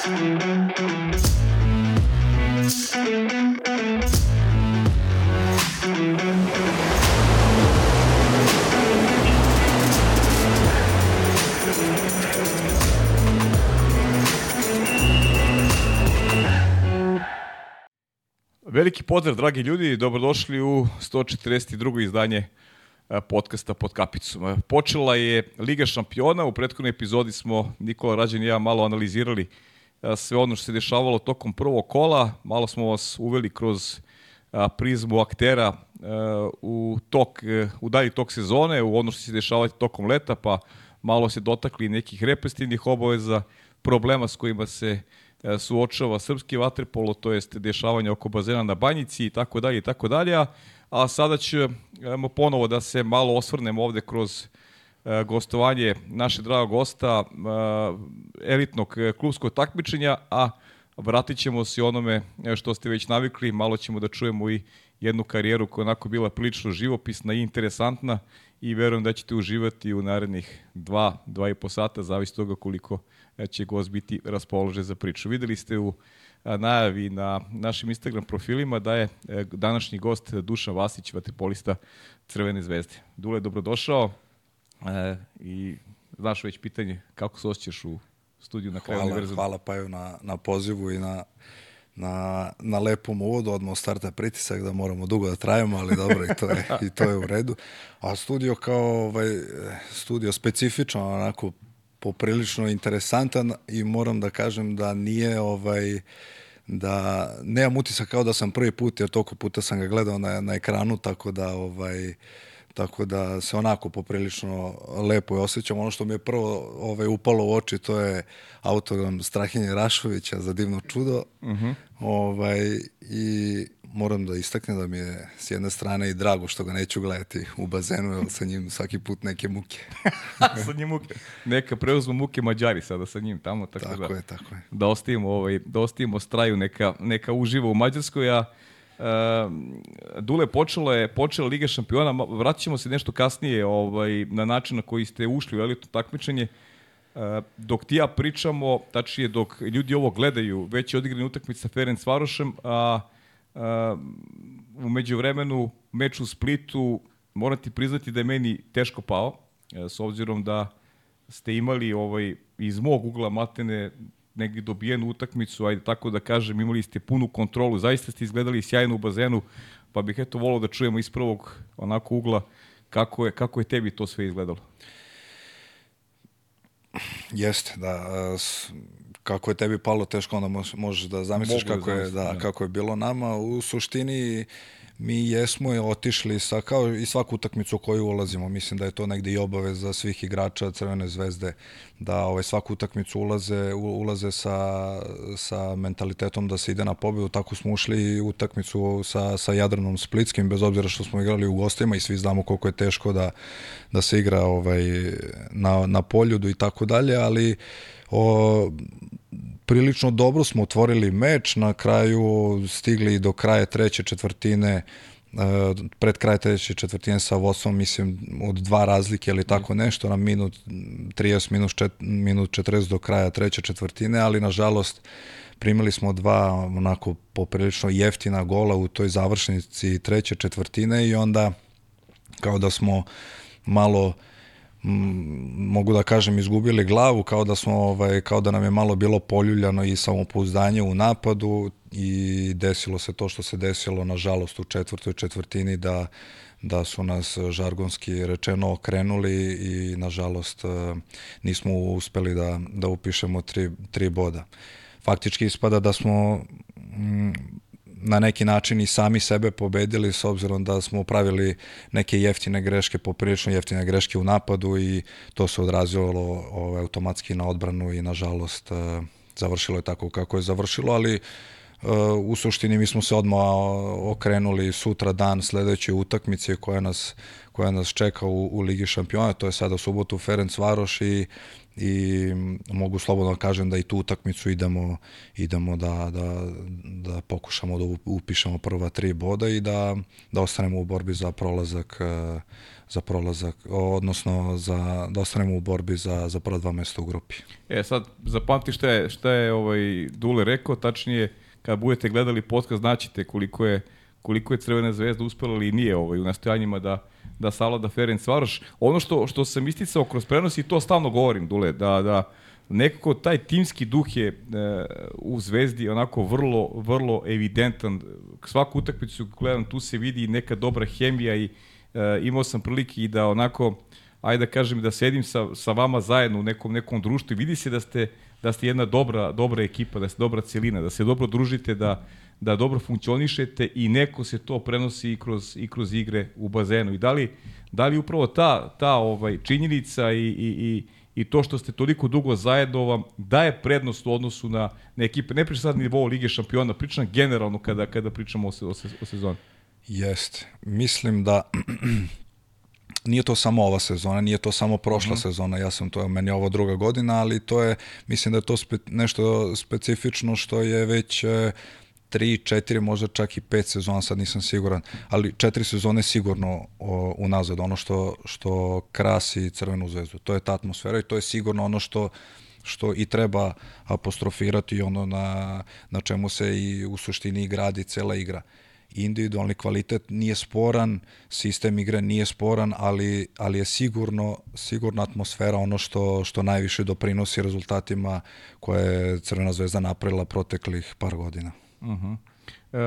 Veliki pozdrav, dragi ljudi, dobrodošli u 142. izdanje podcasta pod kapicom. Počela je Liga šampiona, u prethodnoj epizodi smo Nikola Rađan i ja malo analizirali e, sve ono što se dešavalo tokom prvog kola, malo smo vas uveli kroz prizmu aktera u tok, u dalji tok sezone, u ono što se dešavati tokom leta, pa malo se dotakli nekih represtivnih obaveza, problema s kojima se uh, E, suočava srpski vaterpolo, to jest dešavanje oko bazena na Banjici i tako dalje i tako dalje. A sada ćemo ponovo da se malo osvrnemo ovde kroz e, gostovanje naše dragog gosta, e, elitnog klubskog takmičenja, a vratit ćemo se onome što ste već navikli, malo ćemo da čujemo i jednu karijeru koja onako bila prilično živopisna i interesantna i verujem da ćete uživati u narednih dva, dva i po sata, zavisi toga koliko će gost biti raspoložen za priču. Videli ste u najavi na našim Instagram profilima da je e, današnji gost Dušan Vasić, vaterpolista Crvene zvezde. Dule, dobrodošao e, i znaš već pitanje kako se osjećaš u studiju na kraju hvala, univerzuma. Hvala Paju na, na pozivu i na, na, na lepom uvodu, odmah starta pritisak da moramo dugo da trajemo, ali dobro i to je, i to je u redu. A studio kao ovaj, studio specifično, onako poprilično interesantan i moram da kažem da nije ovaj da nemam utisak kao da sam prvi put jer toliko puta sam ga gledao na, na ekranu tako da ovaj tako da se onako poprilično lepo je osjećam. Ono što mi je prvo ovaj, upalo u oči to je autogram Strahinje Rašovića za divno čudo. Uh mhm. -huh. ovaj, I moram da istaknem da mi je s jedne strane i drago što ga neću gledati u bazenu, jer sa njim svaki put neke muke. sa njim muke. Neka preuzmu muke Mađari sada sa njim tamo. Tako, tako da, je, tako je. Da ostavimo, ovaj, da ostavimo straju neka, neka uživa u Mađarskoj, a Dule počela je počela Liga šampiona, vratit ćemo se nešto kasnije ovaj, na način na koji ste ušli u elitno takmičenje. Uh, dok ti ja pričamo, tačnije dok ljudi ovo gledaju, već je odigrana utakmica sa Ferenc Varošem, a uh, Uh, umeđu vremenu, meč u Splitu, moram ti priznati da je meni teško pao, s obzirom da ste imali ovaj, iz mog ugla matene negdje dobijenu utakmicu, ajde tako da kažem, imali ste punu kontrolu, zaista ste izgledali sjajno u bazenu, pa bih eto volao da čujemo iz prvog onako ugla kako je, kako je tebi to sve izgledalo. Jeste, da. Kako je tebi palo teško, onda možeš da zamisliš Mogu da kako, da je, da, da, kako je bilo nama. U suštini mi jesmo otišli sa, kao i svaku utakmicu u koju ulazimo, mislim da je to negde i obaveza svih igrača Crvene zvezde, da ovaj, svaku utakmicu ulaze, ulaze sa, sa mentalitetom da se ide na pobedu, tako smo ušli u utakmicu sa, sa Jadranom Splitskim, bez obzira što smo igrali u gostima i svi znamo koliko je teško da, da se igra ovaj, na, na poljudu i tako dalje, ali o, prilično dobro smo otvorili meč, na kraju stigli do kraja treće četvrtine pred kraj treće četvrtine sa vodstvom, mislim, od dva razlike ili tako nešto, na minut 30, minut, čet, minut 40 do kraja treće četvrtine, ali nažalost primili smo dva onako poprilično jeftina gola u toj završnici treće četvrtine i onda kao da smo malo uh, mogu da kažem izgubili glavu kao da smo ovaj kao da nam je malo bilo poljuljano i samopouzdanje u napadu i desilo se to što se desilo nažalost u četvrtoj četvrtini da da su nas žargonski rečeno okrenuli i nažalost eh, nismo uspeli da da upišemo tri, tri boda. Faktički ispada da smo na neki način i sami sebe pobedili s obzirom da smo pravili neke jeftine greške, poprilično jeftine greške u napadu i to se odrazilo ovaj, automatski na odbranu i nažalost eh, završilo je tako kako je završilo, ali eh, u suštini mi smo se odmah okrenuli sutra dan sledeće utakmice koja nas koja nas čeka u, u Ligi šampiona, to je sada u subotu Ferenc Varoš i i mogu slobodno da kažem da i tu utakmicu idemo, idemo da, da, da pokušamo da upišemo prva tri boda i da, da ostanemo u borbi za prolazak uh, za prolazak, odnosno za, da ostanemo u borbi za, za prva dva mesta u grupi. E sad, zapamti šta je, šta je ovaj Dule rekao, tačnije, kad budete gledali podcast, znaćete koliko je koliko je Crvena zvezda uspela ili nije ovaj, u nastojanjima da, da savlada Ferenc Varoš. Ono što, što sam isticao kroz prenos i to stalno govorim, Dule, da, da nekako taj timski duh je e, u Zvezdi onako vrlo, vrlo evidentan. Svaku utakmicu gledam, tu se vidi neka dobra hemija i e, imao sam prilike i da onako, ajde da kažem, da sedim sa, sa vama zajedno u nekom, nekom društvu i vidi se da ste, da ste jedna dobra, dobra ekipa, da ste dobra celina, da se dobro družite, da, da dobro funkcionišete i neko se to prenosi i kroz, i kroz igre u bazenu. I da li, da li upravo ta, ta ovaj, činjenica i, i, i, i to što ste toliko dugo zajedno vam daje prednost u odnosu na, na ekipe. Ne pričam sad nivou Lige šampiona, pričam generalno kada, kada pričamo o, o, o sezoni. Jeste. Mislim da nije to samo ova sezona, nije to samo prošla mm -hmm. sezona, ja sam to, meni je ovo druga godina, ali to je, mislim da je to spe, nešto specifično što je već e, tri, četiri, možda čak i pet sezona, sad nisam siguran, ali četiri sezone sigurno o, unazad, ono što, što krasi Crvenu zvezdu. To je ta atmosfera i to je sigurno ono što što i treba apostrofirati ono na, na čemu se i u suštini gradi cela igra. Individualni kvalitet nije sporan, sistem igre nije sporan, ali, ali je sigurno, sigurno atmosfera ono što, što najviše doprinosi rezultatima koje je Crvena zvezda napravila proteklih par godina. Uh -huh. E,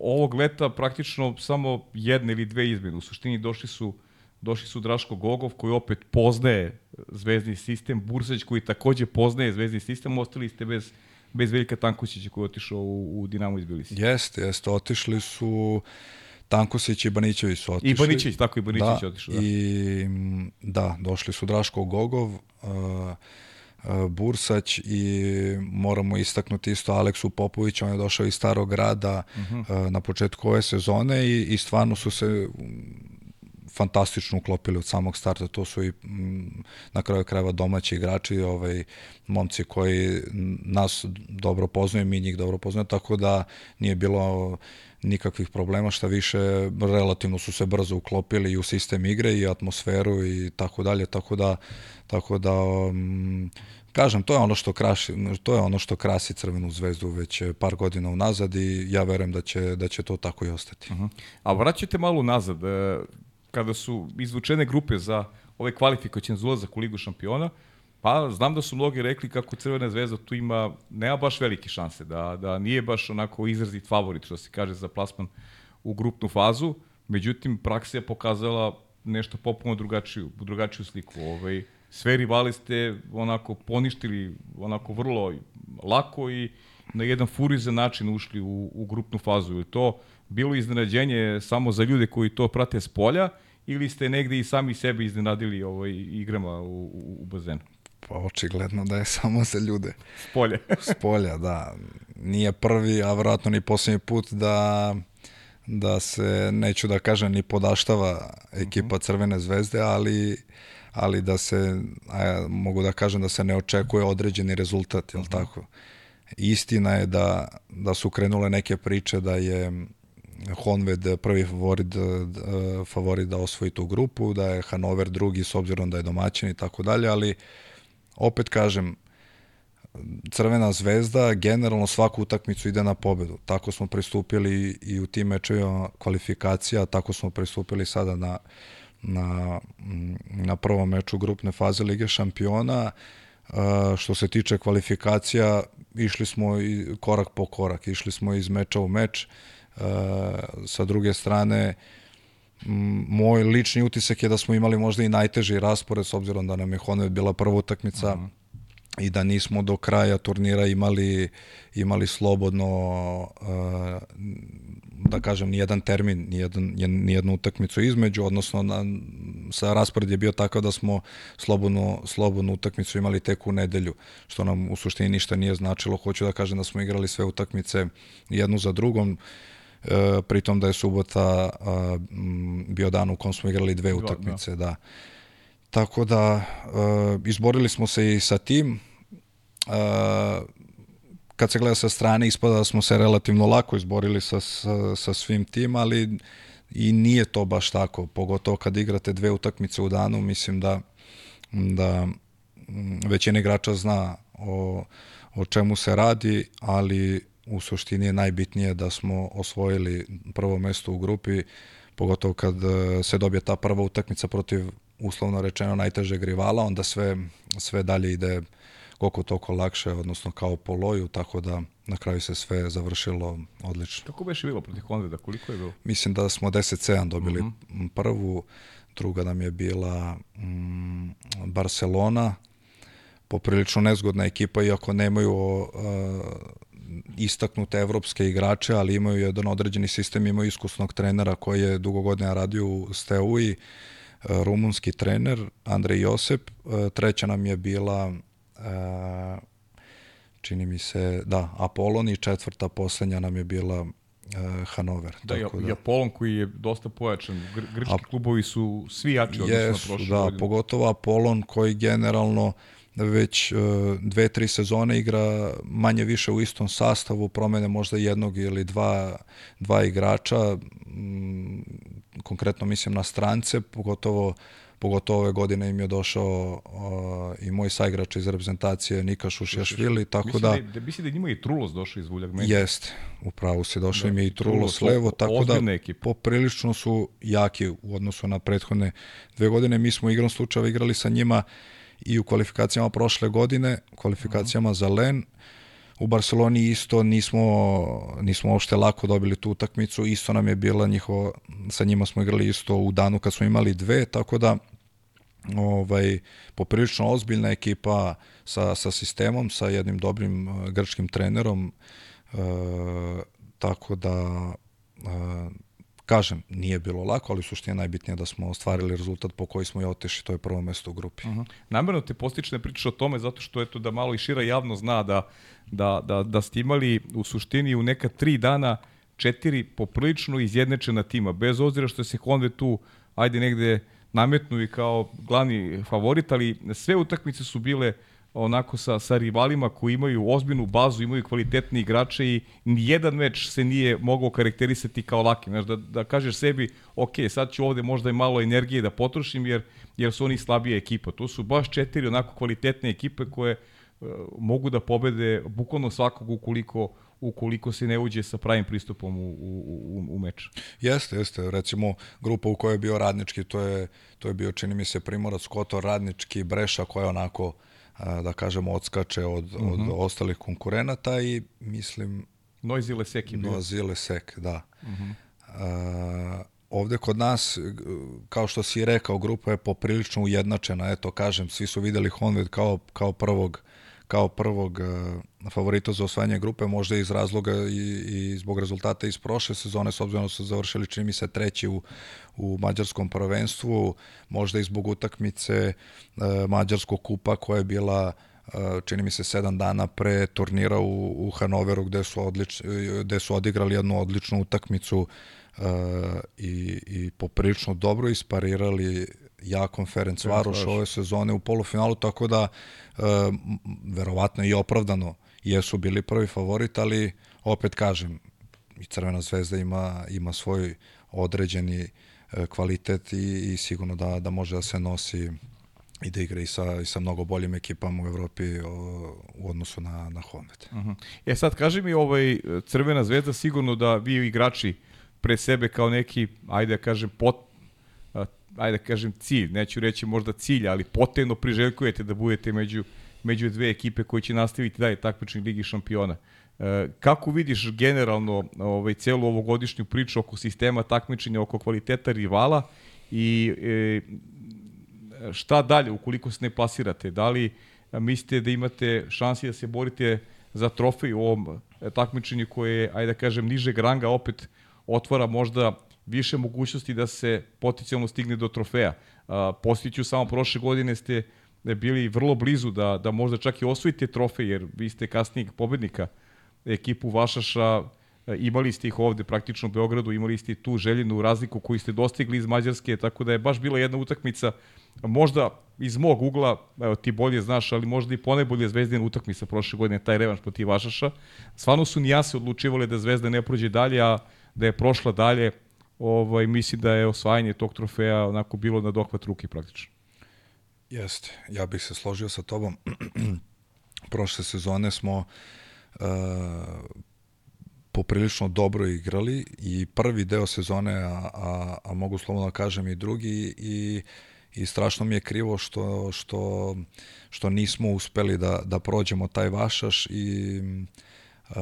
ovog leta praktično samo jedne ili dve izmene. U suštini došli su došli su Draško Gogov koji opet poznaje zvezdni sistem, Bursać koji takođe poznaje zvezdni sistem, ostali ste bez bez Veljka Tankusića koji je otišao u, u Dinamo iz Bilisi. Jeste, jeste, otišli su Tankusić i Banićević su otišli. I Banićević, tako i Banićević da, otišao. Da. I, da, došli su Draško Gogov, uh, Bursać i moramo istaknuti isto Aleksu Popović, on je došao iz Starog grada uh mhm. -huh. uh, na početku ove sezone i, i stvarno su se fantastično uklopili od samog starta. To su i m, na kraju krajeva domaći igrači, ovaj, momci koji nas dobro poznaju, mi njih dobro poznaju, tako da nije bilo nikakvih problema, šta više relativno su se brzo uklopili i u sistem igre i atmosferu i tako dalje, tako da tako da um, kažem, to je ono što krasi, to je ono što krasi Crvenu zvezdu već par godina unazad i ja verujem da će da će to tako i ostati. Uh -huh. A vraćate malo nazad, e, kada su izvučene grupe za ove kvalifikacijne za ulazak u Ligu šampiona, pa znam da su mnogi rekli kako Crvena zvezda tu ima, nema baš velike šanse, da, da nije baš onako izrazit favorit, što se kaže, za plasman u grupnu fazu, međutim, praksa je pokazala nešto popuno drugačiju, drugačiju sliku. Ovaj, sve rivali ste onako poništili onako vrlo lako i na jedan furizan način ušli u, u grupnu fazu. I to bilo iznenađenje samo za ljude koji to prate s polja ili ste negde i sami sebe iznenadili ovaj, igrama u, u, u bazenu? Pa očigledno da je samo za ljude. S polja. S polja, da. Nije prvi, a vratno ni poslednji put da da se, neću da kažem, ni podaštava ekipa mhm. Crvene zvezde, ali ali da se, a ja mogu da kažem da se ne očekuje određeni rezultat, jel mhm. tako? Istina je da, da su krenule neke priče da je Honved prvi favorit, favorit da osvoji tu grupu, da je Hanover drugi s obzirom da je domaćin i tako dalje, ali opet kažem, Crvena zvezda generalno svaku utakmicu ide na pobedu. Tako smo pristupili i u tim mečevima kvalifikacija, tako smo pristupili sada na, na, na prvom meču grupne faze Lige šampiona. Što se tiče kvalifikacija, išli smo i korak po korak, išli smo iz meča u meč. Sa druge strane, moj lični utisak je da smo imali možda i najteži raspored s obzirom da nam je Honved bila prva utakmica uh -huh. i da nismo do kraja turnira imali imali slobodno da kažem ni jedan termin, ni jedan ni jednu utakmicu između, odnosno na, sa raspored je bio takav da smo slobodnu, slobodnu utakmicu imali tek u nedelju, što nam u suštini ništa nije značilo. Hoću da kažem da smo igrali sve utakmice jednu za drugom. E, pritom da je subota a, bio dan u kom smo igrali dve utakmice, da. tako da uh, izborili smo se i sa tim. Uh, kad se gleda sa strane, ispada da smo se relativno lako izborili sa, sa, sa svim tim, ali i nije to baš tako, pogotovo kad igrate dve utakmice u danu, mislim da, da većina igrača zna o, o čemu se radi, ali u suštini je najbitnije da smo osvojili prvo mesto u grupi, pogotovo kad e, se dobije ta prva utakmica protiv uslovno rečeno najtežeg rivala, onda sve, sve dalje ide koliko toliko lakše, odnosno kao po loju, tako da na kraju se sve završilo odlično. Kako beše bilo protiv Konveda? Koliko je bilo? Mislim da smo 10-7 dobili uh mhm. -huh. prvu, druga nam je bila mm, Barcelona, poprilično nezgodna ekipa, iako nemaju uh, istaknute evropske igrače, ali imaju jedan određeni sistem, imaju iskusnog trenera koji je dugo godina radio u Steui, uh, rumunski trener Andrej Josep, uh, treća nam je bila uh, čini mi se, da, Apolon i četvrta poslednja nam je bila uh, Hanover. Da, tako da, i Apolon koji je dosta pojačan. Gr grčki A, klubovi su svi jači odnosno na prošle da, godine. pogotovo Apolon koji generalno već uh, dve, tri sezone igra manje više u istom sastavu, promene možda jednog ili dva, dva igrača, mm, konkretno mislim na strance, pogotovo pogotovo ove godine im je došao uh, i moj saigrač iz reprezentacije Nika Šušjašvili, tako mislim da... da mislim da njima i Trulos došao iz Vuljagmenta. Jeste, upravo se došao da, im je i Trulos, Trulos levo, tako da ekipa. poprilično su jaki u odnosu na prethodne dve godine. Mi smo igrom slučajeva igrali sa njima i u kvalifikacijama prošle godine, kvalifikacijama za LEN, U Barceloni isto nismo, nismo uopšte lako dobili tu utakmicu, isto nam je bila njihovo, sa njima smo igrali isto u danu kad smo imali dve, tako da ovaj, poprilično ozbiljna ekipa sa, sa sistemom, sa jednim dobrim uh, grčkim trenerom, uh, tako da uh, kažem, nije bilo lako, ali suština najbitnije da smo ostvarili rezultat po koji smo i otešli, to je prvo mesto u grupi. Uh -huh. Namerno te postične pričaš o tome zato što eto da malo i šira javno zna da, da, da, da ste imali u suštini u neka tri dana četiri poprilično izjednečena tima, bez obzira što se Honda tu ajde negde nametnu i kao glavni favorit, ali sve utakmice su bile uh, onako sa, sa rivalima koji imaju ozbiljnu bazu, imaju kvalitetni igrače i nijedan meč se nije mogao karakterisati kao laki. Znaš, da, da kažeš sebi, ok, sad ću ovde možda i malo energije da potrošim jer, jer su oni slabija ekipa. To su baš četiri onako kvalitetne ekipe koje uh, mogu da pobede bukvalno svakog ukoliko ukoliko se ne uđe sa pravim pristupom u, u, u, u meč. Jeste, jeste. Recimo, grupa u kojoj je bio radnički, to je, to je bio, čini mi se, Primorac, Kotor, radnički, Breša, koja je onako uh, da kažemo, odskače od, uh -huh. od mhm. ostalih konkurenata i mislim... Noizile Sek je bio. Noizile Sek, da. Uh -huh. a, ovde kod nas, kao što si rekao, grupa je poprilično ujednačena, eto kažem, svi su videli Honved kao, kao prvog kao prvog uh, favorita za osvajanje grupe, možda iz razloga i, i zbog rezultata iz prošle sezone, s obzirom da su završili, čini mi se, treći u, u mađarskom prvenstvu, možda i zbog utakmice uh, Mađarskog kupa koja je bila uh, čini mi se sedam dana pre turnira u, u Hanoveru gde su, odlič, gde su odigrali jednu odličnu utakmicu uh, i, i poprilično dobro isparirali Jakon Ferenc Varoš ove sezone u polufinalu, tako da e, verovatno i opravdano jesu bili prvi favorit, ali opet kažem, i Crvena zvezda ima, ima svoj određeni e, kvalitet i, i sigurno da, da može da se nosi i da igra i sa, i sa mnogo boljim ekipama u Evropi o, u odnosu na, na Honved. Uh -huh. E sad, kaži mi, ovaj, Crvena zvezda sigurno da vi igrači pre sebe kao neki, ajde da kažem, pot, ajde da kažem cilj, neću reći možda cilj, ali potrebno priželjkujete da budete među, među dve ekipe koje će nastaviti dalje takmični ligi šampiona. E, kako vidiš generalno ovaj, celu ovogodišnju priču oko sistema takmičenja, oko kvaliteta rivala i e, šta dalje ukoliko se ne plasirate? Da li mislite da imate šansi da se borite za trofej u ovom takmičenju koje je, ajde da kažem, nižeg ranga, opet otvara možda više mogućnosti da se potencijalno stigne do trofeja. Postiću samo prošle godine ste bili vrlo blizu da, da možda čak i osvojite trofej, jer vi ste kasnijeg pobednika ekipu Vašaša, imali ste ih ovde praktično u Beogradu, imali ste tu željenu razliku koju ste dostigli iz Mađarske, tako da je baš bila jedna utakmica možda iz mog ugla, evo ti bolje znaš, ali možda i ponajbolje Zvezdina utakmica prošle godine, taj revanš protiv Vašaša. Stvarno su nijase odlučivali da Zvezda ne prođe dalje, a da je prošla dalje, ovaj, mislim da je osvajanje tog trofeja onako bilo na dohvat ruke praktično. Jeste, ja bih se složio sa tobom. Prošle sezone smo uh, poprilično dobro igrali i prvi deo sezone, a, a, a mogu slobodno da kažem i drugi i i strašno mi je krivo što, što, što nismo uspeli da, da prođemo taj vašaš i uh,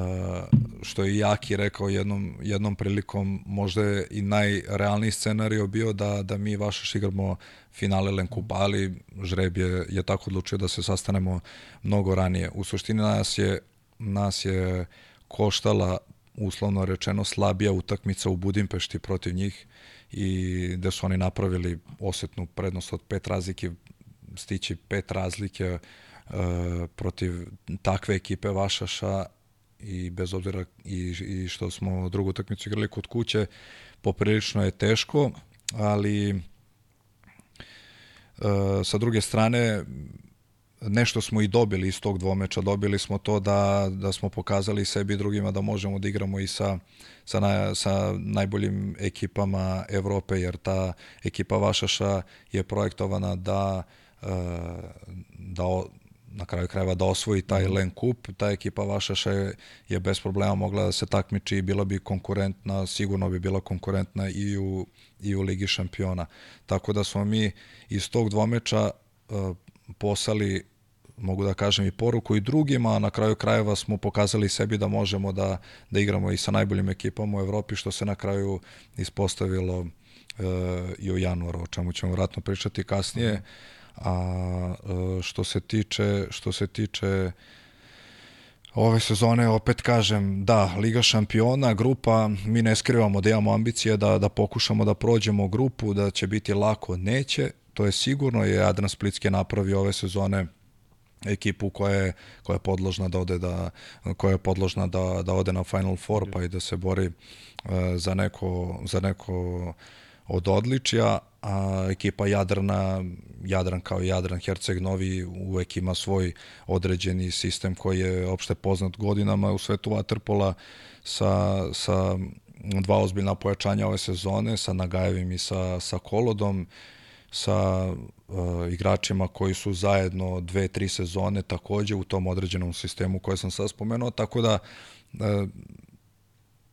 što je Jaki rekao jednom, jednom prilikom, možda je i najrealniji scenario bio da, da mi vašaš igramo finale Lenkupa, ali žreb je, je tako odlučio da se sastanemo mnogo ranije. U suštini nas je, nas je koštala uslovno rečeno slabija utakmica u Budimpešti protiv njih i da su oni napravili osetnu prednost od pet razlike, stići pet razlike uh, protiv takve ekipe Vašaša i bez obzira i, i što smo drugu utakmicu igrali kod kuće, poprilično je teško, ali uh, sa druge strane nešto smo i dobili iz tog dvomeča. Dobili smo to da, da smo pokazali sebi i drugima da možemo da igramo i sa, sa, na, sa najboljim ekipama Evrope, jer ta ekipa Vašaša je projektovana da, e, da na kraju krajeva da osvoji taj mhm. Len Kup. Ta ekipa Vašaša je, je bez problema mogla da se takmiči i bila bi konkurentna, sigurno bi bila konkurentna i u, i u Ligi šampiona. Tako da smo mi iz tog dvomeča e, poslali mogu da kažem i poruku i drugima, a na kraju krajeva smo pokazali sebi da možemo da, da igramo i sa najboljim ekipama u Evropi, što se na kraju ispostavilo e, i u januaru, o čemu ćemo vratno pričati kasnije. A e, što se tiče što se tiče ove sezone, opet kažem, da, Liga šampiona, grupa, mi ne skrivamo da imamo ambicije da, da pokušamo da prođemo grupu, da će biti lako, neće, to je sigurno, je Adran Splitski napravio ove sezone ekipu koja je, koja je podložna da ode da koja je podložna da, da ode na Final Four pa i da se bori uh, za neko za neko od odličija, a ekipa Jadrana, Jadran kao Jadran Herceg Novi uvek ima svoj određeni sistem koji je opšte poznat godinama u svetu Waterpola sa, sa dva ozbiljna pojačanja ove sezone, sa Nagajevim i sa, sa Kolodom sa uh, igračima koji su zajedno dve, tri sezone takođe u tom određenom sistemu koje sam sad spomenuo, tako da uh,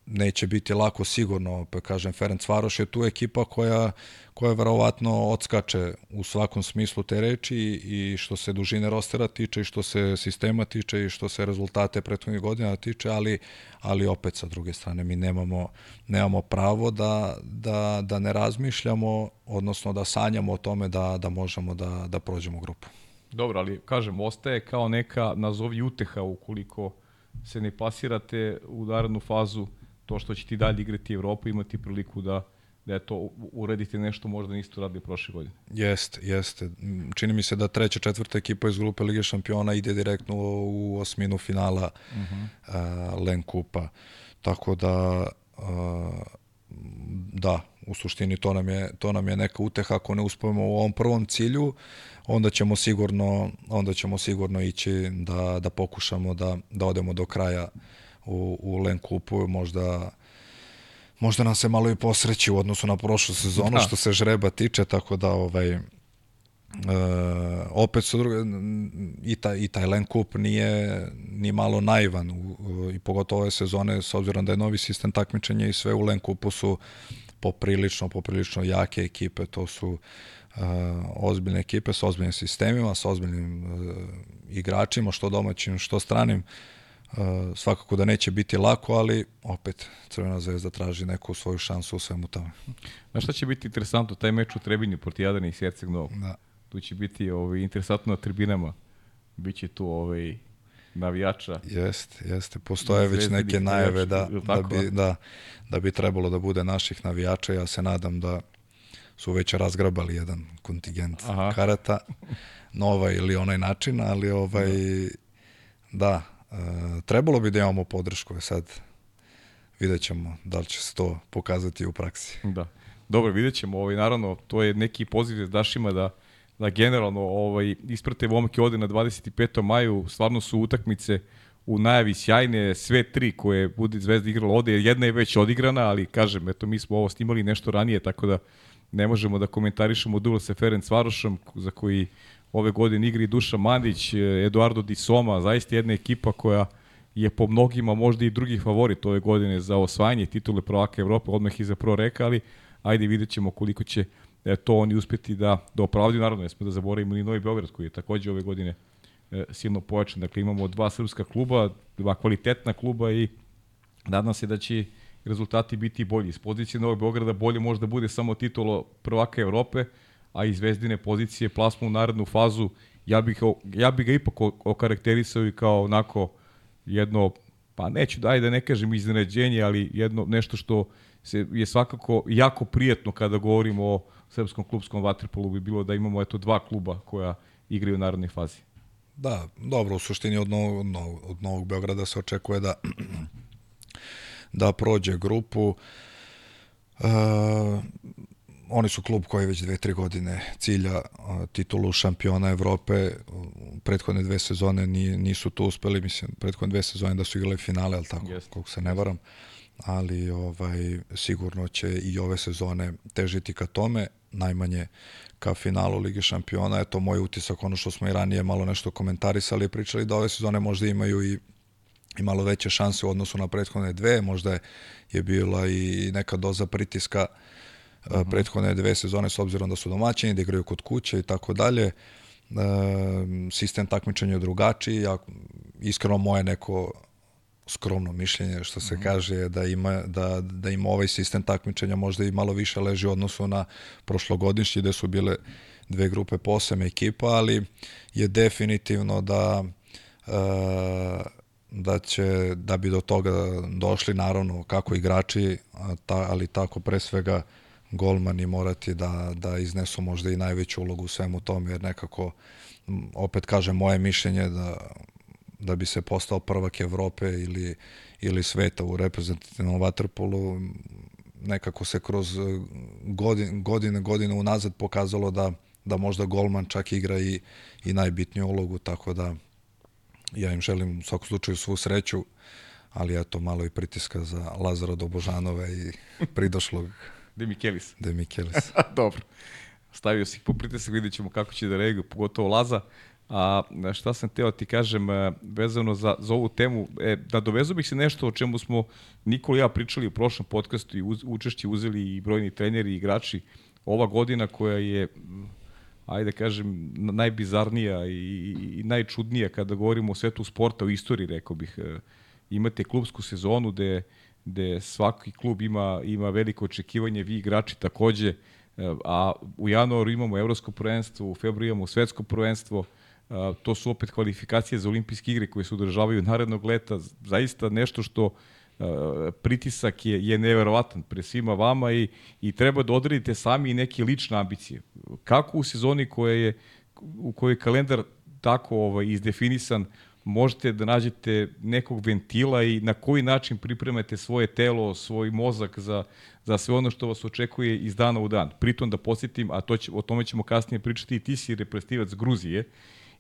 neće biti lako sigurno, pa kažem, Ferenc Varoš je tu ekipa koja, koja verovatno odskače u svakom smislu te reči i što se dužine rostera tiče i što se sistema tiče i što se rezultate prethodnih godina tiče, ali, ali opet sa druge strane mi nemamo, nemamo pravo da, da, da ne razmišljamo, odnosno da sanjamo o tome da, da možemo da, da prođemo grupu. Dobro, ali kažem, ostaje kao neka, nazovi uteha ukoliko se ne pasirate u narednu fazu to što će ti dalje igrati Evropu, imati priliku da da je to urediti nešto možda niste uradili prošle godine. Jeste, jeste. Čini mi se da treća, četvrta ekipa iz grupe Lige šampiona ide direktno u osminu finala uh -huh. uh, Len Kupa. Tako da uh, da, u suštini to nam je to nam je neka uteha ako ne uspemo u ovom prvom cilju, onda ćemo sigurno onda ćemo sigurno ići da da pokušamo da da odemo do kraja u, u Len Kupu, možda možda nam se malo i posreći u odnosu na prošlu sezonu da. što se žreba tiče, tako da ovaj Uh, opet su druge, i, ta, i taj Len Kup nije ni malo naivan u, i pogotovo ove sezone s obzirom da je novi sistem takmičenja i sve u Len Kupu su poprilično, poprilično jake ekipe, to su uh, ozbiljne ekipe sa ozbiljnim sistemima, sa ozbiljnim uh, igračima, što domaćim, što stranim, Uh, svakako da neće biti lako, ali opet Crvena zvezda traži neku svoju šansu u svemu tome. Na šta će biti interesantno, taj meč u Trebinju proti Jadrana i Sjerceg Novog? Da. Tu će biti ovaj, interesantno na tribinama. Biće tu ovaj, navijača. Jeste, jeste. Postoje već neke najave da, da, bi, da, da bi trebalo da bude naših navijača. Ja se nadam da su već razgrabali jedan kontingent Aha. karata na ovaj ili onaj način, ali ovaj, da, da trebalo bi da imamo podršku, sad vidjet ćemo da li će se to pokazati u praksi. Da. Dobro, vidjet ćemo. Ovaj, naravno, to je neki poziv da dašima da da generalno ovaj, isprate momke ovde na 25. maju, stvarno su utakmice u najavi sjajne, sve tri koje bude Zvezda igrala ovde, jedna je već odigrana, ali kažem, eto mi smo ovo snimali nešto ranije, tako da ne možemo da komentarišemo duel sa Ferenc Varošom, za koji ove godine igri Duša Mandić, Eduardo Di Soma, zaista jedna ekipa koja je po mnogima možda i drugi favorit ove godine za osvajanje titule prvaka Evrope, odmah za pro reka, ali ajde vidjet ćemo koliko će e, to oni uspeti da, da opravdaju. Naravno, ne smo da zaboravimo i Novi Beograd koji je takođe ove godine e, silno pojačan. Dakle, imamo dva srpska kluba, dva kvalitetna kluba i nadam se da će rezultati biti bolji. Iz pozicije Novog Beograda bolje može da bude samo titulo prvaka Evrope, a iz Zvezdine pozicije plasmu u narednu fazu, ja bih, ja bih ga ipak okarakterisao i kao onako jedno, pa neću da, da ne kažem iznenađenje, ali jedno nešto što se, je svakako jako prijetno kada govorimo o srpskom klubskom vaterpolu bi bilo da imamo eto dva kluba koja igraju u narodnoj fazi. Da, dobro, u suštini od Novog, od Novog Beograda se očekuje da da prođe grupu. Uh, oni su klub koji već dve, tri godine cilja titulu šampiona Evrope. Prethodne dve sezone nisu to uspeli, mislim, prethodne dve sezone da su igrali finale, ali tako, yes. koliko se ne varam. Ali ovaj, sigurno će i ove sezone težiti ka tome, najmanje ka finalu Lige šampiona. Eto, moj utisak, ono što smo i ranije malo nešto komentarisali, pričali da ove sezone možda imaju i i malo veće šanse u odnosu na prethodne dve, možda je bila i neka doza pritiska uh, uh -huh. prethodne dve sezone s obzirom da su domaćini, da igraju kod kuće i tako dalje. Sistem takmičenja je drugačiji, ja, iskreno moje neko skromno mišljenje što se uh -huh. kaže da ima da da ima ovaj sistem takmičenja možda i malo više leži u odnosu na prošlogodišnji gde su bile dve grupe po osam ekipa, ali je definitivno da uh, da će da bi do toga došli naravno kako igrači, ta, ali tako pre svega golmani morati da, da iznesu možda i najveću ulogu u svemu tome, jer nekako, opet kažem, moje mišljenje da, da bi se postao prvak Evrope ili, ili sveta u reprezentativnom vaterpolu, nekako se kroz godine, godine, godine unazad pokazalo da, da možda golman čak igra i, i najbitniju ulogu, tako da ja im želim u svakom slučaju svu sreću, ali eto malo i pritiska za Lazara Dobožanova i pridošlog De Michelis. De Michelis. Dobro. Stavio si ih po pritisak, vidjet ćemo kako će da reaguje, pogotovo Laza. A šta sam teo ti kažem e, vezano za, za ovu temu, e, da dovezu bih se nešto o čemu smo Nikola i ja pričali u prošlom podcastu i uz, učešće uzeli i brojni treneri i igrači. Ova godina koja je ajde da kažem, najbizarnija i, i najčudnija kada govorimo o svetu sporta u istoriji, rekao bih. E, imate klubsku sezonu gde gde svaki klub ima, ima veliko očekivanje, vi igrači takođe, e, a u januaru imamo evropsko prvenstvo, u februaru imamo svetsko prvenstvo, e, to su opet kvalifikacije za olimpijske igre koje se održavaju narednog leta, zaista nešto što e, pritisak je, je neverovatan pre svima vama i, i treba da odredite sami neke lične ambicije. Kako u sezoni koja je, u kojoj je kalendar tako ovaj, izdefinisan, možete da nađete nekog ventila i na koji način pripremate svoje telo, svoj mozak za, za sve ono što vas očekuje iz dana u dan. Pritom da posjetim, a to će, o tome ćemo kasnije pričati, ti si reprezentativac Gruzije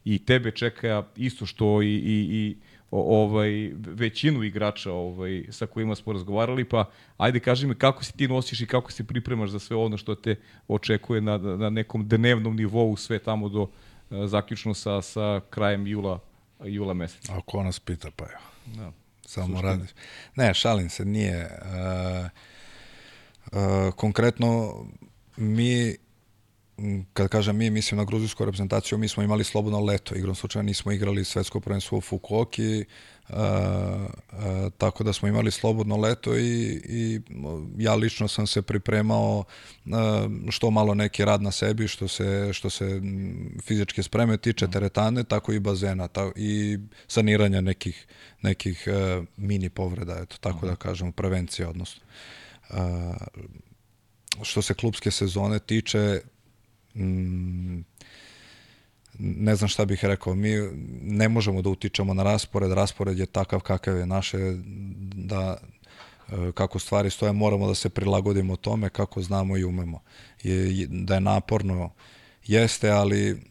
i tebe čeka isto što i, i, i ovaj većinu igrača ovaj sa kojima smo razgovarali pa ajde kaži mi kako se ti nosiš i kako se pripremaš za sve ono što te očekuje na na nekom dnevnom nivou sve tamo do zaključno sa sa krajem jula jula meseca. Ako nas pita, pa evo. Da. Samo Suštine. radiš. Ne, šalim se, nije. Uh, uh, konkretno, mi kad kažem mi, mislim na gruzijsku reprezentaciju, mi smo imali slobodno leto, igrom slučaja nismo igrali svetsko prvenstvo u Fukuoki, uh, uh, tako da smo imali slobodno leto i, i ja lično sam se pripremao uh, što malo neki rad na sebi, što se, što se fizičke spreme tiče teretane, tako i bazena ta, i saniranja nekih, nekih uh, mini povreda, eto, tako da kažem, prevencija odnosno. Uh, što se klubske sezone tiče, mm, ne znam šta bih rekao, mi ne možemo da utičemo na raspored, raspored je takav kakav je naše, da e, kako stvari stoje, moramo da se prilagodimo tome kako znamo i umemo. Je, da je naporno jeste, ali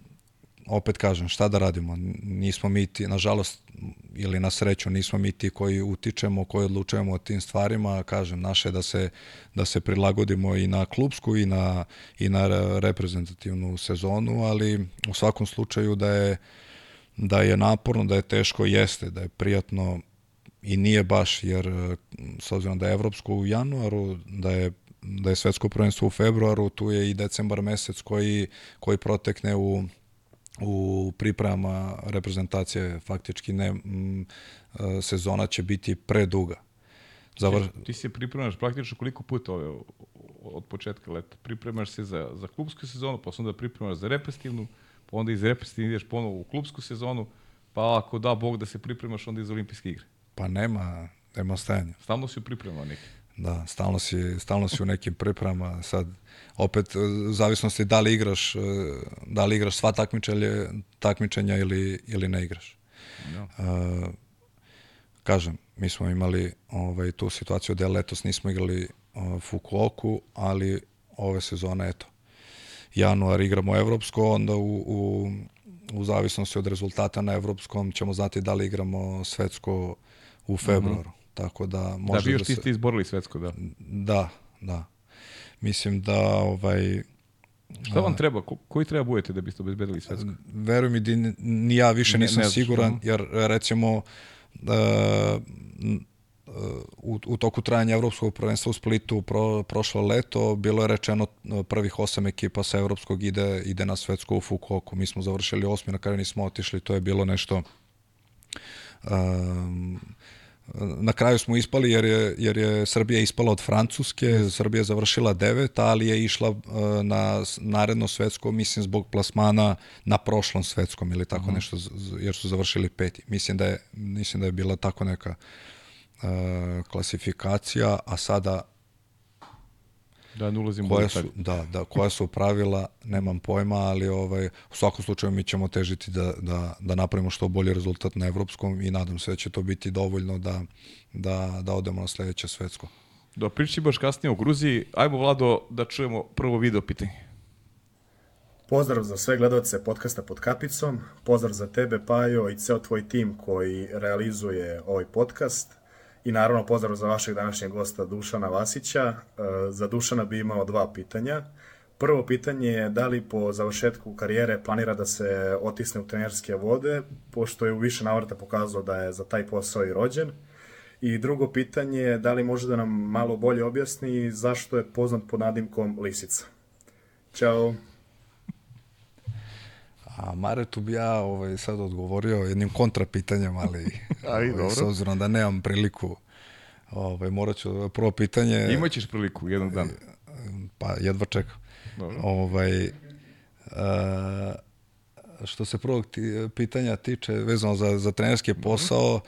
opet kažem, šta da radimo? Nismo mi ti, nažalost, ili na sreću, nismo mi ti koji utičemo, koji odlučujemo o tim stvarima. Kažem, naše da se, da se prilagodimo i na klubsku i na, i na reprezentativnu sezonu, ali u svakom slučaju da je, da je naporno, da je teško, jeste, da je prijatno i nije baš, jer s obzirom da je Evropsko u januaru, da je da je svetsko prvenstvo u februaru, tu je i decembar mesec koji, koji protekne u u pripremama reprezentacije faktički ne m, e, sezona će biti preduga. Zavr... Ti se pripremaš praktično koliko puta ove od početka leta. Pripremaš se za, za klubsku sezonu, pa onda pripremaš za reprezentativnu, pa onda iz reprezentativne ideš ponovo u klubsku sezonu, pa ako da Bog da se pripremaš onda iz olimpijske igre. Pa nema, nema stajanja. Stalno si u pripremama neki. Da, stalno si, stalno si u nekim pripremama. Sad, opet, u zavisnosti da li igraš, da li igraš sva takmičenja, takmičenja ili, ili ne igraš. No. Uh, kažem, mi smo imali ovaj, tu situaciju da letos nismo igrali uh, Fukuoku, ali ove sezone, eto, januar igramo evropsko, onda u, u, u zavisnosti od rezultata na evropskom ćemo znati da li igramo svetsko u februaru. Mm -hmm. Tako da, da može da bi još da se... ti izborili svetsko, da. Da, da. Mislim da ovaj Šta vam treba? Ko, koji treba budete da biste obezbedili svetsko? Veruj mi, da ni ja više nisam ne, ne siguran, jer recimo uh, u, u toku trajanja evropskog prvenstva u Splitu pro, prošlo leto bilo je rečeno prvih osam ekipa sa evropskog ide, ide na svetsko u Fukuoku. Mi smo završili osmi, na kraju nismo otišli, to je bilo nešto um, Na kraju smo ispali jer je, jer je Srbija ispala od Francuske. Srbija je završila devet, ali je išla uh, na naredno svetsko, mislim, zbog plasmana na prošlom svetskom ili tako -huh. nešto, jer su završili peti. Mislim da je, mislim da je bila tako neka uh, klasifikacija, a sada Da, ne ulazim koja su, da, da, koja su pravila, nemam pojma, ali ovaj, u svakom slučaju mi ćemo težiti da, da, da napravimo što bolji rezultat na evropskom i nadam se da će to biti dovoljno da, da, da odemo na sledeće svetsko. Da priči baš kasnije o Gruziji, ajmo Vlado da čujemo prvo video pitanje. Pozdrav za sve gledalce podcasta pod kapicom, pozdrav za tebe Pajo i ceo tvoj tim koji realizuje ovaj podcast. I naravno pozdrav za vašeg današnjeg gosta Dušana Vasića. E, za Dušana bi imao dva pitanja. Prvo pitanje je da li po završetku karijere planira da se otisne u trenerske vode, pošto je u više navrata pokazao da je za taj posao i rođen. I drugo pitanje je da li može da nam malo bolje objasni zašto je poznat pod nadimkom Lisica. Ćao. A Maretu bi ja ovaj, sad odgovorio jednim kontrapitanjem, ali Aj, ovaj, s obzirom da nemam priliku, ovaj, morat ću prvo pitanje... Imaćeš priliku jednog dana. Pa jedva čekam. Dobro. Ovaj, a, što se prvog ti, pitanja tiče vezano za, za trenerski posao,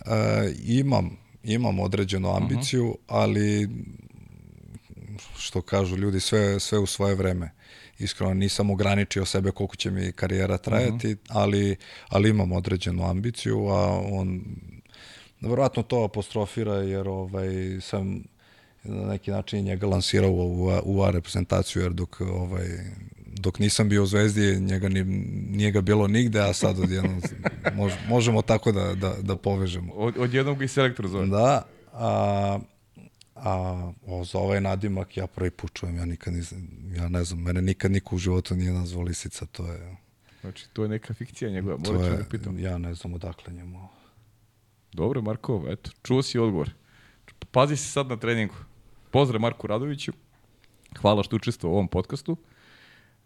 a, imam, imam određenu mhm. ambiciju, uh -huh. ali što kažu ljudi, sve, sve u svoje vreme iskreno nisam ograničio sebe koliko će mi karijera trajati, uh mhm. -huh. ali, ali imam određenu ambiciju, a on verovatno to apostrofira jer ovaj, sam na neki način njega lansirao u, u, u A reprezentaciju, jer dok, ovaj, dok nisam bio u Zvezdi, njega ni, nije ga bilo nigde, a sad odjednom mož, možemo tako da, da, da povežemo. Od, odjednom ga i selektor zove. Da, a, A o, za ovaj nadimak ja prvi put čujem, ja nikad nisam, ja ne znam, mene nikad niko u životu nije nazvao lisica, to je... Znači, to je neka fikcija njegova, morat ću da pitam. Ja ne znam odakle njemu. Dobro, Marko, eto, čuo si odgovor. Pazi se sad na treningu. Pozdrav Marku Radoviću. Hvala što učestvo u ovom podcastu.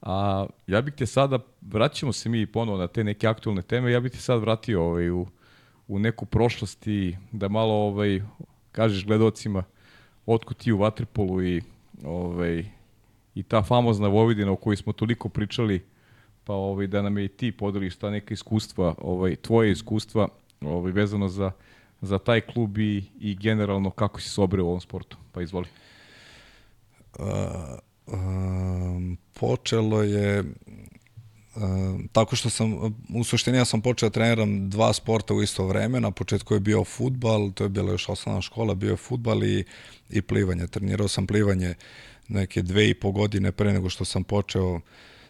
A ja bih te sada, vraćamo se mi ponovo na te neke aktualne teme, ja bih te sad vratio ovaj, u, u neku prošlost i da malo ovaj, kažeš gledocima otkud ti u Vatripolu i, ovaj, i ta famozna Vojvodina o kojoj smo toliko pričali, pa ovaj, da nam je i ti podeliš ta neka iskustva, ovaj, tvoje iskustva ovaj, vezano za, za taj klub i, i generalno kako si se obreo u ovom sportu. Pa izvoli. Uh, um, počelo je tako što sam, u suštini ja sam počeo da treniram dva sporta u isto vreme, na početku je bio futbal, to je bila još osnovna škola, bio je futbal i, i plivanje. Trenirao sam plivanje neke dve i po godine pre nego što sam počeo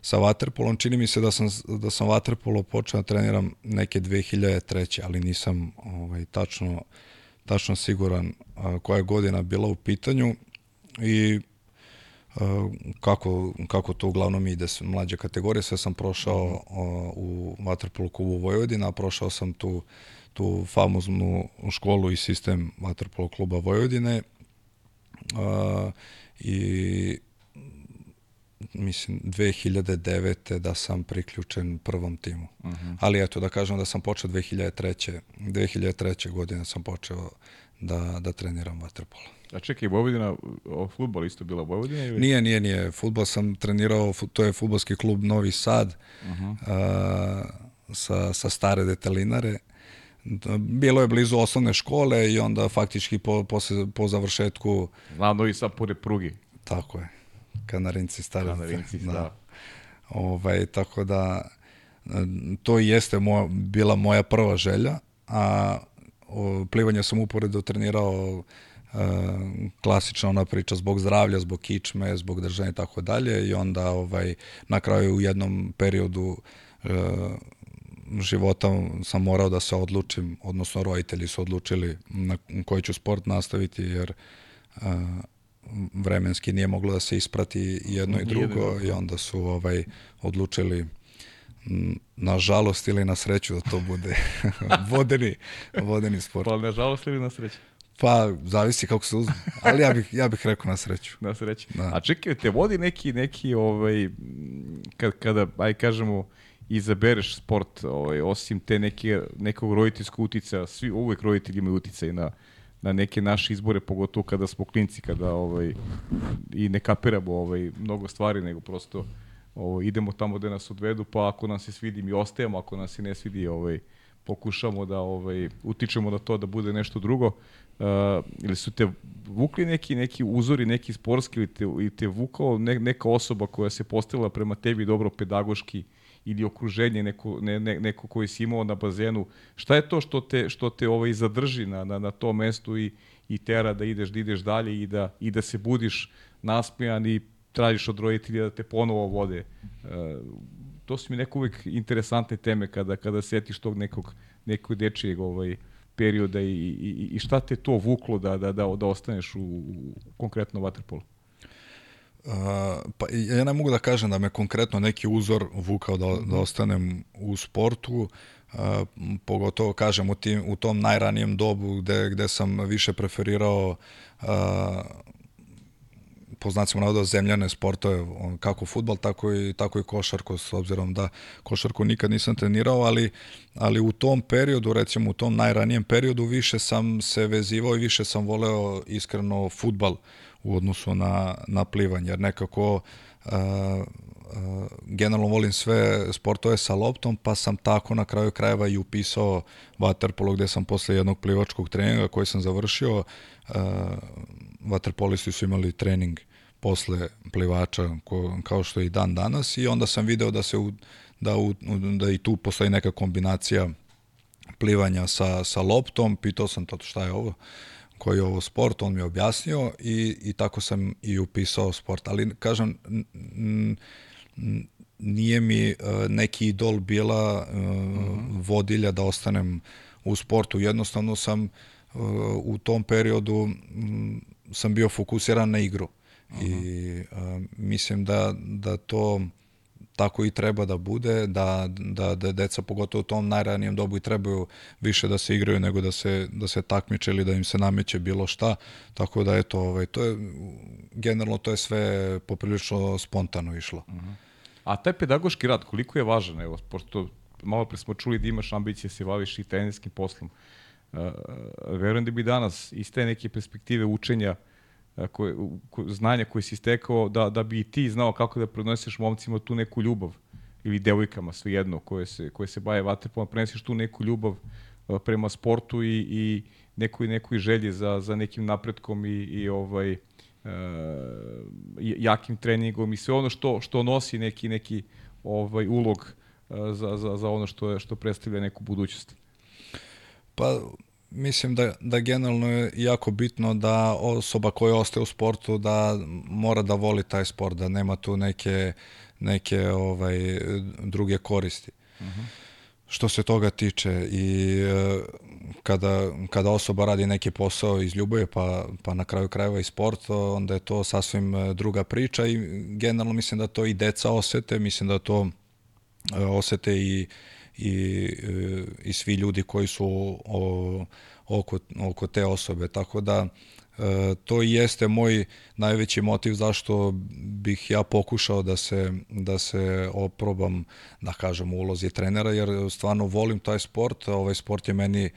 sa vaterpolom. Čini mi se da sam, da sam vaterpolo počeo da treniram neke 2003. ali nisam ovaj, tačno, tačno siguran koja je godina bila u pitanju i kako, kako to uglavnom ide s mlađe kategorije. Sve sam prošao a, u vaterpolu klubu Vojvodina, prošao sam tu, tu famoznu školu i sistem vaterpolo kluba Vojvodine a, i mislim 2009. da sam priključen prvom timu. Uh mhm. -huh. Ali eto da kažem da sam počeo 2003. 2003. godine sam počeo da, da treniram vaterpolo. A čekaj, Vojvodina, futbol isto bila Vojvodina? Ili? Nije, nije, nije. Futbol sam trenirao, to je futbolski klub Novi Sad uh mhm. -huh. a, sa, sa stare detalinare. Bilo je blizu osnovne škole i onda faktički po, po, po završetku... Znam, Novi Sad pored prugi. Tako je. Kanarinci stari. Kanarinci, da. da. Ovaj, tako da to jeste moja, bila moja prva želja, a o, plivanje sam uporedo trenirao e, klasična ona priča zbog zdravlja, zbog kičme, zbog držanja i tako dalje i onda ovaj na kraju u jednom periodu e, života sam morao da se odlučim, odnosno roditelji su odlučili na koji ću sport nastaviti jer e, vremenski nije moglo da se isprati jedno i drugo i onda su ovaj odlučili na žalost ili na sreću da to bude vodeni, vodeni sport. Pa na žalost ili na sreću? Pa, zavisi kako se uzme. Ali ja bih, ja bih rekao na sreću. Na sreću. Da. A čekaj, te vodi neki, neki ovaj, kad, kada, aj kažemo, izabereš sport, ovaj, osim te neke, nekog roditeljskog utica, svi uvek roditelji imaju uticaj na, na neke naše izbore, pogotovo kada smo klinci, kada ovaj, i ne kapiramo ovaj, mnogo stvari, nego prosto ovaj, idemo tamo gde nas odvedu, pa ako nam se svidi mi ostajemo, ako nas se ne svidi ovaj, pokušamo da ovaj, utičemo na to da bude nešto drugo. Uh, ili su te vukli neki neki uzori, neki sportski ili te, ili te vukao ne, neka osoba koja se postavila prema tebi dobro pedagoški ili okruženje neko, ne, ne, neko koji si imao na bazenu, šta je to što te, što te ovaj zadrži na, na, na tom mestu i, i tera da ideš, da ideš dalje i da, i da se budiš nasmijan i tražiš od roditelja da te ponovo vode. E, to su mi neko uvek interesantne teme kada, kada setiš tog nekog, nekog dečijeg ovaj, perioda i, i, i šta te to vuklo da, da, da, da ostaneš u, u konkretno vaterpolu? Uh, pa ja ne mogu da kažem da me konkretno neki uzor vukao da, da ostanem u sportu, uh, pogotovo kažem u, tim, u tom najranijem dobu gde, gde sam više preferirao uh, po znacima navoda zemljane sportove, kako futbal, tako i, tako i košarku, s obzirom da košarku nikad nisam trenirao, ali, ali u tom periodu, recimo u tom najranijem periodu, više sam se vezivao i više sam voleo iskreno futbal u odnosu na, na plivanje, jer nekako uh, generalno volim sve sportove sa loptom, pa sam tako na kraju krajeva i upisao vaterpolo gde sam posle jednog plivačkog treninga koji sam završio, vaterpolisti su imali trening posle plivača ko, kao što je i dan danas i onda sam video da se u, da, u, da i tu postoji neka kombinacija plivanja sa, sa loptom, pitao sam to šta je ovo, koji je ovo sport, on mi je objasnio i, i tako sam i upisao sport, ali kažem, nije mi uh, neki idol bila mm -hmm. vodilja da ostanem u sportu, jednostavno sam uh, u tom periodu sam bio fokusiran na igru. Uh -huh. I a, mislim da, da to tako i treba da bude, da, da, da deca pogotovo u tom najranijem dobu i trebaju više da se igraju nego da se, da se takmiče ili da im se nameće bilo šta, tako da eto, ovaj, to je, generalno to je sve poprilično spontano išlo. Uh -huh. A taj pedagoški rad, koliko je važan, evo, pošto malo pre smo čuli da imaš ambicije da se baviš i trenerskim poslom, uh, verujem da bi danas iz te neke perspektive učenja uh, koje, znanja koje si stekao, da, da bi i ti znao kako da prenoseš momcima tu neku ljubav ili devojkama, svejedno, koje se, koje se baje vaterpolom, prenesiš tu neku ljubav prema sportu i, i nekoj, nekoj želji za, za nekim napretkom i, i ovaj, uh, jakim treningom i sve ono što, što nosi neki, neki ovaj ulog za, za, za ono što, je, što predstavlja neku budućnost. Pa mislim da, da generalno je jako bitno da osoba koja ostaje u sportu da mora da voli taj sport, da nema tu neke, neke ovaj, druge koristi. Uh mhm. -huh. Što se toga tiče i e, kada, kada osoba radi neki posao iz ljubavi pa, pa na kraju krajeva i sport, onda je to sasvim e, druga priča i generalno mislim da to i deca osete, mislim da to e, osete i i, i svi ljudi koji su oko, oko te osobe. Tako da e, to jeste moj najveći motiv zašto bih ja pokušao da se, da se oprobam, da kažem, ulozi trenera, jer stvarno volim taj sport, ovaj sport je meni e,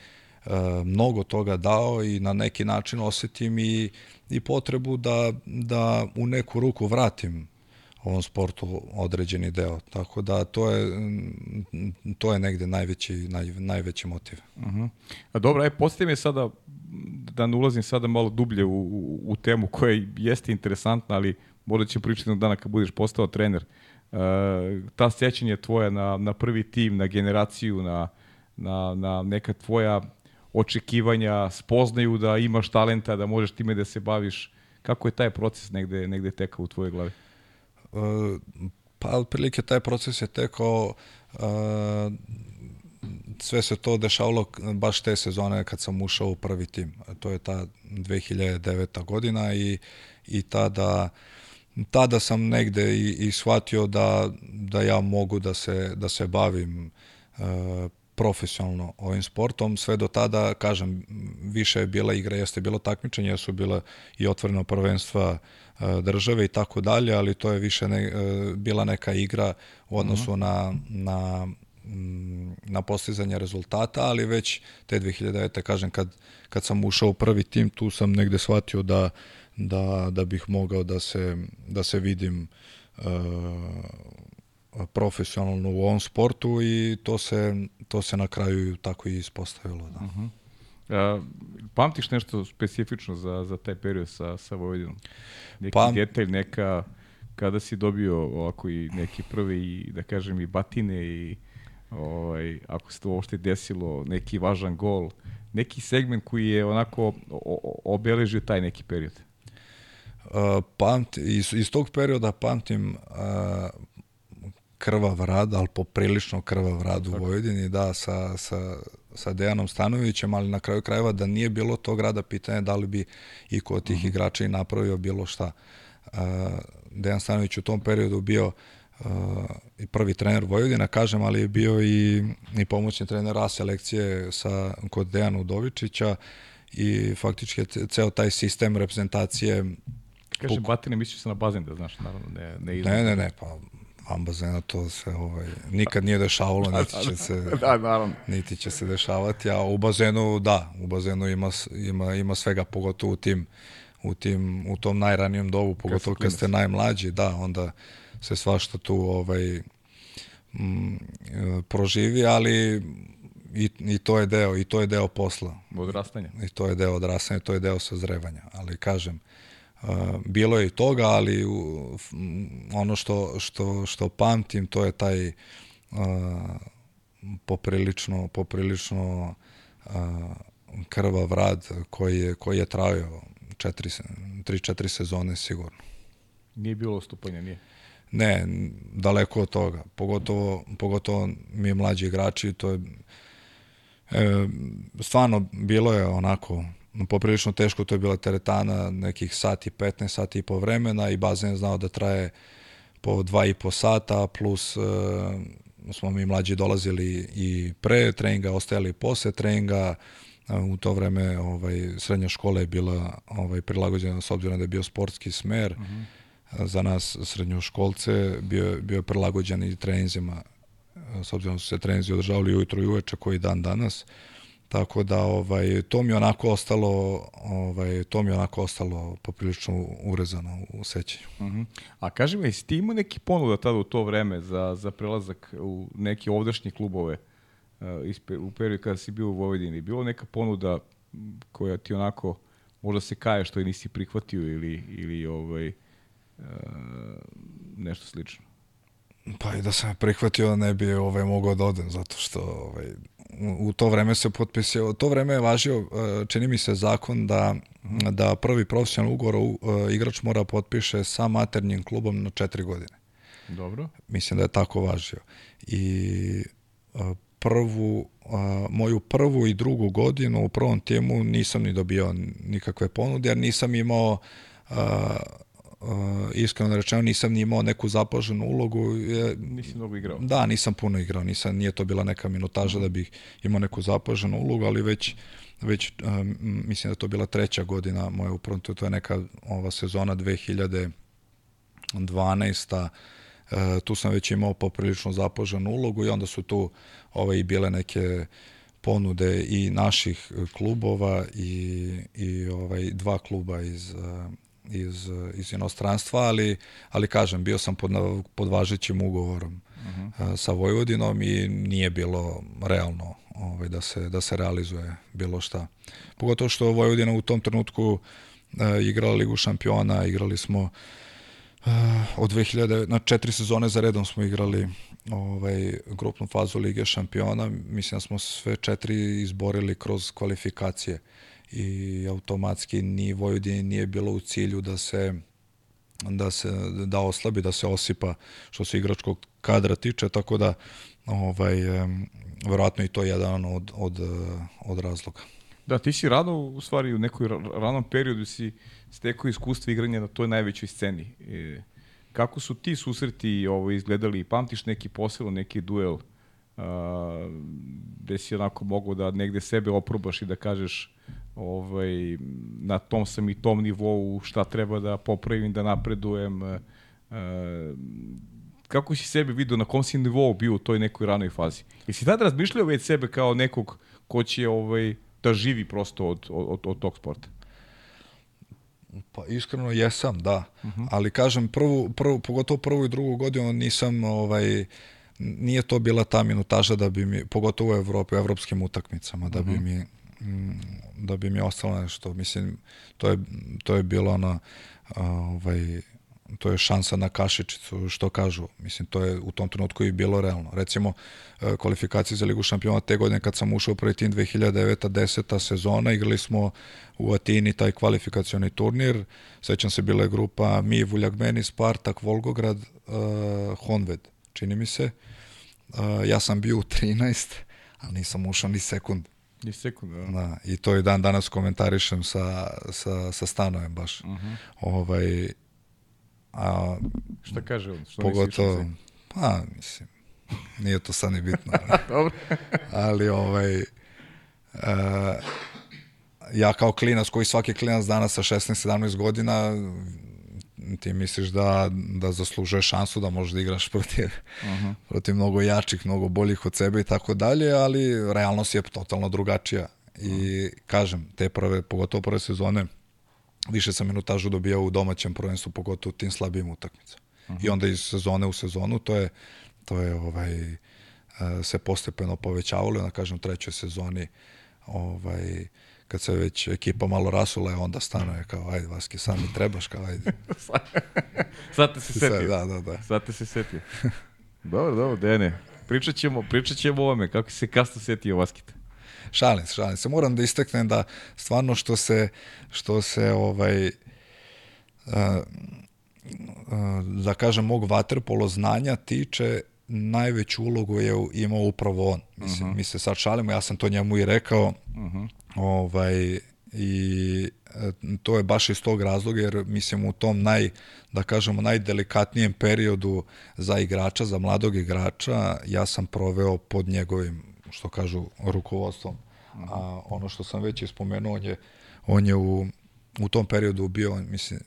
mnogo toga dao i na neki način osetim i, i potrebu da, da u neku ruku vratim ovom sportu određeni deo. Tako da to je, to je negde najveći, naj, najveći motiv. Uh mhm. -huh. A dobro, aj postavim me sada, da ne ulazim sada malo dublje u, u, u temu koja jeste interesantna, ali možda ćemo pričati dana kad budeš postao trener. Uh, ta sjećanja tvoja na, na prvi tim, na generaciju, na, na, na neka tvoja očekivanja, spoznaju da imaš talenta, da možeš time da se baviš. Kako je taj proces negde, negde tekao u tvojoj glavi? Pa otprilike taj proces je tekao sve se to dešavalo baš te sezone kad sam ušao u prvi tim. To je ta 2009. godina i, i tada tada sam negde i, i shvatio da, da ja mogu da se, da se bavim uh, profesionalno ovim sportom. Sve do tada, kažem, više je bila igra, jeste bilo takmičenje, su bila i otvoreno prvenstva države i tako dalje, ali to je više ne, e, bila neka igra u odnosu mhm. -huh. na, na mm, na postizanje rezultata, ali već te 2009. kažem kad, kad sam ušao u prvi tim, tu sam negde shvatio da, da, da bih mogao da se, da se vidim uh, profesionalno u ovom sportu i to se, to se na kraju tako i ispostavilo. Da. Uh -huh. Uh, pamtiš nešto specifično za, za taj period sa, sa Vojvodinom? Neki Pam... detalj, neka, kada si dobio ovako i neki prvi, da kažem, i batine i ovaj, ako se to uopšte desilo, neki važan gol, neki segment koji je onako obeležio taj neki period? Uh, pamti, iz, iz tog perioda pamtim uh, krvav rad, ali poprilično krvav rad u Vojvodini, da, sa, sa sa Dejanom Stanovićem, ali na kraju krajeva da nije bilo tog rada, pitanje da li bi i kod tih mhm. igrača i napravio bilo šta. Uh, Dejan Stanović u tom periodu bio uh, i prvi trener Vojvodina, kažem, ali je bio i, i pomoćni trener A selekcije sa, kod Dejana Udovičića i faktički ceo taj sistem reprezentacije Kaže, batine misliš se na bazen, da znaš, naravno, ne, ne Ne, ne, ne, pa van bazena to se ovaj, nikad nije dešavalo, niti će se, da, naravno. niti će se dešavati, a u bazenu, da, u bazenu ima, ima, ima svega, pogotovo u tim, u, tim, u tom najranijem dobu, pogotovo kad ste najmlađi, da, onda se svašta tu ovaj, m, proživi, ali i, i to je deo i to je deo posla. Odrastanja. I to je deo odrastanja, to je deo sazrevanja, ali kažem, bilo je i toga, ali ono što, što, što pamtim to je taj uh, poprilično, poprilično uh, krvav rad koji je, koji je trajao 3-4 sezone sigurno. Nije bilo ostupanja, nije? Ne, daleko od toga. Pogotovo, pogotovo mi mlađi igrači, to je e, stvarno bilo je onako poprilično teško, to je bila teretana nekih sati, 15 sati i po vremena i bazen je znao da traje po dva i po sata, plus uh, smo mi mlađi dolazili i pre treninga, ostajali posle treninga, u to vreme ovaj, srednja škola je bila ovaj, prilagođena s obzirom da je bio sportski smer. Uh mhm. -huh. Za nas srednjoškolce bio, bio prilagođen i treninzima s obzirom da su se treninzi održavali ujutro i uveče koji dan danas. Uh, Tako da ovaj to mi onako ostalo ovaj to mi onako ostalo poprilično urezano u sećanju. Uh mhm. -huh. A kaži mi, jesi ti imao neki ponuda tada u to vreme za, za prelazak u neke ovdašnje klubove uh, u periodu kada si bio u Vojvodini? Bilo neka ponuda koja ti onako možda se kaje što je nisi prihvatio ili, ili ovaj, uh, nešto slično? Pa i da sam prihvatio ne bi ovaj mogao da odem zato što ovaj u to vreme se potpisio, to vreme je važio, čini mi se zakon da, da prvi profesionalni ugovor igrač mora potpiše sa maternjim klubom na četiri godine. Dobro. Mislim da je tako važio. I prvu, moju prvu i drugu godinu u prvom timu nisam ni dobio nikakve ponude, jer nisam imao iskreno rečeno nisam ni imao neku zapaženu ulogu. Nisi mnogo igrao? Da, nisam puno igrao, nisam, nije to bila neka minutaža da bih imao neku zapaženu ulogu, ali već već um, mislim da to bila treća godina moja upravo, to je neka ova sezona 2012 E, tu sam već imao poprilično zapoženu ulogu i onda su tu ovaj, bile neke ponude i naših klubova i, i ovaj, dva kluba iz, iz, iz inostranstva, ali, ali kažem, bio sam pod, pod važećim ugovorom uh -huh. sa Vojvodinom i nije bilo realno ovaj, da, se, da se realizuje bilo šta. Pogotovo što Vojvodina u tom trenutku uh, igrala Ligu šampiona, igrali smo Uh, od 2000, na četiri sezone za redom smo igrali ovaj, grupnu fazu Lige šampiona. Mislim da smo sve četiri izborili kroz kvalifikacije i automatski ni Vojvodini nije bilo u cilju da se da se da oslabi, da se osipa što se igračkog kadra tiče, tako da ovaj verovatno i to je jedan od, od, od razloga. Da, ti si rano, u stvari, u nekoj ranom periodu si stekao iskustvo igranja na toj najvećoj sceni. E, kako su ti susreti ovo, izgledali? Pamtiš neki posebno, neki duel a, gde si onako mogao da negde sebe oprobaš i da kažeš ovaj, na tom sam i tom nivou šta treba da popravim, da napredujem. A, a, kako si sebe vidio, na kom si nivou bio u toj nekoj ranoj fazi? Jesi tada razmišljao već sebe kao nekog ko će ovaj, da živi prosto od, od, od tog sporta? Pa iskreno jesam, da. Uh mhm. -huh. Ali kažem, prvu, prvu, pogotovo prvu i drugu godinu nisam, ovaj, nije to bila ta minutaža da bi mi, pogotovo u Evropi, u evropskim utakmicama, da uh -huh. bi mhm. mi mm, da bi mi ostalo nešto. Mislim, to je, to je bilo ono, ovaj, to je šansa na kašičicu, što kažu. Mislim, to je u tom trenutku i bilo realno. Recimo, e, kvalifikacije za Ligu šampiona te godine kad sam ušao prvi tim 2009. 10. sezona, igrali smo u Atini taj kvalifikacioni turnir. Sećam se, bila je grupa mi, Vuljagmeni, Spartak, Volgograd, uh, Honved, čini mi se. Uh, ja sam bio u 13, ali nisam ušao ni sekund. Ni sekund, da. da. I to i dan danas komentarišem sa, sa, sa stanojem baš. Uh mhm. -huh. ovaj, A, Šta kaže on? Što pogotovo, pa, mislim, nije to sad ni bitno. Dobro. ali, ovaj, uh, ja kao klinac, koji svaki klinac danas sa 16-17 godina, ti misliš da, da zaslužuje šansu da možeš da igraš protiv, uh -huh. protiv mnogo jačih, mnogo boljih od sebe i tako dalje, ali realnost je totalno drugačija. I kažem, te prve, pogotovo prve sezone, više sam minutažu dobijao u domaćem prvenstvu, pogotovo u tim slabijim utakmicama. Uh -huh. I onda iz sezone u sezonu, to je, to je ovaj, e, se postepeno povećavalo, na kažem, u trećoj sezoni ovaj, kad se već ekipa malo rasula, onda stanuje kao, ajde, Vaski, sad mi trebaš, kao, ajde. sad te se setio. Da, da, da. Sad te se setio. dobro, dobro, Dene. Pričat ćemo, pričat ćemo o ovome, kako se kasno setio Vaskita. Šalim se, šalim se. Moram da isteknem da stvarno što se, što se ovaj, uh, uh, da kažem, mog vaterpolo znanja tiče, najveću ulogu je imao upravo on. Mislim, uh -huh. mi se sad šalimo, ja sam to njemu i rekao. Uh -huh. ovaj, i e, to je baš iz tog razloga jer mislim u tom naj da kažemo najdelikatnijem periodu za igrača, za mladog igrača, ja sam proveo pod njegovim što kažu, rukovodstvom. A ono što sam već ispomenuo, on je, on je u, u tom periodu bio, mislim,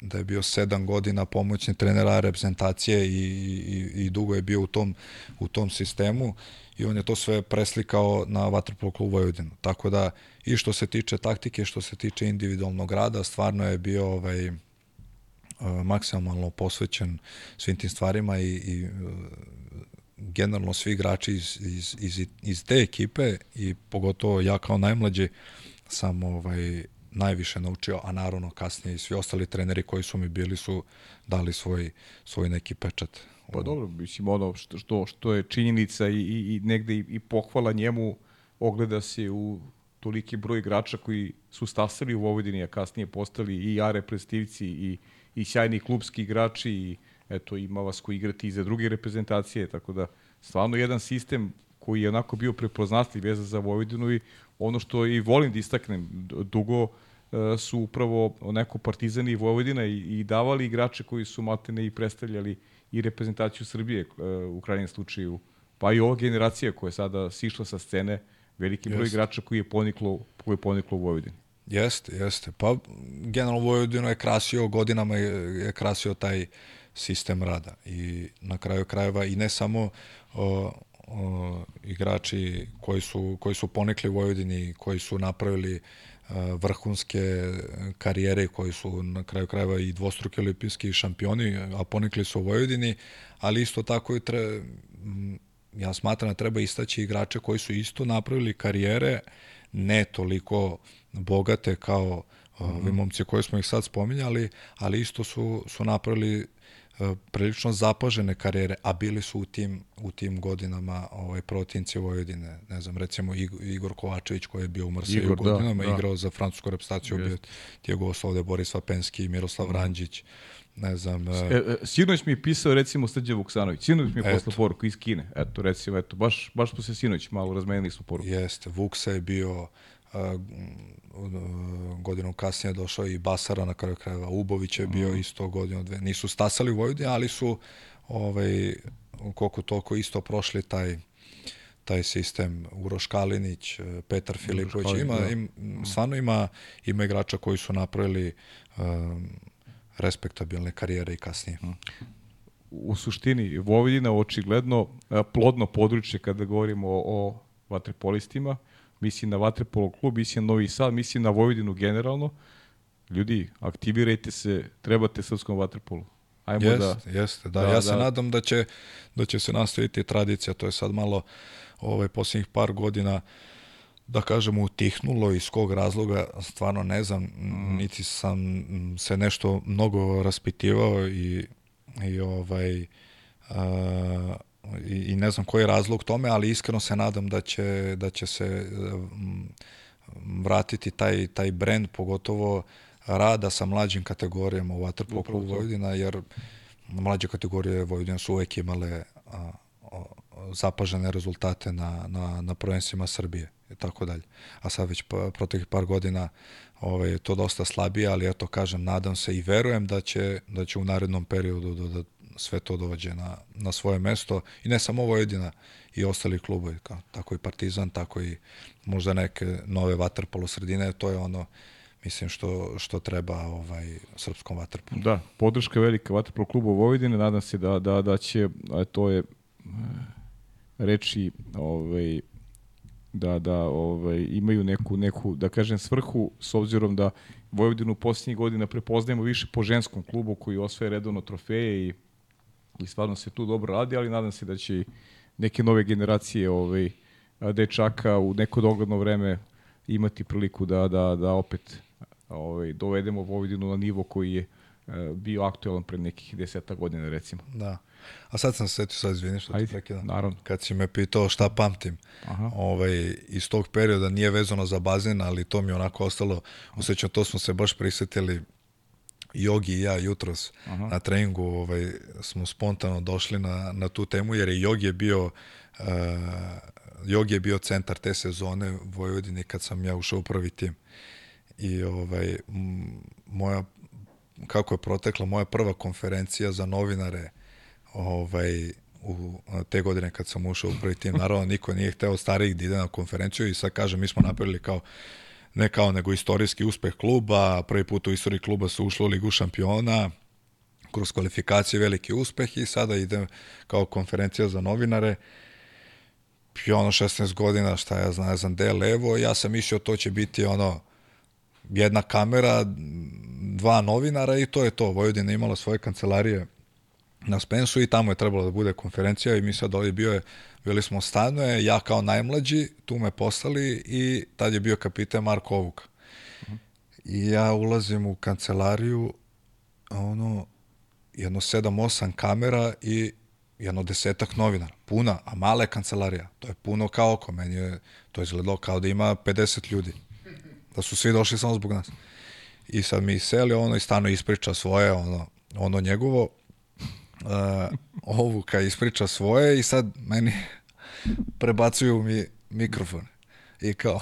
da je bio sedam godina pomoćni trenera reprezentacije i, i, i dugo je bio u tom, u tom sistemu i on je to sve preslikao na Vatrpolo klubu Vojvodinu. Tako da i što se tiče taktike, što se tiče individualnog rada, stvarno je bio ovaj, maksimalno posvećen svim tim stvarima i, i generalno svi igrači iz, iz, iz, iz te ekipe i pogotovo ja kao najmlađi sam ovaj, najviše naučio, a naravno kasnije i svi ostali treneri koji su mi bili su dali svoj, svoj neki pečat. Pa dobro, mislim ono što, što, što je činjenica i, i, i negde i, i pohvala njemu ogleda se u toliki broj igrača koji su stasali u Vojvodini, a kasnije postali i A reprezentativci i, i sjajni klubski igrači i eto ima vas koji igrati i za druge reprezentacije, tako da stvarno jedan sistem koji je onako bio prepoznatljiv vezan za Vojvodinu i ono što i volim da istaknem, dugo e, su upravo neko Partizani i Vojvodina i, i davali igrače koji su matene i predstavljali i reprezentaciju Srbije e, u krajnjem slučaju, pa i ova generacija koja je sada sišla sa scene, veliki broj Jeste. igrača koji je poniklo, koji je poniklo u Vojvodini. Jeste, jeste. Pa generalno Vojvodinu je krasio, godinama je, je krasio taj sistem rada i na kraju krajeva i ne samo o, o, igrači koji su, koji su ponikli u Vojvodini, koji su napravili vrhunske karijere koji su na kraju krajeva i dvostruki olimpijski šampioni, a ponikli su u Vojvodini, ali isto tako i tre, ja smatram da treba istaći igrače koji su isto napravili karijere ne toliko bogate kao mm -hmm. ovi momci koji smo ih sad spominjali, ali isto su, su napravili E, prilično zapažene karijere, a bili su u tim, u tim godinama ovaj, protinci Vojvodine. Ne znam, recimo Igor Kovačević koji je bio u Marseju da, godinama, da, igrao za francusku reprezentaciju, bio Diego Oslovde, Boris Vapenski, Miroslav mm. Ranđić, ne znam... E, e, sinoć mi je pisao recimo Srđan Vuksanović, sinoć mi je poslao poruku iz Kine, eto recimo, eto, baš, baš smo se sinoć malo razmenili smo poruku. Jeste, Vuksa je bio godinu kasnije došao i Basara na kraju krajeva. Ubović je bio mm. isto godinu dve. Nisu stasali u Vojvodini, ali su ovaj, koliko toliko isto prošli taj taj sistem Uroš Kalinić, Petar Filipović, ima, da. im, stvarno ima, ima igrača koji su napravili um, respektabilne karijere i kasnije. U suštini, Vojvodina očigledno plodno područje kada govorimo o, o vatrepolistima, mislim na Vatrepolo klub, mislim na Novi Sad, mislim na Vojvodinu generalno. Ljudi, aktivirajte se, trebate srpskom vaterpolu. Ajmo jest, da... Jeste, da. da ja da, se nadam da će, da će se nastaviti tradicija, to je sad malo ovaj, posljednjih par godina da kažemo utihnulo iz kog razloga stvarno ne znam mm. niti sam se nešto mnogo raspitivao i, i ovaj a, i, i ne znam koji je razlog tome, ali iskreno se nadam da će, da će se vratiti taj, taj brend, pogotovo rada sa mlađim kategorijama u Waterpolo klubu Vojvodina, jer mlađe kategorije Vojvodina su uvek imale a, a, zapažene rezultate na, na, na prvenstvima Srbije i tako dalje. A sad već pa, proteklih par godina ovaj, to dosta slabije, ali eto kažem, nadam se i verujem da će, da će u narednom periodu da, da sve to dođe na, na svoje mesto. I ne samo Vojvodina i ostali klubovi, kao, tako i Partizan, tako i možda neke nove vaterpolo sredine, to je ono mislim što što treba ovaj srpskom vaterpolu. Da, podrška velika vaterpolo klubu Vojvodine, nadam se da da da će to je e, reči ovaj da da ovaj imaju neku neku da kažem svrhu s obzirom da Vojvodinu poslednjih godina prepoznajemo više po ženskom klubu koji osvaja redovno trofeje i i stvarno se tu dobro radi, ali nadam se da će neke nove generacije ovaj, dečaka u neko dogledno vreme imati priliku da, da, da opet ovaj, dovedemo Vojvodinu na nivo koji je eh, bio aktualan pred nekih deseta godina, recimo. Da. A sad sam se setio, sad izvini što Ajde, te prekidam. Naravno. Kad si me pitao šta pamtim, Aha. ovaj, iz tog perioda nije vezano za bazen, ali to mi je onako ostalo, osjećam, to smo se baš prisetili Jogi i ja jutros Aha. na treningu ovaj, smo spontano došli na, na tu temu, jer je Jogi je bio uh, Jogi je bio centar te sezone Vojvodine kad sam ja ušao u prvi tim. I ovaj, moja, kako je protekla moja prva konferencija za novinare ovaj, u te godine kad sam ušao u prvi tim. Naravno, niko nije hteo starijih da ide na konferenciju i sad kažem, mi smo napravili kao ne kao nego istorijski uspeh kluba, prvi put u istoriji kluba su ušli u Ligu šampiona, kroz kvalifikacije veliki uspeh i sada ide kao konferencija za novinare. I ono 16 godina, šta ja znam, znam je levo, ja sam mislio to će biti ono jedna kamera, dva novinara i to je to. Vojvodina imala svoje kancelarije na Spensu i tamo je trebalo da bude konferencija i mi sad ovdje bio je bili smo stanuje, ja kao najmlađi, tu me poslali i tad je bio kapitan Marko Ovuk. I ja ulazim u kancelariju, ono, jedno sedam, osam kamera i jedno desetak novinara, puna, a mala je kancelarija. To je puno kao oko, meni je to izgledalo kao da ima 50 ljudi. Da su svi došli samo zbog nas. I sad mi seli ono i stano ispriča svoje, ono, ono njegovo, uh, ovu ispriča svoje i sad meni prebacuju mi mikrofon. I kao,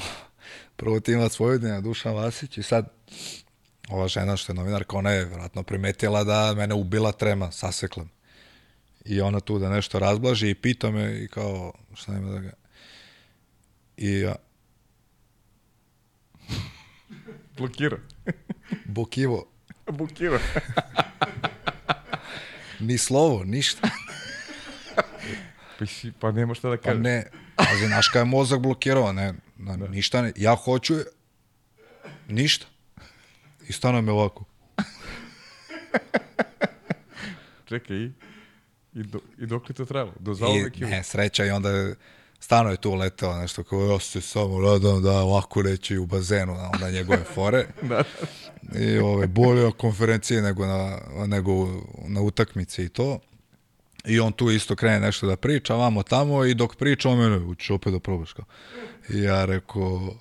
prvo ti ima svoju dnevna Dušan Vasić i sad ova žena što je novinarka, ona je vratno primetila da mene ubila trema, sasekla I ona tu da nešto razblaži i pita me i kao, šta ima da ga... I ja... Blokira. Bokivo. Blokira. Ni slovo, ništa. pa, si, pa nema šta da kaže. Pa ne, ali znaš kada je mozak blokirao, ne, na, da. ništa ne, ja hoću, ništa. I stano me ovako. Čekaj, i, i, do, i dok li to trebalo? Do I, ne, sreća i onda stano je tu leteo nešto kao ja se samo radam da ovako reći u bazenu, onda njegove fore. da. I ove, bolje konferencije nego na, nego na utakmici i to. I on tu isto krene nešto da priča, vamo tamo i dok priča on mene, učiš opet da probaš kao. I ja rekao,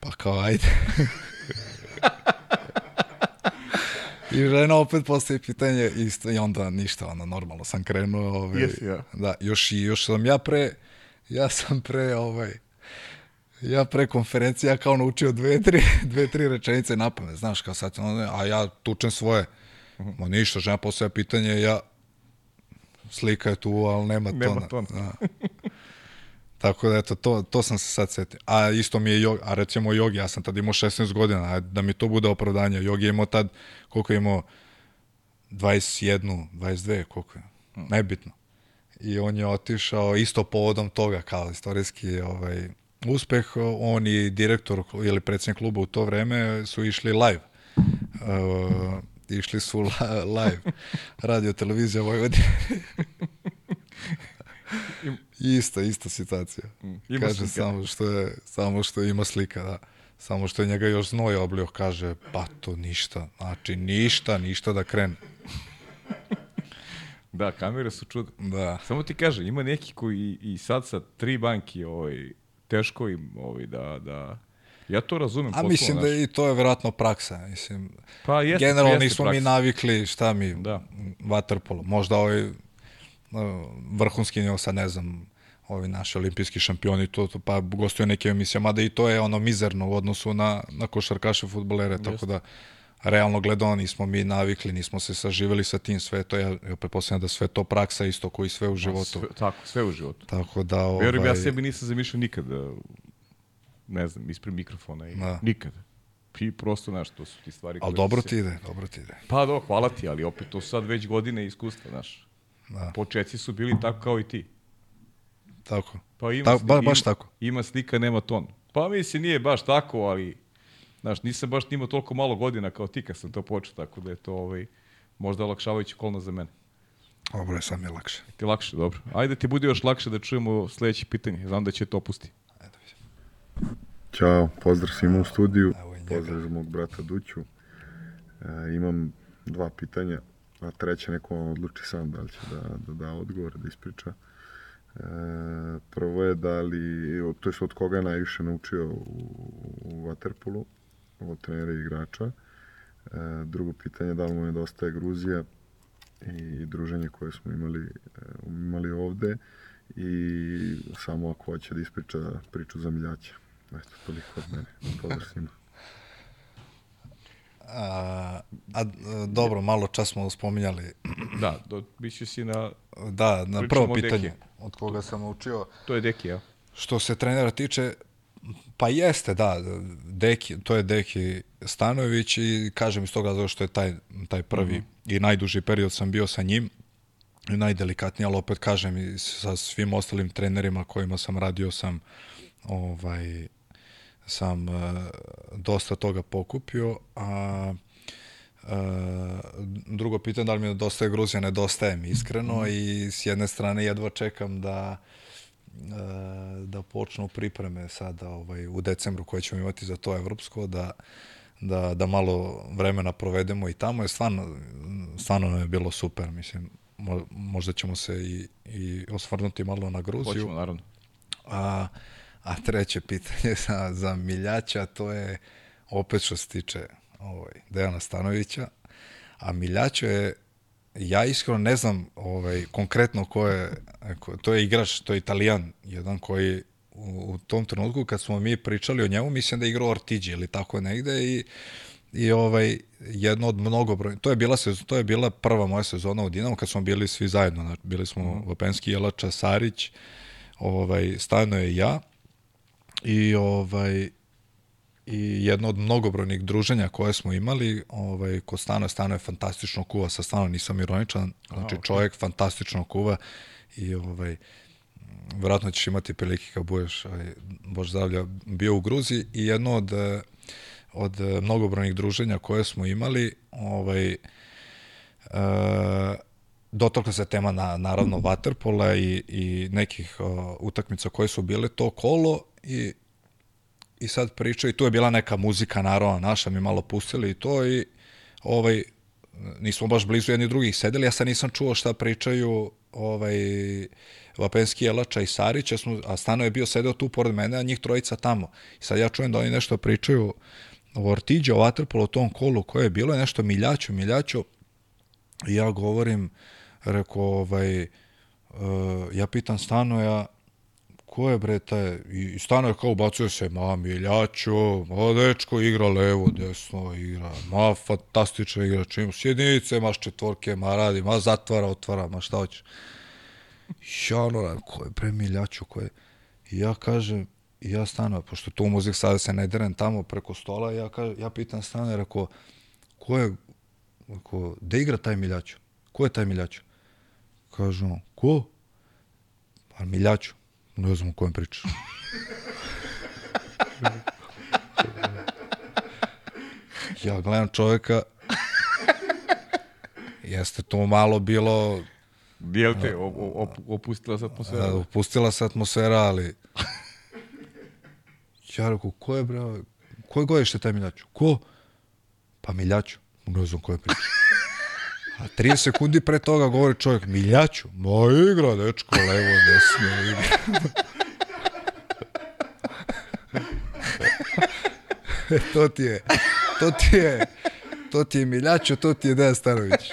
pa kao ajde. I žena opet postaje pitanje isto i onda ništa, onda normalno sam krenuo. Ovaj, yes, yeah. Da, još, i, još sam ja pre, ja sam pre, ovaj, ja pre konferencije kao naučio dve, tri, dve, tri rečenice na pamet, znaš, kao sad, a ja tučem svoje. -huh. Ma ništa, žena postaje pitanje, ja slika je tu, ali nema, nema tona. tona. Da. Tako da, eto, to, to sam se sad setio. A isto mi je Jogi, a recimo Jogi, ja sam tad imao 16 godina, a da mi to bude opravdanje. Jogi je imao tad, koliko je imao, 21, 22, koliko je, hmm. nebitno. I on je otišao isto povodom toga, kao istorijski ovaj, uspeh. On i direktor ili predsednik kluba u to vreme su išli live. Uh, išli su live radio televizija Vojvodine. isto, ista situacija. Mm, ima kaže slika. samo što je samo što ima slika, da. Samo što je njega još znoj oblio, kaže, pa to ništa. Znači, ništa, ništa da krene. Da, kamere su čudo. Da. Samo ti kaže, ima neki koji i sad sa tri banki, ovaj, teško im ovaj, da, da Ja to razumem. A mislim da i to je verovatno praksa. Mislim, pa jeste, generalno jeste nismo praksa. mi navikli šta mi da. vaterpolo. Možda ovaj vrhunski njel sad ne znam ovi naši olimpijski šampioni to, to pa gostuje neke emisije, mada i to je ono mizerno u odnosu na, na košarkaše futbolere, tako da realno gledano nismo mi navikli, nismo se saživeli sa tim sve to, ja, ja pretpostavljam da sve to praksa isto koji sve u životu. Sve, tako, sve u životu. Tako da... Ovaj... Verujem, ja sebi nisam zamišljao nikada ne znam, ispred mikrofona i da. nikada. I prosto, znaš, to su ti stvari Ali dobro se... ti ide, dobro ti ide. Pa do, hvala ti, ali opet to sad već godine iskustva, znaš. Da. Početci su bili tako kao i ti. Tako. Pa ima, Ta, ba, baš ima, tako. Ima slika, nema ton. Pa mislim, nije baš tako, ali znaš, nisam baš imao toliko malo godina kao ti kad sam to počeo, tako da je to ovaj, možda olakšavajući kolno za mene. Dobro je, sam je lakše. Ti lakše, dobro. Ajde ti bude još lakše da čujemo sledeće pitanje. Znam da će to opusti. Ćao, pozdrav svima u studiju, pozdrav za mog brata Duću. E, imam dva pitanja, a treće neko on odluči sam da li će da, da da odgovor, da ispriča. E, prvo je da li, to je od koga je najviše naučio u, u Waterpolu, od trenera i igrača. E, drugo pitanje, da li mu nedostaje Gruzija i druženje koje smo imali, e, imali ovde i samo ako hoće da ispriča priču za miljaća. Eto, toliko od mene. Pozdrav svima. A, a, dobro, malo čas smo spominjali. Da, do, biće si na... Da, na prvo pitanje od koga sam učio. To je Deki, ja. Što se trenera tiče, pa jeste, da, Deki, to je Deki Stanović i kažem iz toga zato što je taj, taj prvi mm -hmm. i najduži period sam bio sa njim i najdelikatniji, ali opet kažem i sa svim ostalim trenerima kojima sam radio sam ovaj sam uh, dosta toga pokupio, a uh, drugo pitanje da li mi nedostaje Gruzija, nedostaje mi iskreno mm. i s jedne strane jedva čekam da uh, da počnu pripreme sada ovaj, u decembru koje ćemo imati za to evropsko, da, da, da malo vremena provedemo i tamo je stvarno, stvarno je bilo super, mislim, možda ćemo se i, i osvrnuti malo na Gruziju. Hoćemo, naravno. A, a treće pitanje za, za Miljača, to je opet što se tiče ovaj, Dejana Stanovića, a Miljačo je ja iskreno ne znam ovaj, konkretno ko je, to je igrač, to je italijan, jedan koji u, u tom trenutku kad smo mi pričali o njemu, mislim da je igrao Ortiđi ili tako negde i i ovaj jedno od mnogo broj, to je bila sezon, to je bila prva moja sezona u Dinamo kad smo bili svi zajedno, bili smo. Vapenski, Jelača, Sarić, ovaj Stano je ja i ovaj i jedno od mnogobrojnih druženja koje smo imali, ovaj, kod Stano, Stano je fantastično kuva, sa Stano nisam ironičan, znači Aha, okay. čovjek fantastično kuva i ovaj, vjerojatno ćeš imati prilike kad budeš, ovaj, bož zdravlja, bio u Gruziji i jedno od, od mnogobrojnih druženja koje smo imali, ovaj, e, dotakla se tema na, naravno Waterpola i, i nekih o, utakmica koje su bile to kolo i i sad pričaju, i tu je bila neka muzika, naravno, naša, mi malo pustili i to i ovaj, nismo baš blizu jedni drugih sedeli, ja sad nisam čuo šta pričaju ovaj, Vapenski Jelača i Sarić, ja smo, a Stano je bio sedeo tu pored mene, a njih trojica tamo. I sad ja čujem da oni nešto pričaju o Ortiđe, o Waterpolu, o tom kolu koje je bilo, nešto miljaću, miljaću. I ja govorim, reko, ovaj, uh, ja pitan Stano, ja, ko je bre taj, i stano je kao ubacuje se, ma Miljačo, ma dečko igra levo, desno igra, ma fantastično igra, čim sjedinice, maš četvorke, ma radi, ma zatvara, otvara, ma šta hoćeš. Ja ono, ko je bre Miljačo, ko je, i ja kažem, ja stano, pošto tu muzik sada se ne deren tamo preko stola, ja, kažem, ja pitan stano, rekao, ko je, ko, gde igra taj Miljačo? Ko je taj Miljačo? Kažu, ko? Pa Miljačo. Ne znam o kojem pričaš. ja gledam čoveka, jeste to malo bilo... Bijel te op, opustila se atmosfera? Opustila se atmosfera, ali... Ja rekao, ko je, bre, koje godište taj Miljaču? Ko? Pa Miljaču. Ne znam koje priča. A 30 sekundi pre toga govori čovjek, Miljaću, ma igra, dečko, levo, desno, igra. to ti je, to ti je, to ti je Miljaću, to ti je Dejan Stanović.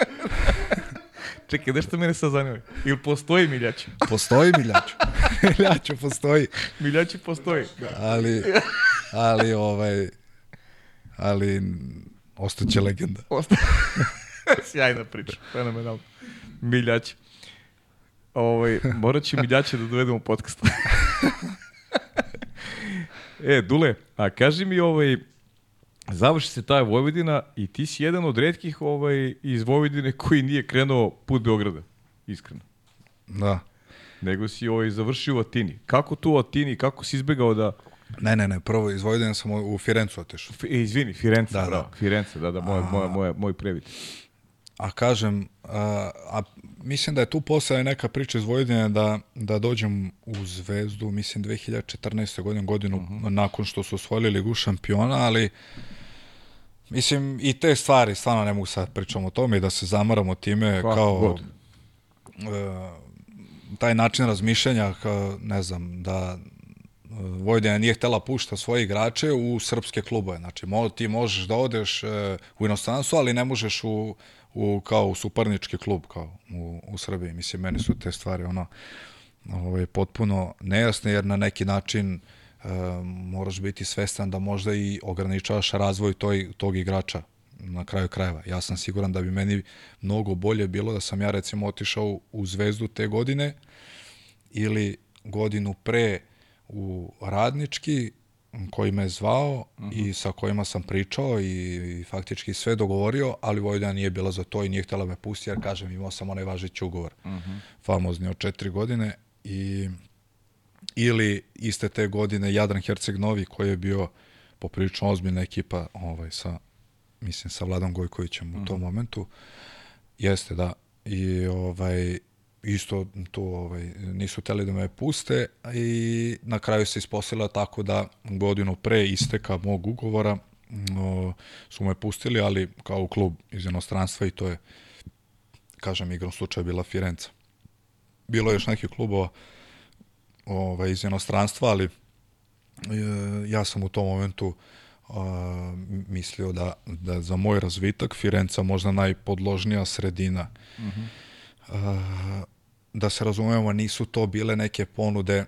Čekaj, nešto mene sad zanima. Ili postoji Miljaću? Postoji Miljaću. Miljaću postoji. Miljaću postoji. Ali, ali, ovaj, ali, ostaće legenda. Osta... Sjajna priča, fenomenalno. Miljać. Ovaj, morat će Miljače da dovedemo podcast. e, Dule, a kaži mi ovaj, završi se ta Vojvodina i ti si jedan od redkih ovaj, iz Vojvodine koji nije krenuo put Beograda, iskreno. Da. Nego si ovaj, završio u Atini. Kako tu u Atini, kako si izbegao da... Ne, ne, ne, prvo iz Vojvodine sam u Firencu otišao. F, izvini, Firenca, da, bravo. Da. Firenca, da, da, moj, moj, moj, moj previt a kažem, a, a mislim da je tu posle neka priča iz Vojvodine da, da dođem u Zvezdu, mislim 2014. godinu, godinu uh -huh. nakon što su osvojili Ligu šampiona, ali mislim i te stvari, stvarno ne mogu sad pričamo o tome i da se zamaramo time Hvala, kao god. E, taj način razmišljanja, kao, ne znam, da Vojvodina nije htela pušta svoje igrače u srpske klubove. Znači, mo, ti možeš da odeš e, u inostranstvo, ali ne možeš u, u, kao u suparnički klub kao u, u Srbiji. Mislim, meni su te stvari ono, ovaj, potpuno nejasne, jer na neki način e, moraš biti svestan da možda i ograničavaš razvoj toj, tog igrača na kraju krajeva. Ja sam siguran da bi meni mnogo bolje bilo da sam ja recimo otišao u Zvezdu te godine ili godinu pre u Radnički koji me je zvao uh -huh. i mhm. sa kojima sam pričao i, i faktički sve dogovorio, ali Vojvodina nije bila za to i nije htjela me pustiti, jer kažem, imao sam onaj važeći ugovor, uh mhm. -huh. famozni od četiri godine i ili iste te godine Jadran Herceg Novi koji je bio poprilično ozbiljna ekipa ovaj, sa, mislim, sa Vladom Gojkovićem uh -huh. u tom mhm. momentu. Jeste, da. I ovaj, isto tu ovaj, nisu teli da me puste i na kraju se ispostavila tako da godinu pre isteka mog ugovora no, su me pustili, ali kao u klub iz inostranstva i to je kažem, igrom slučaja bila Firenca. Bilo je još nekih klubova ovaj, iz inostranstva, ali e, ja sam u tom momentu a, mislio da, da za moj razvitak Firenca možda najpodložnija sredina. Uh -huh. a, da se razumemo, nisu to bile neke ponude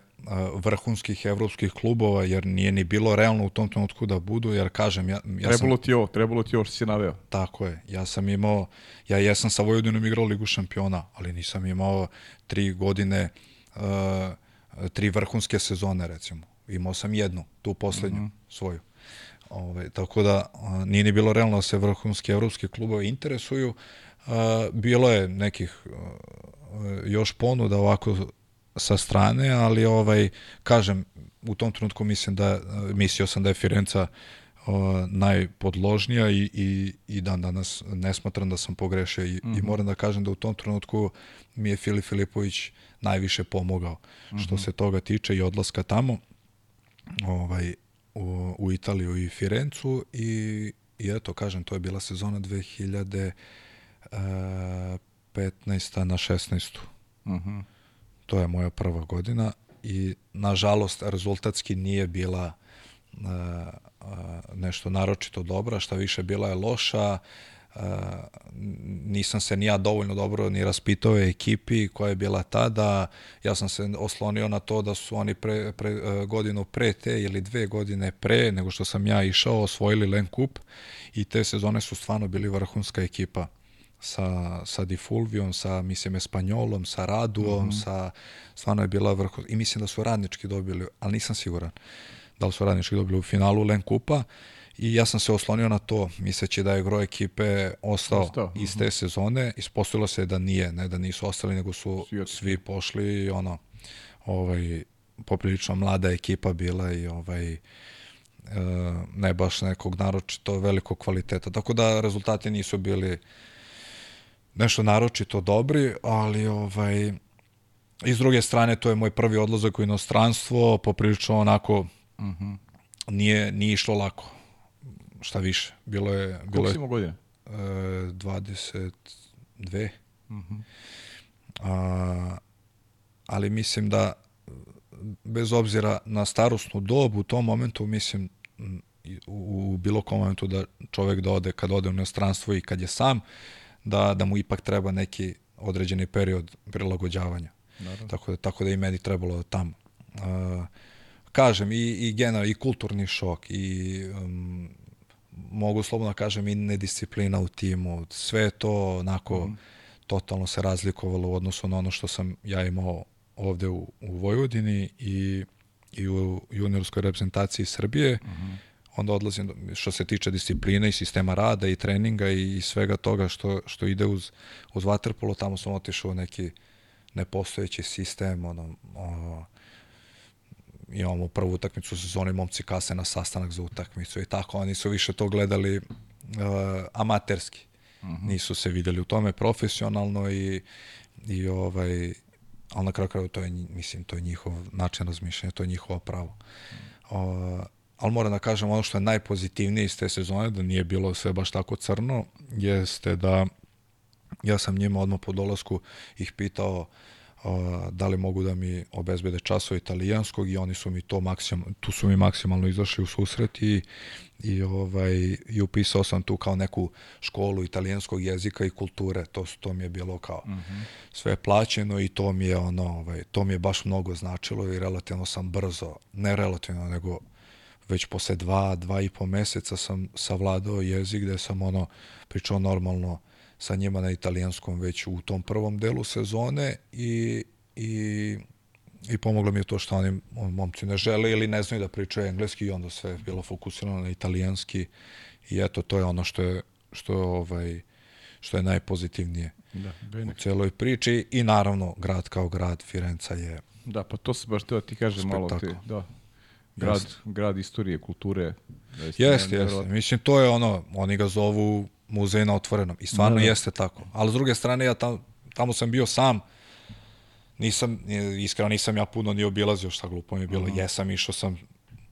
vrhunskih evropskih klubova, jer nije ni bilo realno u tom trenutku da budu, jer kažem, ja, ja trebalo sam... ti ovo, trebalo ti ovo što si naveo. Tako je, ja sam imao, ja jesam sa Vojvodinom igrao Ligu šampiona, ali nisam imao tri godine, uh, tri vrhunske sezone, recimo. Imao sam jednu, tu poslednju, mm -hmm. svoju. Ove, tako da nije ni bilo realno da se vrhunski evropski klubovi interesuju. Uh, bilo je nekih uh, još ponuda ovako sa strane, ali ovaj kažem u tom trenutku mislim da mislio sam da je Firenca o, najpodložnija i, i, i dan danas ne smatram da sam pogrešio i, mm -hmm. i Mhm. moram da kažem da u tom trenutku mi je Filip Filipović najviše pomogao mm -hmm. što se toga tiče i odlaska tamo ovaj, u, u Italiju i Firencu i, i eto kažem to je bila sezona 2015. na 16. Uh -huh. To je moja prva godina i nažalost rezultatski nije bila uh, uh, nešto naročito dobra, šta više bila je loša. Uh, nisam se ni ja dovoljno dobro ni raspitao o ekipi koja je bila tada. Ja sam se oslonio na to da su oni pre, pre, uh, godinu pre te ili dve godine pre nego što sam ja išao osvojili Len Kup i te sezone su stvarno bili vrhunska ekipa sa, sa Di Fulvijom, sa, mislim, Espanjolom, sa Raduom, mm -hmm. sa, stvarno je bila vrhu, i mislim da su radnički dobili, ali nisam siguran da li su radnički dobili u finalu Len Kupa, i ja sam se oslonio na to, misleći da je gro ekipe ostao, ostao. iz te sezone, ispostavilo se da nije, ne da nisu ostali, nego su svi, svi pošli ono, ovaj, poprilično mlada ekipa bila i ovaj, e, ne baš nekog naročito velikog kvaliteta. Tako da rezultati nisu bili nešto naročito dobri, ali ovaj i s druge strane to je moj prvi odlazak u inostranstvo, poprilično onako uh -huh. nije, nije išlo lako. Šta više, bilo je... Bilo Koliko si imao godina? E, 22. Uh -huh. A, ali mislim da bez obzira na starostnu dobu u tom momentu mislim u, u bilo kom momentu da čovek da ode kad ode u inostranstvo i kad je sam da, da mu ipak treba neki određeni period prilagođavanja. Naravno. Tako da, tako da i meni trebalo tamo. Uh, kažem, i, i generalno, i kulturni šok, i um, mogu slobodno da kažem i nedisciplina u timu, sve to onako mm. totalno se razlikovalo u odnosu na ono što sam ja imao ovde u, u Vojvodini i, i u juniorskoj reprezentaciji Srbije. Mm -hmm onda odlazim što se tiče discipline i sistema rada i treninga i svega toga što, što ide uz, uz waterpolo, tamo sam otišao u neki nepostojeći sistem, ono, o, imamo prvu utakmicu sezone, momci kase na sastanak za utakmicu i tako, oni su više to gledali uh, amaterski. Uh -huh. Nisu se videli u tome profesionalno i, i ovaj, ali na kraju kraju to je, mislim, to je njihov način razmišljanja, to je njihovo pravo. Uh, ali moram da kažem ono što je najpozitivnije iz te sezone, da nije bilo sve baš tako crno, jeste da ja sam njima odmah po dolasku ih pitao uh, da li mogu da mi obezbede časove italijanskog i oni su mi to maksimalno, tu su mi maksimalno izašli u susret i, i, ovaj, i upisao sam tu kao neku školu italijanskog jezika i kulture, to, to mi je bilo kao mm -hmm. sve plaćeno i to mi je ono, ovaj, to mi je baš mnogo značilo i relativno sam brzo, ne relativno, nego već posle dva, dva i po meseca sam savladao jezik gde sam ono pričao normalno sa njima na italijanskom već u tom prvom delu sezone i, i, i pomoglo mi je to što oni momci ne žele ili ne znaju da pričaju engleski i onda sve je bilo fokusirano na italijanski i eto to je ono što je što je ovaj što je najpozitivnije da, u celoj priči i naravno grad kao grad Firenca je Da, pa to se baš teo ti kažem malo ti, da, grad, jest. grad istorije, kulture. Jeste, jeste, jeste. Mislim, to je ono, oni ga zovu muzej na otvorenom. I stvarno da, da. jeste tako. Ali s druge strane, ja tam, tamo sam bio sam, nisam, iskreno nisam ja puno ni obilazio, šta glupo mi je bilo. Uh -huh. Jesam, išao sam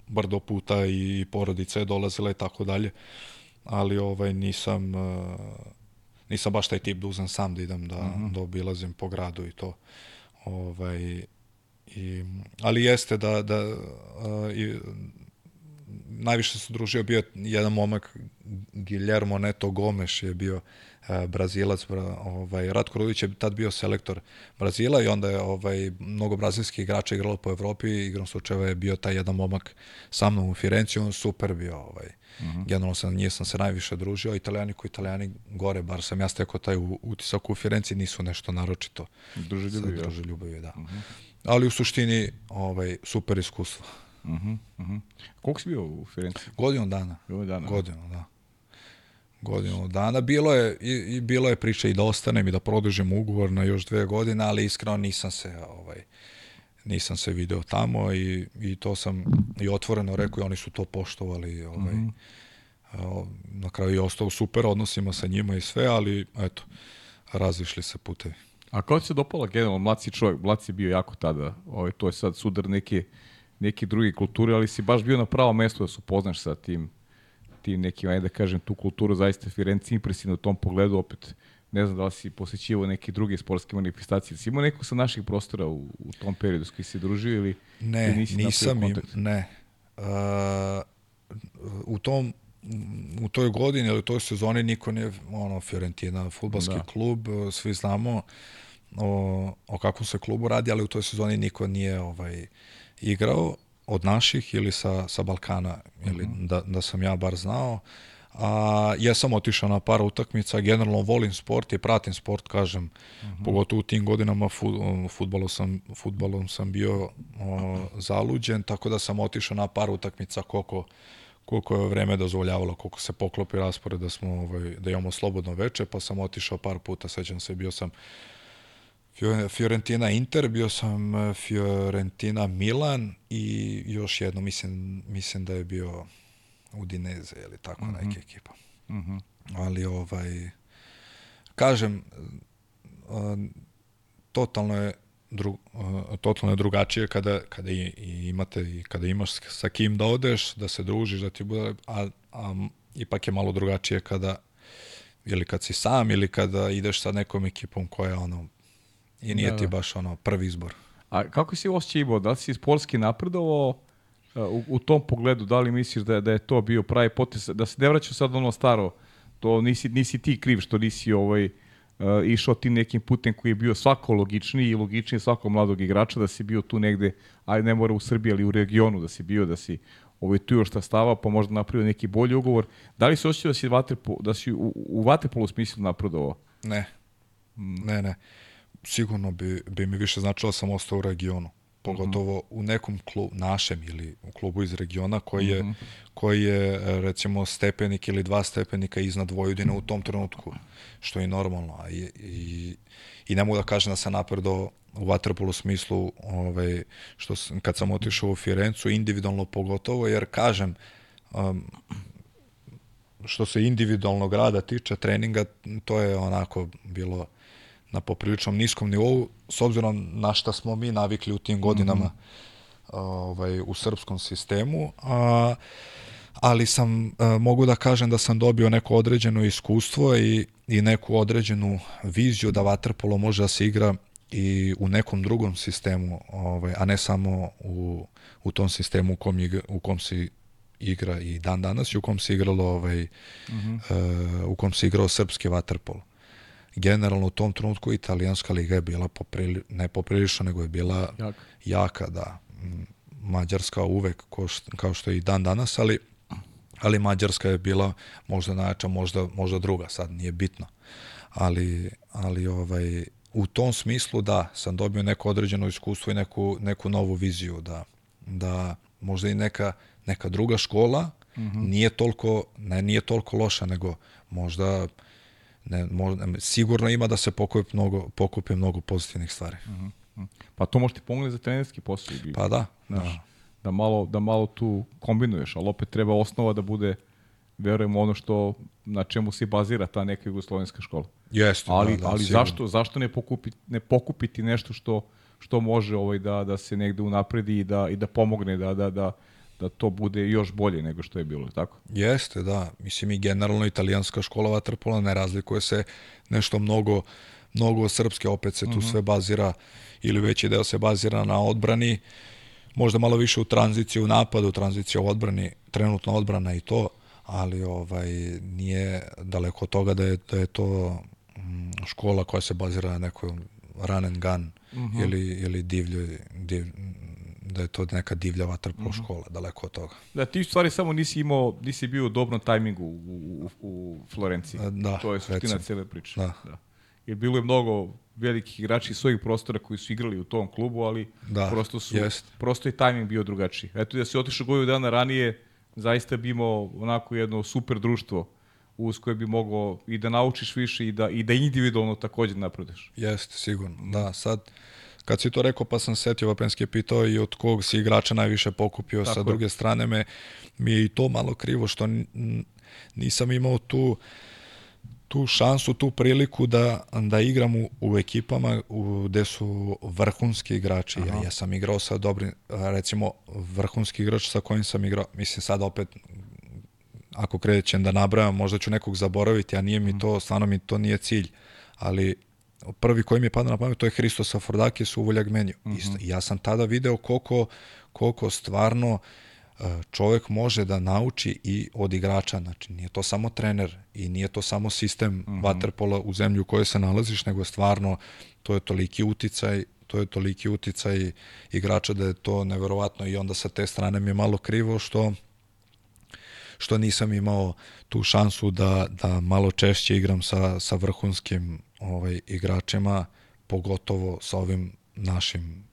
brdo puta i porodice je dolazila i tako dalje. Ali ovaj, nisam, uh, nisam baš taj tip da uzem sam da idem da, mm -hmm. da obilazim po gradu i to. Ovaj, i, ali jeste da, da uh, i, najviše se družio bio jedan momak Guillermo Neto Gomes je bio uh, Brazilac, ovaj Ratko Rudić je tad bio selektor Brazila i onda je ovaj mnogo brazilskih igrača igralo po Evropi i igrom slučajeva je bio taj jedan momak sa mnom u Firenci, on super bio ovaj. Uh mhm. -huh. Generalno sam njih sam se najviše družio, italijani koji italijani gore, bar sam ja stekao taj utisak u Firenci, nisu nešto naročito. Druželjubivi. Druželjubivi, da. Uh mhm. -huh. Ali u suštini ovaj, super iskustvo. Uh -huh, uh -huh. Koliko si bio u Firenci? Godinu dana. Godinu dana. Godinu, da. Godinu dana. Bilo je, i, i bilo je priče i da ostanem i da produžim ugovor na još dve godine, ali iskreno nisam se ovaj, nisam se video tamo i, i to sam i otvoreno rekao i oni su to poštovali ovaj, mm -hmm. na kraju je ostao super odnosima sa njima i sve, ali eto, razišli se putevi. A kako ti se dopala generalno, mlad si čovjek, mlad si bio jako tada, ovaj, to je sad sudar neke, neke druge kulture, ali si baš bio na pravo mesto da se upoznaš sa tim, tim nekim, ajde da kažem, tu kulturu zaista Firenci impresivno u tom pogledu, opet ne znam da li si posjećivao neke druge sportske manifestacije. Si imao nekog sa naših prostora u, u tom periodu s koji si družio ili ne, nisi nisam im, ne. Uh, u tom u toj godini ili u toj sezoni niko nije ono Fiorentina, fudbalski da. klub, svi znamo o, o kakvom se klubu radi, ali u toj sezoni niko nije ovaj igrao od naših ili sa, sa Balkana, ili uh mhm. -huh. da, da sam ja bar znao. A, ja sam otišao na par utakmica, generalno volim sport i pratim sport, kažem, uh mhm. -huh. pogotovo u tim godinama futbolom sam, futbolom sam bio o, zaluđen, tako da sam otišao na par utakmica koliko, koliko je vreme dozvoljavalo, koliko se poklopi raspored da smo ovaj, da imamo slobodno veče, pa sam otišao par puta, sećam se, bio sam Fiorentina Inter, bio sam e, Fiorentina Milan i još jedno, mislim, mislim da je bio Udineze ili tako mm -hmm. neka ekipa. Mm -hmm. Ali ovaj, kažem, uh, totalno je dru, uh, totalno je drugačije kada, kada i, i imate i kada imaš sa kim da odeš, da se družiš, da ti bude, a, a ipak je malo drugačije kada ili kad si sam ili kada ideš sa nekom ekipom koja ono i nije da, ti da. baš ono prvi izbor. A kako si osjećaj imao? Da li si sportski napredovao uh, u, u tom pogledu? Da li misliš da, da je to bio pravi potes? Da se ne vraća sad ono staro, to nisi, nisi ti kriv što nisi ovaj, uh, išao tim nekim putem koji je bio svako logičniji i logičniji svakog mladog igrača, da si bio tu negde, aj ne mora u Srbiji, ali u regionu da si bio, da si ovaj, tu još stava, pa možda napravio neki bolji ugovor. Da li se osjećao da si, vaterpo, da si u, u vaterpolu smislu napredovao? Ne. Ne, ne sigurno bi, bi mi više značilo da sam ostao u regionu. Pogotovo mm -hmm. u nekom klubu, našem ili u klubu iz regiona koji je, mm -hmm. koji je recimo stepenik ili dva stepenika iznad Vojvodine u tom trenutku, što je normalno. I, i, i ne mogu da kažem da sam napredo u vaterpolu smislu ovaj, što sam, kad sam otišao u Firencu, individualno pogotovo, jer kažem, um, što se individualnog rada tiče treninga, to je onako bilo na popriličnom niskom nivou, s obzirom na šta smo mi navikli u tim godinama mm -hmm. ovaj, u srpskom sistemu. A, ali sam, a, mogu da kažem da sam dobio neko određeno iskustvo i, i neku određenu viziju da vaterpolo može da se igra i u nekom drugom sistemu, ovaj, a ne samo u, u tom sistemu u kom, igra, u kom se igra i dan danas i u kom se igralo ovaj, mm -hmm. uh, u kom se igrao srpski vaterpolo generalno u tom trenutku italijanska liga je bila poprili, ne poprilično, nego je bila jaka, jaka da. Mađarska uvek, ko što, kao što je i dan danas, ali, ali Mađarska je bila možda najjača, možda, možda druga, sad nije bitno. Ali, ali ovaj, u tom smislu da, sam dobio neko određeno iskustvo i neku, neku novu viziju da, da možda i neka, neka druga škola mm -hmm. nije toliko, ne nije toliko loša, nego možda ne, možda, sigurno ima da se pokupi mnogo, pokupi mnogo pozitivnih stvari. Uh mhm, -huh. Mhm. Pa to može ti pomoći za trenerski posao. Pa da. Znaš, da. da. malo, da malo tu kombinuješ, ali opet treba osnova da bude verujem ono što na čemu se bazira ta neka jugoslovenska škola. Jeste, ali, da, da, ali zašto, zašto ne, pokupiti, ne pokupiti nešto što što može ovaj da da se negde unapredi i da i da pomogne da da da da to bude još bolje nego što je bilo, tako? Jeste, da. Mislim i generalno italijanska škola vaterpola ne razlikuje se nešto mnogo mnogo srpske, opet se tu uh mhm. -huh. sve bazira ili veći deo se bazira na odbrani, možda malo više u tranziciju u napadu, tranziciju u odbrani, trenutno odbrana i to, ali ovaj nije daleko od toga da je, da je to mm, škola koja se bazira na nekoj run and gun uh mhm. -huh. ili, ili divlju, div, da je to neka divlja vaterpolo uh mhm. -huh. škola, daleko od toga. Da, ti stvari samo nisi imao, nisi bio u dobrom tajmingu u, u, u Florenciji. Da, to je suština cele priče. Da. da. Jer bilo je mnogo velikih igrači iz svojih prostora koji su igrali u tom klubu, ali da, prosto, su, jest. prosto je tajming bio drugačiji. Eto da si otišao godinu dana ranije, zaista bi imao onako jedno super društvo uz koje bi mogao i da naučiš više i da, i da individualno takođe napredeš. Jeste, sigurno. Da, sad, kad si to rekao pa sam setio, Vapenski je pitao i od kog si igrača najviše pokupio, Tako sa druge strane me, mi je i to malo krivo što nisam imao tu tu šansu, tu priliku da, da igram u, u ekipama u, gde su vrhunski igrači. Ja, ja sam igrao sa dobrim, recimo, vrhunski igrač sa kojim sam igrao, mislim sad opet ako krećem da nabrajam, možda ću nekog zaboraviti, a nije mi to, stvarno mi to nije cilj, ali prvi koji mi je padao na pamet to je Hristo Afrodakis u Voljagmeniju. Uh -huh. I ja sam tada video koliko, koliko stvarno uh, čovek može da nauči i od igrača, znači nije to samo trener i nije to samo sistem mm -hmm. vaterpola u zemlju u kojoj se nalaziš, nego stvarno to je toliki uticaj, to je toliki uticaj igrača da je to neverovatno i onda sa te strane mi je malo krivo što što nisam imao tu šansu da, da malo češće igram sa, sa vrhunskim ovaj, igračima, pogotovo sa ovim našim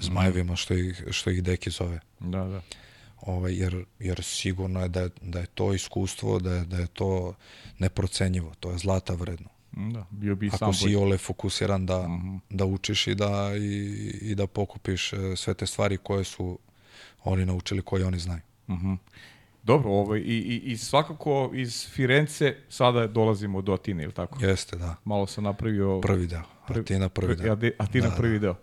zmajevima što ih, što ih Deki zove. Da, da ovaj, jer, jer sigurno je da, je da je to iskustvo, da je, da je to neprocenjivo, to je zlata vredno. Da, bio bi Ako sam si ole fokusiran da, uh mhm. -huh. da učiš i da, i, i da pokupiš e, sve te stvari koje su oni naučili, koje oni znaju. Uh mhm. -huh. Dobro, ovaj, i, i, i svakako iz Firence sada dolazimo do Atine, ili tako? Jeste, da. Malo sam napravio... Prvi deo. Atina prvi deo. Atina da, prvi da. deo.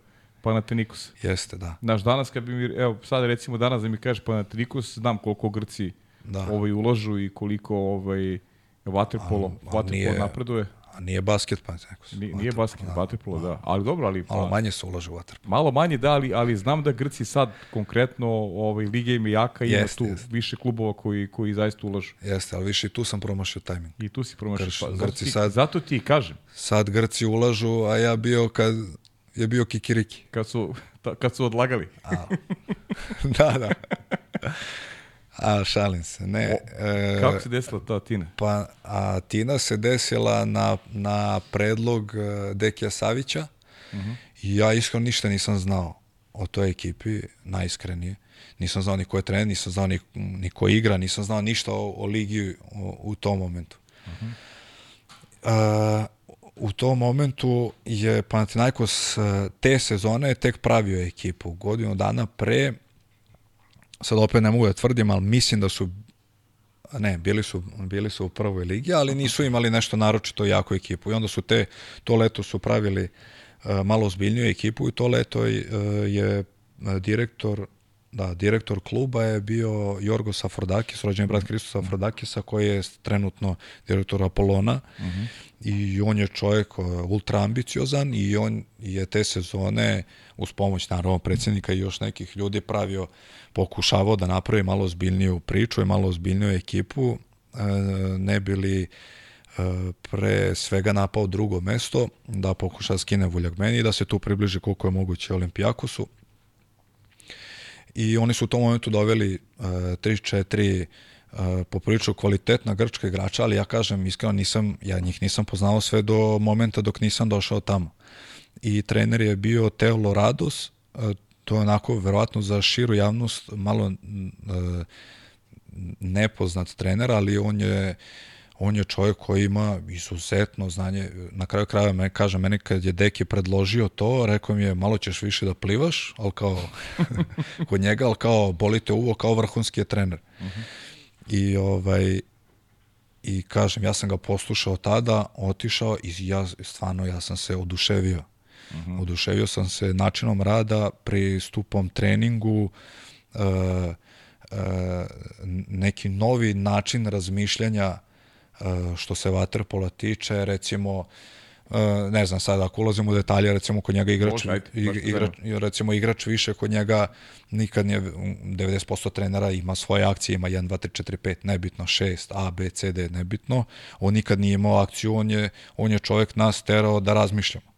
Panathinaikos. Jeste, da. Znaš, danas kad bi mi, evo, sad recimo danas da mi kažeš Panathinaikos, znam koliko Grci da. ovaj, uložu i koliko ovaj, waterpolo nije, napreduje. A nije basket Panathinaikos. Nije, nije basket, da, waterpolo, da. Ali dobro, ali... Malo pa, manje se ulaže u waterpolo. Malo manje, da, ali, ali znam da Grci sad konkretno, ovaj, Liga im je jaka i ima tu jest. više klubova koji, koji zaista ulažu. Jeste, ali više i tu sam promašio tajming. I tu si promašio. Grč, pa, Grci zato, sad, zato ti kažem. Sad Grci ulažu, a ja bio kad je bio kikiriki. Kad su, ta, kad su odlagali. A, da, da. A, šalim se. Ne, o, e, kako se desila ta Tina? Pa, a Tina se desila na, na predlog e, Dekija Savića uh mhm. -huh. i ja iskreno ništa nisam znao o toj ekipi, najiskrenije. Nisam znao ni ko je trener, nisam znao ni, ni ko igra, nisam znao ništa o, o ligi o, u tom momentu. Uh -huh. e, u tom momentu je Panathinaikos e, te sezone tek pravio ekipu. Godinu dana pre, sad opet ne mogu da tvrdim, ali mislim da su ne, bili su, bili su u prvoj ligi, ali nisu imali nešto naročito jako ekipu. I onda su te, to leto su pravili uh, malo zbiljniju ekipu i to leto je, uh, je direktor Da, direktor kluba je bio Jorgo Safrodakis, rođeni brat Hristo Safrodakisa, koji je trenutno direktor Apolona uh. -huh. i on je čovjek ultra ambiciozan i on je te sezone uz pomoć naravno predsjednika i još nekih ljudi pravio, pokušavao da napravi malo zbiljniju priču i malo zbiljniju ekipu, e, ne bili e, pre svega napao drugo mesto, da pokuša da skine Vuljagmeni i da se tu približi koliko je moguće Olimpijakosu i oni su u tom momentu doveli uh, 3-4 uh, poprilično kvalitetna grčka igrača, ali ja kažem iskreno nisam, ja njih nisam poznao sve do momenta dok nisam došao tamo. I trener je bio Teo Lorados, uh, to je onako verovatno za širu javnost malo nepoznat trener, ali on je on je čovjek koji ima izuzetno znanje. Na kraju krajeva me kaže meni kad je Deki predložio to, rekao mi je malo ćeš više da plivaš, al kao kod njega, al kao bolite uvo kao vrhunski je trener. Uh. -huh. I ovaj i kažem ja sam ga poslušao tada, otišao i ja stvarno ja sam se oduševio. Uh. -huh. Oduševio sam se načinom rada, pristupom treningu, uh, neki novi način razmišljanja što se vaterpola tiče, recimo Uh, ne znam sad ako ulazimo u detalje recimo kod njega igrač, Može, igrač recimo igrač više kod njega nikad nije 90% trenera ima svoje akcije ima 1 2 3 4 5 nebitno 6 A B C D nebitno. On nikad nije imao akciju on je on je čovjek nas terao da razmišljamo.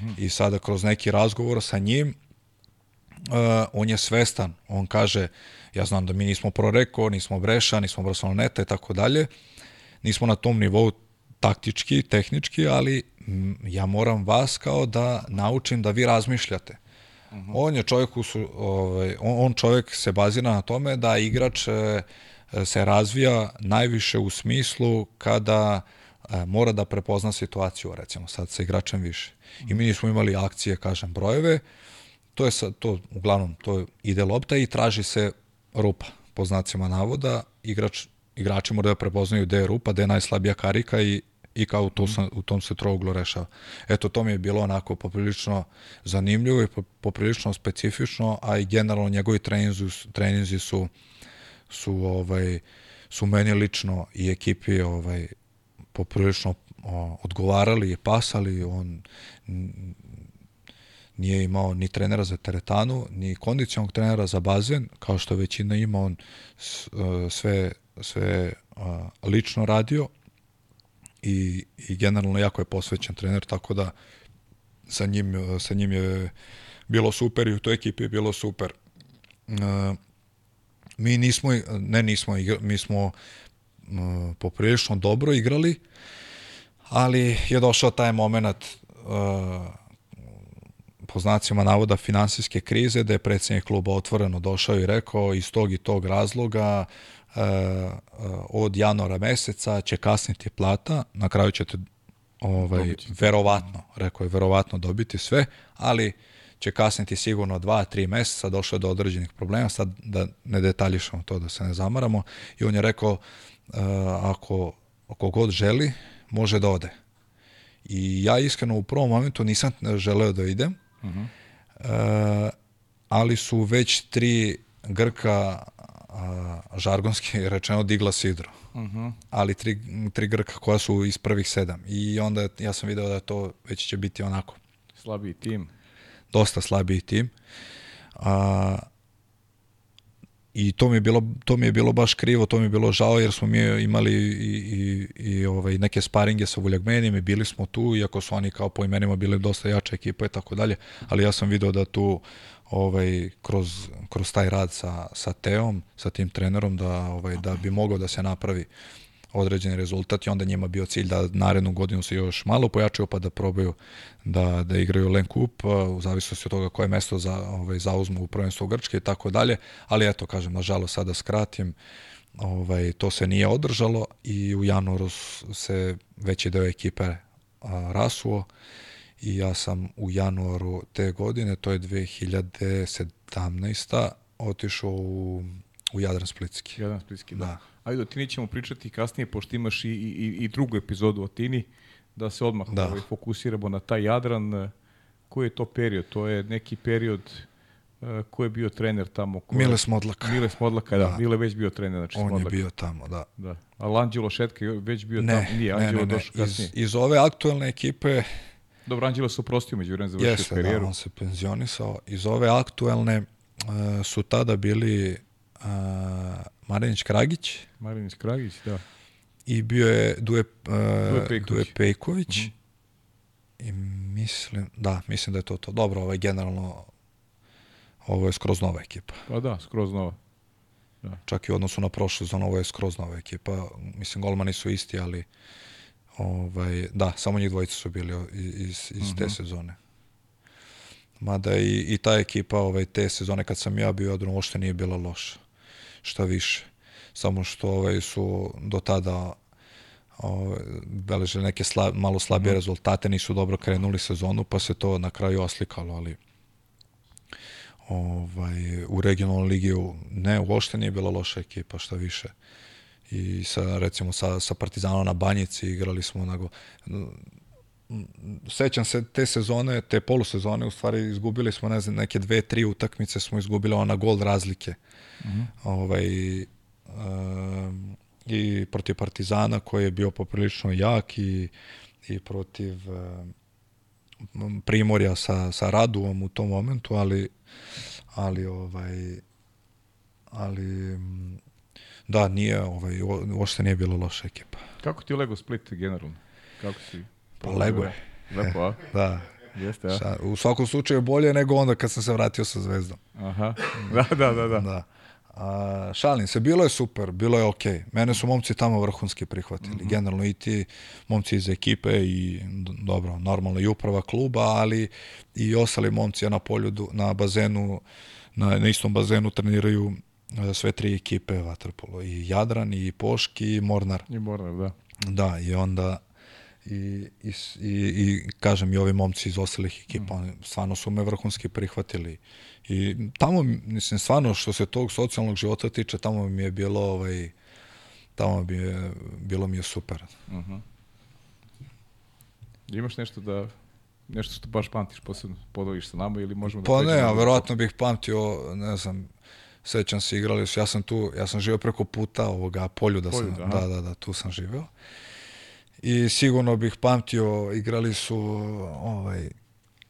-hmm. i sada kroz neki razgovor sa njim uh, on je svestan. On kaže ja znam da mi nismo Proreko nismo Breša nismo Barceloneta i tako dalje nismo na tom nivou taktički, tehnički, ali ja moram vas kao da naučim da vi razmišljate. Uh mhm. -huh. On je čovjek, su, ovaj, on čovjek se bazira na tome da igrač e, se razvija najviše u smislu kada e, mora da prepozna situaciju, recimo sad sa igračem više. I mi nismo imali akcije, kažem, brojeve, to je sad, to uglavnom, to ide lopta i traži se rupa, po znacima navoda, igrač igrači moraju da prepoznaju gde je rupa, gde je najslabija karika i, i kao u, to, sam, u tom se trouglu rešava. Eto, to mi je bilo onako poprilično zanimljivo i poprilično specifično, a i generalno njegovi treninzi, treninzi su, su, ovaj, su meni lično i ekipi ovaj, poprilično o, odgovarali i pasali. On nije imao ni trenera za teretanu, ni kondicionog trenera za bazen, kao što većina ima, on e, sve sve a, lično radio i, i generalno jako je posvećen trener, tako da sa njim, sa njim je bilo super i u toj ekipi je bilo super. A, mi nismo, ne nismo, mi smo a, poprilično dobro igrali, ali je došao taj moment uh, po znacima navoda finansijske krize, da je predsednik kluba otvoreno došao i rekao iz tog i tog razloga uh, od januara meseca će kasniti plata, na kraju ćete ovaj, dobiti. verovatno, rekao je, verovatno dobiti sve, ali će kasniti sigurno dva, tri meseca, došlo je do određenih problema, sad da ne detaljišamo to, da se ne zamaramo, i on je rekao, uh, ako, ako god želi, može da ode. I ja iskreno u prvom momentu nisam želeo da idem, uh -huh. uh, ali su već tri Grka a, žargonski rečeno digla sidro. Uh mhm. -huh. Ali tri, tri Grka koja su iz prvih sedam. I onda ja sam video da to već će biti onako. Slabiji tim. Dosta slabiji tim. A, I to mi je bilo to mi je bilo baš krivo, to mi je bilo žao jer smo mi imali i, i, i ovaj neke sparinge sa Vuljagmenijem i bili smo tu iako su oni kao po imenima bili dosta jača ekipa i tako dalje, ali ja sam video da tu ovaj, kroz, kroz taj rad sa, sa Teom, sa tim trenerom, da, ovaj, da bi mogao da se napravi određeni rezultat i onda njima bio cilj da narednu godinu se još malo pojačaju pa da probaju da, da igraju Len Kup u zavisnosti od toga koje mesto za, ovaj, zauzmu u prvenstvu Grčke i tako dalje, ali eto kažem, nažalost sada skratim, ovaj, to se nije održalo i u januaru se veći deo ekipe a, rasuo i ja sam u januaru te godine, to je 2017. otišao u, u Jadran Splitski. Jadran Splitski, da. da. Ajde, o Tini ćemo pričati kasnije, pošto imaš i, i, i drugu epizodu o Tini, da se odmah da. Ovaj, fokusiramo na taj Jadran. Koji je to period? To je neki period uh, ko je bio trener tamo? Ko Mile Smodlaka. Mile Smodlaka, da. da. Mile već bio trener, znači On Smodlaka. je bio tamo, da. da. A Anđelo Šetka je već bio ne, tamo? Nije, Anđelo ne, ne, ne. došao kasnije. Iz, iz ove aktuelne ekipe Dobro, Anđelo se oprostio među vremena završio Jeste, da, karijeru. Da, on se penzionisao. Iz ove aktuelne uh, su tada bili uh, Marinić Kragić. Marinić Kragić, da. I bio je Duje, uh, Duje Pejković. Duje Pejković. Mhm. -huh. I mislim, da, mislim da je to to. Dobro, ovo je generalno, ovo je skroz nova ekipa. Pa da, skroz nova. Da. Čak i u odnosu na prošlu zonu, ovo je skroz nova ekipa. Mislim, golmani su isti, ali Ovaj, da, samo njih dvojica su bili iz, iz uh -huh. te mhm. sezone. Mada i, i ta ekipa ovaj, te sezone kad sam ja bio odbrano uopšte nije bila loša. Šta više. Samo što ovaj, su do tada ovaj, beležili neke slab, malo slabije uh mhm. -huh. rezultate, nisu dobro krenuli sezonu, pa se to na kraju oslikalo, ali ovaj, u regionalnoj ligi ne, uopšte nije bila loša ekipa, šta više i sa, recimo sa, sa Partizanom na Banjici igrali smo onako, sećam se te sezone, te polusezone, u stvari izgubili smo, ne znam, neke dve, tri utakmice smo izgubili ona gol razlike. Mm -hmm. ovaj, um, I protiv Partizana koji je bio poprilično jak i, i protiv um, Primorja sa, sa Raduom u tom momentu, ali ali ovaj ali da nije ovaj uopšte nije bilo loša ekipa. Kako ti Lego Split generalno? Kako si? Pa Lego je. Lepo, a? da. Jeste, a? U svakom slučaju bolje nego onda kad sam se vratio sa Zvezdom. Aha. Da, da, da, da. da. A, šalim se, bilo je super, bilo je okej. Okay. Mene su momci tamo vrhunski prihvatili. Mm -hmm. Generalno i ti momci iz ekipe i dobro, normalno i uprava kluba, ali i ostali momci na polju, na bazenu, na, na istom bazenu treniraju sve tri ekipe vaterpolo. I Jadran, i Poški, i Mornar. I Mornar, da. Da, i onda i, i, i, i kažem i ovi momci iz ostalih ekipa, mm. stvarno su me vrhunski prihvatili. I tamo, mislim, stvarno što se tog socijalnog života tiče, tamo mi je bilo ovaj, tamo bi je, bilo mi je super. Uh mhm. -huh. Imaš nešto da nešto što baš pamtiš posebno podeliš sa nama ili možemo da Pa ne, a verovatno bih pamtio, ne znam, sećam se igrali su, ja sam tu, ja sam živio preko puta ovoga polju da polju, sam, da, da, da, tu sam živeo. I sigurno bih pamtio, igrali su ovaj,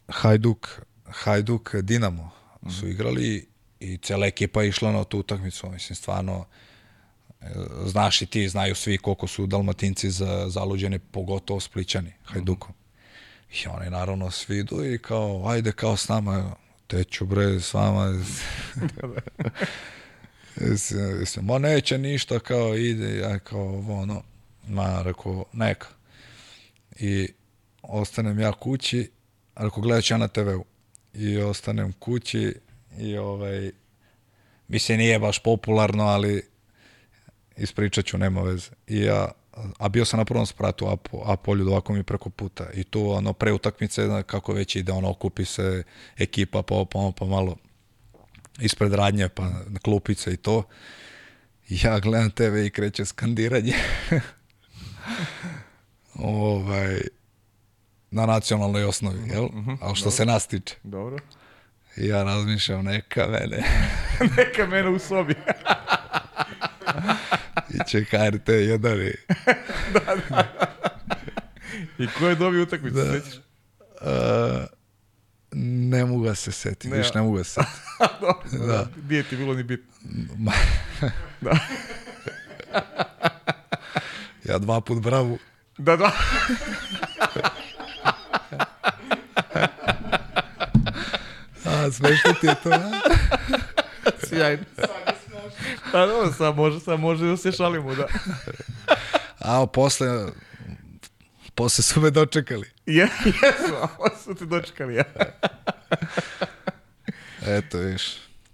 Hajduk, Hajduk Dinamo mm su igrali i cela ekipa je išla na tu utakmicu, mislim, stvarno, e, znaš i ti, znaju svi koliko su dalmatinci za, zaluđeni, pogotovo splićani, Hajdukom. Mm. I oni naravno svi idu i kao, ajde kao s nama, teću bre, s vama. Ma neće ništa, kao ide, ja kao ono, Ma, rekao, neka. I ostanem ja kući, rekao, gledat ja na TV-u. I ostanem kući i ovaj, mislim, nije baš popularno, ali ispričat ću, nema veze. I ja, a bio sam na prvom spratu Apo, Apolju, ovako mi preko puta. I tu, ono, pre utakmice, kako već ide, ono, okupi se ekipa, pa, pa, pa malo ispred radnje, pa na klupice i to. Ja gledam TV i kreće skandiranje. ovaj, na nacionalnoj osnovi, jel? Mm -hmm, Ali što dobro. se nas tiče. Dobro. Ja razmišljam, neka mene. neka mene u sobi. I će HRT jedan i... da, da. I ko je dobio utakmicu, da. sećaš? Uh, ne mogu da se setiti, ne, viš, ne mogu da se setiti. Dobro, da. Nije ti bilo ni bitno. da. Ja dva put bravu. Da, da. A, smešno ti je to, a? Sjajno. Pa dobro, sad može, sad može da se šalimo, da. A, posle, posle su me dočekali. Je, jesu, a posle su te dočekali, ja. Eto, viš.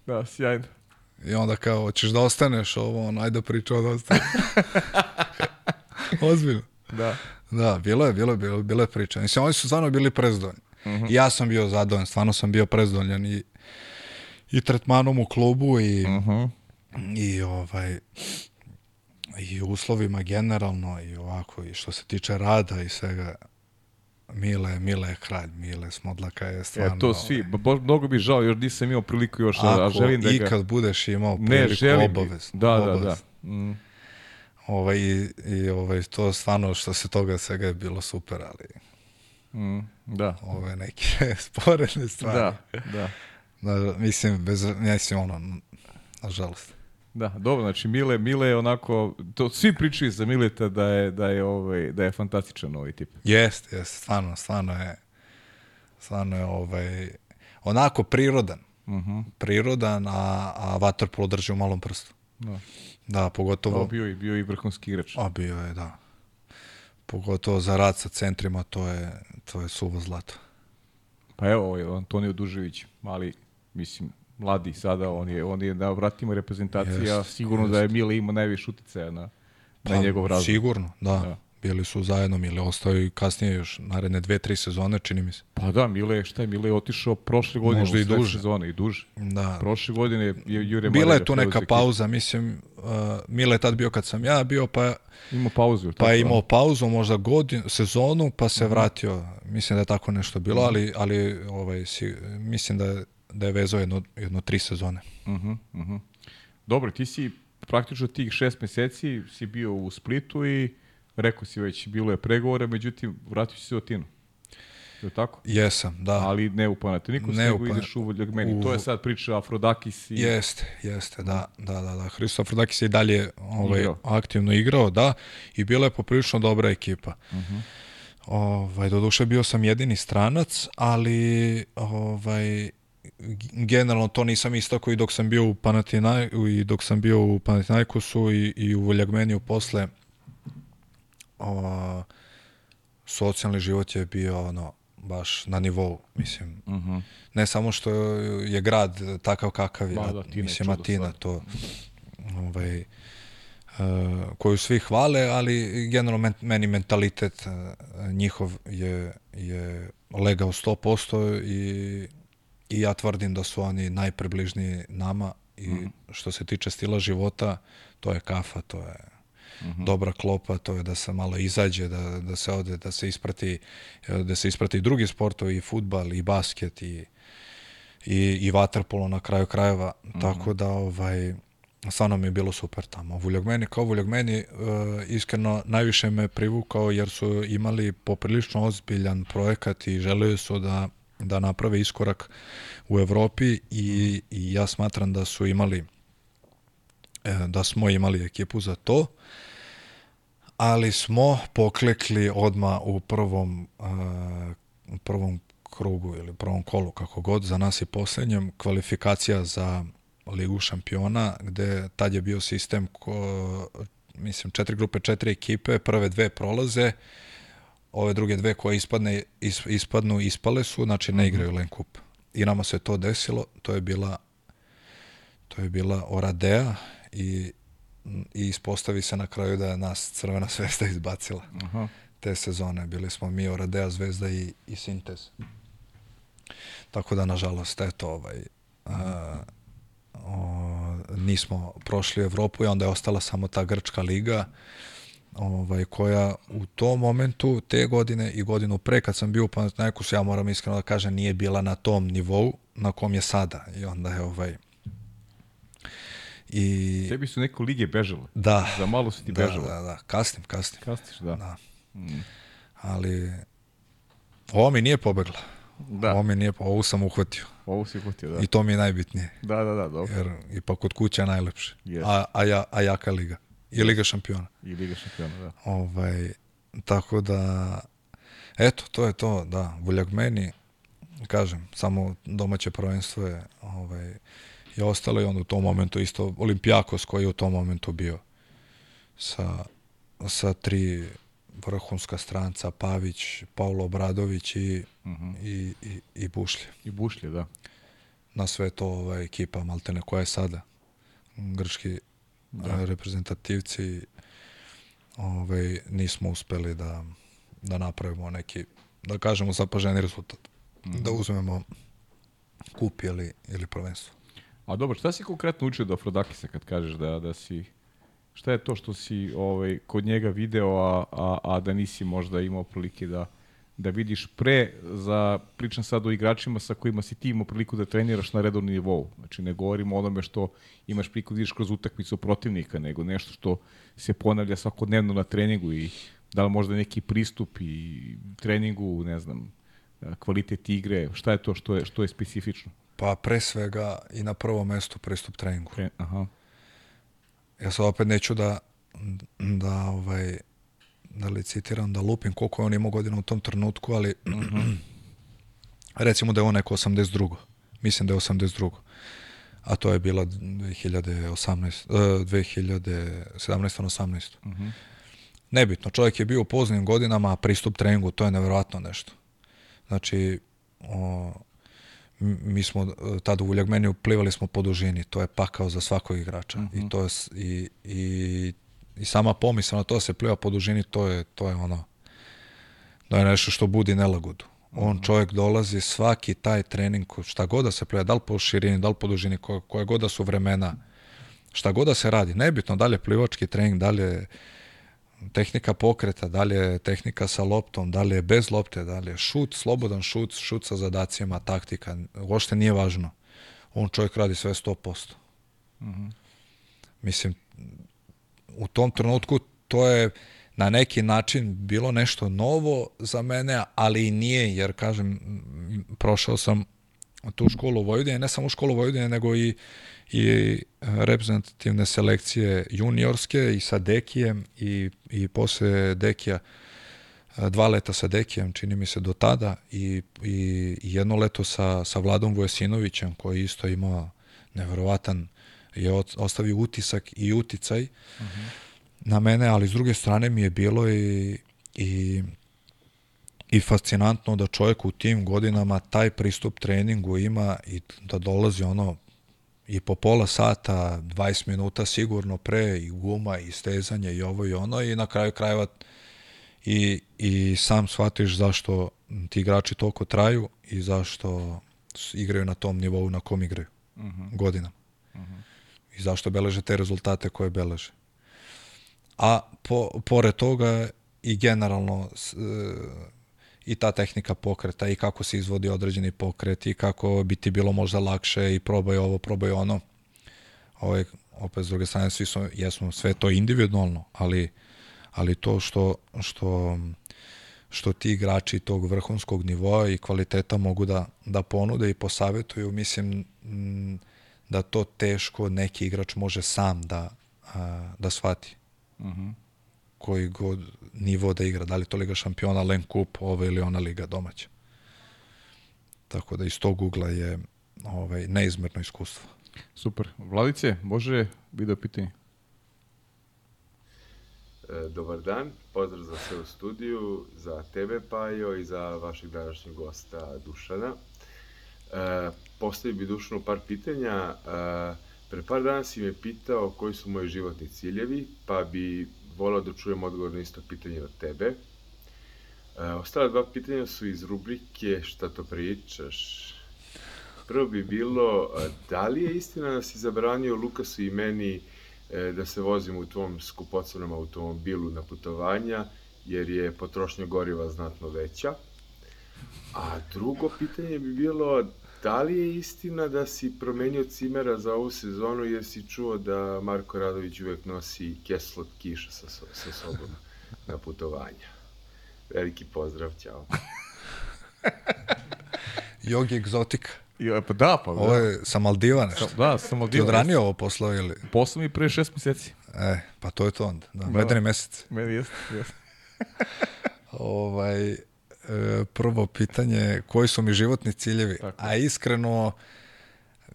Da, sjajno. I onda kao, hoćeš da ostaneš ovo, on, ajde pričao da ostaneš. Ozbiljno. Da. Da, bilo je, bilo je, bilo, bilo je priča. Mislim, oni su stvarno bili prezdoljni. Uh. -huh. I ja sam bio zadovoljan, stvarno sam bio prezdoljan i, i tretmanom u klubu i, uh mhm. I ovaj i uslovima generalno i ovako i što se tiče rada i svega Mile, Mile je kralj, Mile Smodlaka je stvarno... E, to svi, bo, mnogo bi žao, još nisam imao priliku još, Ako a želim da ga... ikad budeš imao priliku, ne, želim, obavezno. Da, da, da. Mm. Ovaj, i, i ovaj, to stvarno što se toga svega je bilo super, ali... Mm, da. Ove neke sporedne stvari. Da, da. da mislim, bez, mislim, ono, nažalost. Da, dobro, znači Mile, Mile je onako, to svi pričaju za Mileta da je, da je, ovaj, da je fantastičan ovaj tip. Jeste, jeste, stvarno, stvarno je, stvarno je ovaj, onako prirodan. Uh mhm. -huh. Prirodan, a, a Waterpolo drži u malom prstu. Da. Da, pogotovo... Da, bio, i, bio i vrhunski igrač. A bio je, da. Pogotovo za rad sa centrima, to je, to je suvo zlato. Pa evo, ovaj Antonio Dužević, mali, mislim, mladi sada, on je, on je na vratima reprezentacija, jest, sigurno jest. da je Mile ima najviše uticaja na, pa, na njegov razvoj. Sigurno, da. da. bili su zajedno, Mile ostao i kasnije još naredne dve, tri sezone, čini mi se. Pa da, Mile, šta je, Mile je otišao prošle godine, Možda i duže. sezone i duže. Da. Prošle godine je Jure Bila Marija je tu neka pauza, mislim, uh, Mile je tad bio kad sam ja bio, pa, Imao pauzu. pa je imao pauzu, možda godinu, sezonu, pa se vratio. Mislim da je tako nešto bilo, ali, ali ovaj, si, mislim da, je- da je vezao jedno, jedno tri sezone. Mhm, mhm. Dobro, ti si praktično tih šest meseci si bio u Splitu i rekao si već, bilo je pregovora, međutim, vratio si se u Tinu. Je li tako? Jesam, da. Ali ne u Panathinaikos, Ne u nego Pana- ideš u Voljagmeni. u- To je sad priča Afrodakis i... Jeste, jeste, da, da, da, da. Hristo Afrodakis je i dalje ovaj, Igrao. aktivno igrao, da, i bila je poprilično dobra ekipa. Ovaj, doduše bio sam jedini stranac, ali ovaj, generalno to nisam istako i dok sam bio u Panatinaj, i dok sam bio u Panathinaikosu i, i u Voljagmeniju posle o, socijalni život je bio ono baš na nivou, mislim. Mhm. Ne samo što je grad takav kakav je, da, Tina je mislim, Atina to ovaj, e, koju svi hvale, ali generalno men, meni mentalitet e, njihov je, je legao 100% i, i ja tvrdim da su oni najpribližniji nama i Mhm. što se tiče stila života, to je kafa, to je Mhm. dobra klopa, to je da se malo izađe, da, da se ode, da se isprati, e, da se isprati i drugi sportovi, i futbal, i basket, i, i, i vaterpolo na kraju krajeva, tako da ovaj, stvarno mi je bilo super tamo. Vuljogmeni, kao Vuljogmeni, e, iskreno najviše me privukao jer su imali poprilično ozbiljan projekat i želeli su da, da naprave iskorak u Evropi i, i ja smatram da su imali e, da smo imali ekipu za to ali smo poklekli odma u prvom a, u prvom krugu ili prvom kolu kako god. Za nas i posljednjem kvalifikacija za Ligu šampiona gde tad je bio sistem ko, mislim četiri grupe četiri ekipe prve dve prolaze ove druge dve koje ispadne, is, ispadnu ispale su znači ne igraju Len Kup i nama se to desilo to je bila to je bila Oradea i i ispostavi se na kraju da je nas Crvena zvezda izbacila Aha. te sezone. Bili smo mi Oradea zvezda i, i Sintez. Tako da, nažalost, eto, ovaj, a, o, nismo prošli Evropu i onda je ostala samo ta Grčka liga ovaj, koja u tom momentu, te godine i godinu pre, kad sam bio u Panathinaikosu, ja moram iskreno da kažem, nije bila na tom nivou na kom je sada. I onda je ovaj... I, Tebi su neko lige bežale. da, Za malo su ti da, bežale. da, da, kasnim, kasnim. Kastiš, da. Da. Ali ovo mi nije pobegla. Da, Ovo mi nije, ovu sam uhvatio. ovo si hvatio, da. I to mi je najbitnije. Da, da, da, dobro. Jer ipak kod kuće je najlepše. Jest. A, a, ja, a jaka liga. I Liga šampiona. I Liga šampiona, da. Ovaj, tako da, eto, to je to, da. Vuljak meni, kažem, samo domaće prvenstvo je, ovaj, je ostalo i onda u tom momentu isto Olimpijakos koji je u tom momentu bio sa, sa tri vrhunska stranca, Pavić, Paulo Obradović i, i, i, i Bušlje. I Bušlje, da. Na sve to ovaj, ekipa Maltene koja je sada grčki da. reprezentativci ovaj, nismo uspeli da, da napravimo neki, da kažemo zapaženi rezultat. Da uzmemo kup ili, ili prvenstvo. A dobro, šta si konkretno učio do Afrodakisa kad kažeš da, da si... Šta je to što si ovaj, kod njega video, a, a, a da nisi možda imao prilike da, da vidiš pre za, pričam sad o igračima sa kojima si ti imao priliku da treniraš na redovnom nivou. Znači ne govorimo o onome što imaš priliku da vidiš kroz utakmicu protivnika, nego nešto što se ponavlja svakodnevno na treningu i da li možda neki pristup i treningu, ne znam, kvalitet igre, šta je to što je, što je specifično? Pa pre svega i na prvom mestu pristup treningu. Pre, aha. Ja sad opet neću da, da ovaj, da licitiram, da lupim koliko je on imao godina u tom trenutku, ali recimo da je on neko 82. Mislim da je 82. A to je bila 2018, uh, 2017. 18. Nebitno, čovjek je bio u poznim godinama, a pristup treningu, to je nevjerojatno nešto. Znači, o, mi smo e, tada u Vuljagmeniju plivali smo po dužini, to je pakao za svakog igrača. I to je, i, i i sama pomisla na to se pliva po dužini, to je, to je ono, to je nešto što budi nelagodu. On mhm. čovjek dolazi svaki taj trening, šta god da se pliva, da li po širini, da li po dužini, koje, koje god da su vremena, šta god da se radi, nebitno da li je plivački trening, da li je tehnika pokreta, da li je tehnika sa loptom, da li je bez lopte, da li je šut, slobodan šut, šut sa zadacima, taktika, uopšte nije važno. On čovjek radi sve 100%. Mm -hmm. Mislim, u tom trenutku to je na neki način bilo nešto novo za mene, ali i nije, jer kažem, prošao sam tu školu Vojvodine, ne samo školu Vojvodine, nego i, i reprezentativne selekcije juniorske i sa Dekijem i, i posle Dekija dva leta sa Dekijem, čini mi se do tada i, i jedno leto sa, sa Vladom Vujesinovićem koji isto imao neverovatan je ostavio utisak i uticaj uh -huh. na mene, ali s druge strane mi je bilo i, i i fascinantno da čovjek u tim godinama taj pristup treningu ima i da dolazi ono i po pola sata, 20 minuta sigurno pre i guma i stezanje i ovo i ono i na kraju krajeva i, i sam shvatiš zašto ti igrači toliko traju i zašto igraju na tom nivou na kom igraju uh mhm. -huh. godinama. Uh mhm. -huh. I zašto beleže te rezultate koje beleže. A po, pored toga i generalno i ta tehnika pokreta i kako se izvodi određeni pokret i kako bi ti bilo možda lakše i probaj ovo, probaj ono. Ove, opet s druge strane svi su, jesmo sve to individualno, ali, ali to što, što, što ti igrači tog vrhunskog nivoa i kvaliteta mogu da, da ponude i posavetuju, mislim da to teško neki igrač može sam da, da shvati. Uh mhm. -huh koji god nivo da igra, da li to Liga šampiona, Len Kup, ova ili ona Liga domaća. Tako da iz tog ugla je ovaj, neizmerno iskustvo. Super. Vladice, može video pitanje? E, dobar dan, pozdrav za sve u studiju, za tebe Pajo i za vašeg današnjeg gosta Dušana. E, postavio bi Dušanu par pitanja. Pre par dana si me pitao koji su moji životni ciljevi, pa bi volao da čujem odgovor na isto pitanje od tebe. Ostala dva pitanja su iz rubrike Šta to pričaš? Prvo bi bilo, da li je istina da si zabranio Lukasu i meni e, da se vozimo u tvom skupocenom automobilu na putovanja, jer je potrošnja goriva znatno veća? A drugo pitanje bi bilo, Da li je istina da si promenio cimera za ovu sezonu jer si čuo da Marko Radović uvek nosi keslot kiša sa, sa sobom na putovanja? Veliki pozdrav, ćao. Jogi egzotika. Ja, pa da, pa da. Ovo je sa Maldiva nešto. Da, sa Maldiva. Ti odranio ovo poslo ili? Poslo mi pre šest meseci. E, pa to je to onda. Da, da. medeni mesec. Meni jeste, jeste. ovaj, prvo pitanje, koji su mi životni ciljevi? Tako. A iskreno,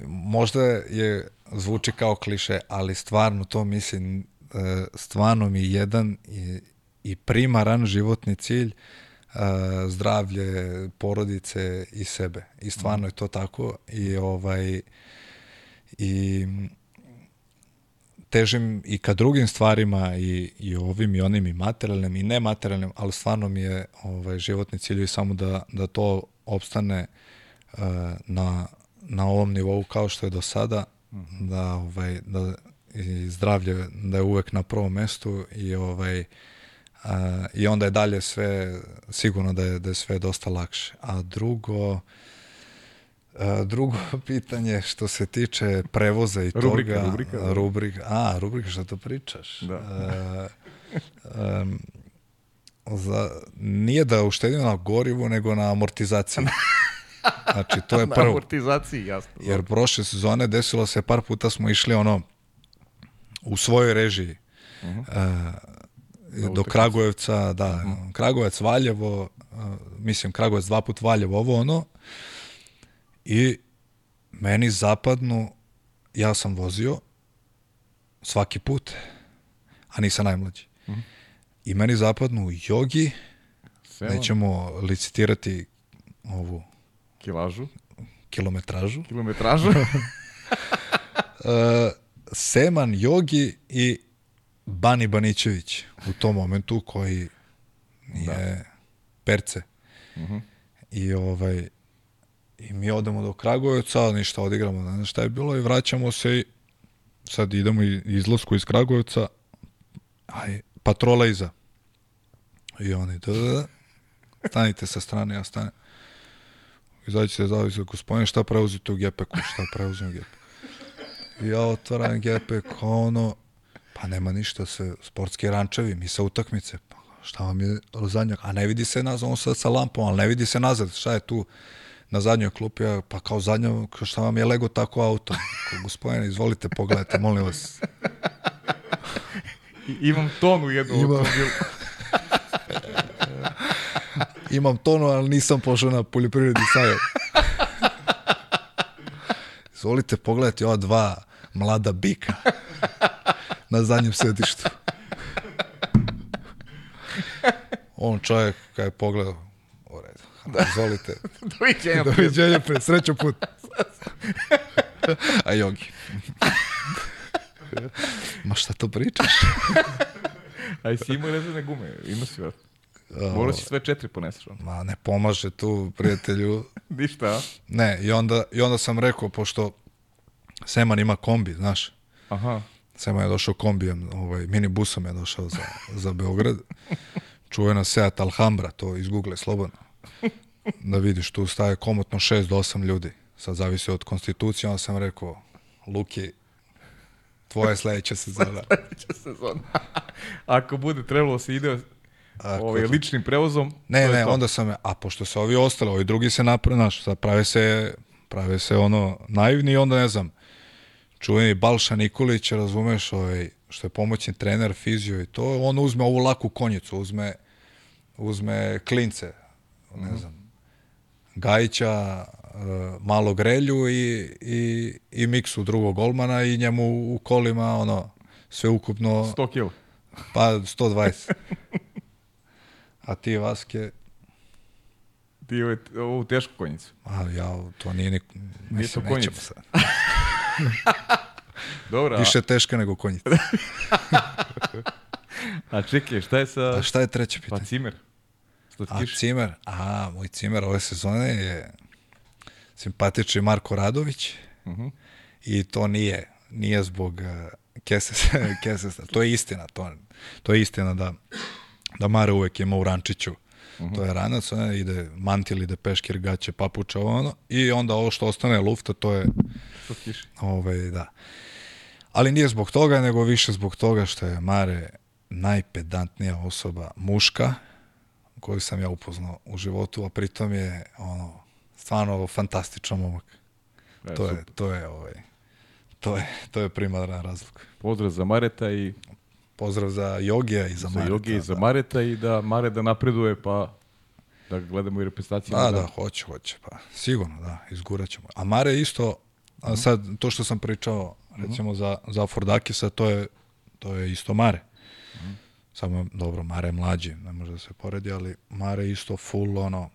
možda je, zvuči kao kliše, ali stvarno to mislim, e, stvarno mi jedan i, i primaran životni cilj e, zdravlje porodice i sebe. I stvarno je to tako i ovaj i težim i ka drugim stvarima i, i ovim i onim i materijalnim i nematerijalnim, ali stvarno mi je ovaj, životni cilj i samo da, da to opstane uh, na, na ovom nivou kao što je do sada, -hmm. da, ovaj, da i zdravlje da je uvek na prvom mestu i ovaj uh, i onda je dalje sve sigurno da je, da je sve dosta lakše. A drugo A, drugo pitanje što se tiče prevoza i rubrika, toga. Rubrika, da. rubrika. A, rubrika, što to pričaš? Da. A, um, za, nije da uštedim na gorivu, nego na amortizaciji. Znači, to je prvo. Na amortizaciji, jasno. Jer prošle sezone desilo se, par puta smo išli ono, u svojoj režiji. Uh -huh. uh, do Kragujevca, da, uh -huh. Kragujevac, Valjevo, uh, mislim Kragujevac dva put Valjevo, ovo ono, I meni zapadnu, ja sam vozio svaki put, a nisam najmlađi. Mm -hmm. I meni zapadnu jogi, Selo. nećemo licitirati ovu kilažu, kilometražu. Kilometražu. uh, seman, jogi i Bani Banićević u tom momentu koji nije da. perce. Uh mhm. -huh. I ovaj i mi odemo do Kragujevca, ništa odigramo, ne znam šta je bilo i vraćamo se i sad idemo izlasku iz Kragujevca, aj patrola iza. I oni, da, da, da, stanite sa strane, ja stane. Izađite zavisi, gospodine, šta preuzite u Gepeku, šta preuzim u Gepeku. I ja otvaram Gepek, ono, pa nema ništa, se sportski rančevi, mi sa utakmice, pa šta vam je zadnjak, a ne vidi se nazad, on sad sa lampom, ali ne vidi se nazad, šta je tu na zadnjoj klupi, pa kao zadnjo, šta vam je Lego tako auto, kao, gospodine, izvolite, pogledajte, molim vas. I, imam tonu jednu Imam... automobilu. imam tonu, ali nisam pošao na poljoprivredni sajam. Izvolite pogledati ova dva mlada bika na zadnjem sedištu. On čovjek kada je pogledao, da. izvolite. Doviđenja. Doviđenja pre, srećo put. A jogi. Ma šta to pričaš? A si imao rezane gume? Ima si vrat. Mora si sve četiri poneseš. Ma ne pomaže tu prijatelju. Ništa, a? Ne, i onda, i onda sam rekao, pošto Seman ima kombi, znaš. Aha. Seman je došao kombijem, ovaj, minibusom je došao za, za Beograd. Čuvena Seat Alhambra, to izgoogle slobodno. Da vidiš, tu staje komotno 6 do 8 ljudi. Sad zavisi od konstitucije, onda sam rekao, Luki, tvoja sledeća sezona. sledeća sezona. Ako bude trebalo da se ide Ako, ovaj, ličnim prevozom. Ne, ne, to. onda sam, a pošto se ovi ostali, ovi drugi se naprave, znaš, sad prave se, prave se ono naivni i onda ne znam, čuveni Balša Nikolić, razumeš, ovaj, što je pomoćni trener, fizio i to, on uzme ovu laku konjicu, uzme, uzme klince, ne znam, Gajića, uh, malo grelju i, i, i miksu drugog golmana i njemu u kolima ono sve ukupno 100 kg. Pa 120. A ti Vaske ti ovu, ovu tešku konjicu. A ja to nije ni nije to konjica. Sad. Dobro. Više teška nego konjica. a čekaj, šta je sa... A šta je treće pitanje? Pa cimer. A cimer? A, moj cimer ove sezone je simpatični Marko Radović. Uh mhm. -huh. I to nije, nije zbog uh, Kesesa, Kesesa. To je istina, to, to je istina da, da Mare uvek ima u rančiću. Uh mhm. -huh. To je ranac, ona ide mantil, ide peškir, gaće, papuča, ono, i onda ovo što ostane lufta, to je... To kiši. Ovaj, da. Ali nije zbog toga, nego više zbog toga što je Mare najpedantnija osoba muška koju sam ja upoznao u životu, a pritom je ono, stvarno fantastičan momak. E, to, je, to je ovaj, to je, to je primaran razlog. Pozdrav za Mareta i pozdrav za Jogija i za, za Mareta. Jogija i za da. Mareta i da Mare da napreduje pa da gledamo i reprezentaciju. Da, da, da, hoće, hoće, pa sigurno, da, izgurat ćemo. A Mare isto, a mhm. sad to što sam pričao, recimo za, za Fordakisa, to je, to je isto Mare. Mm. Samo, dobro, Mare je mlađi, ne može da se poredi, ali Mare isto full, ono,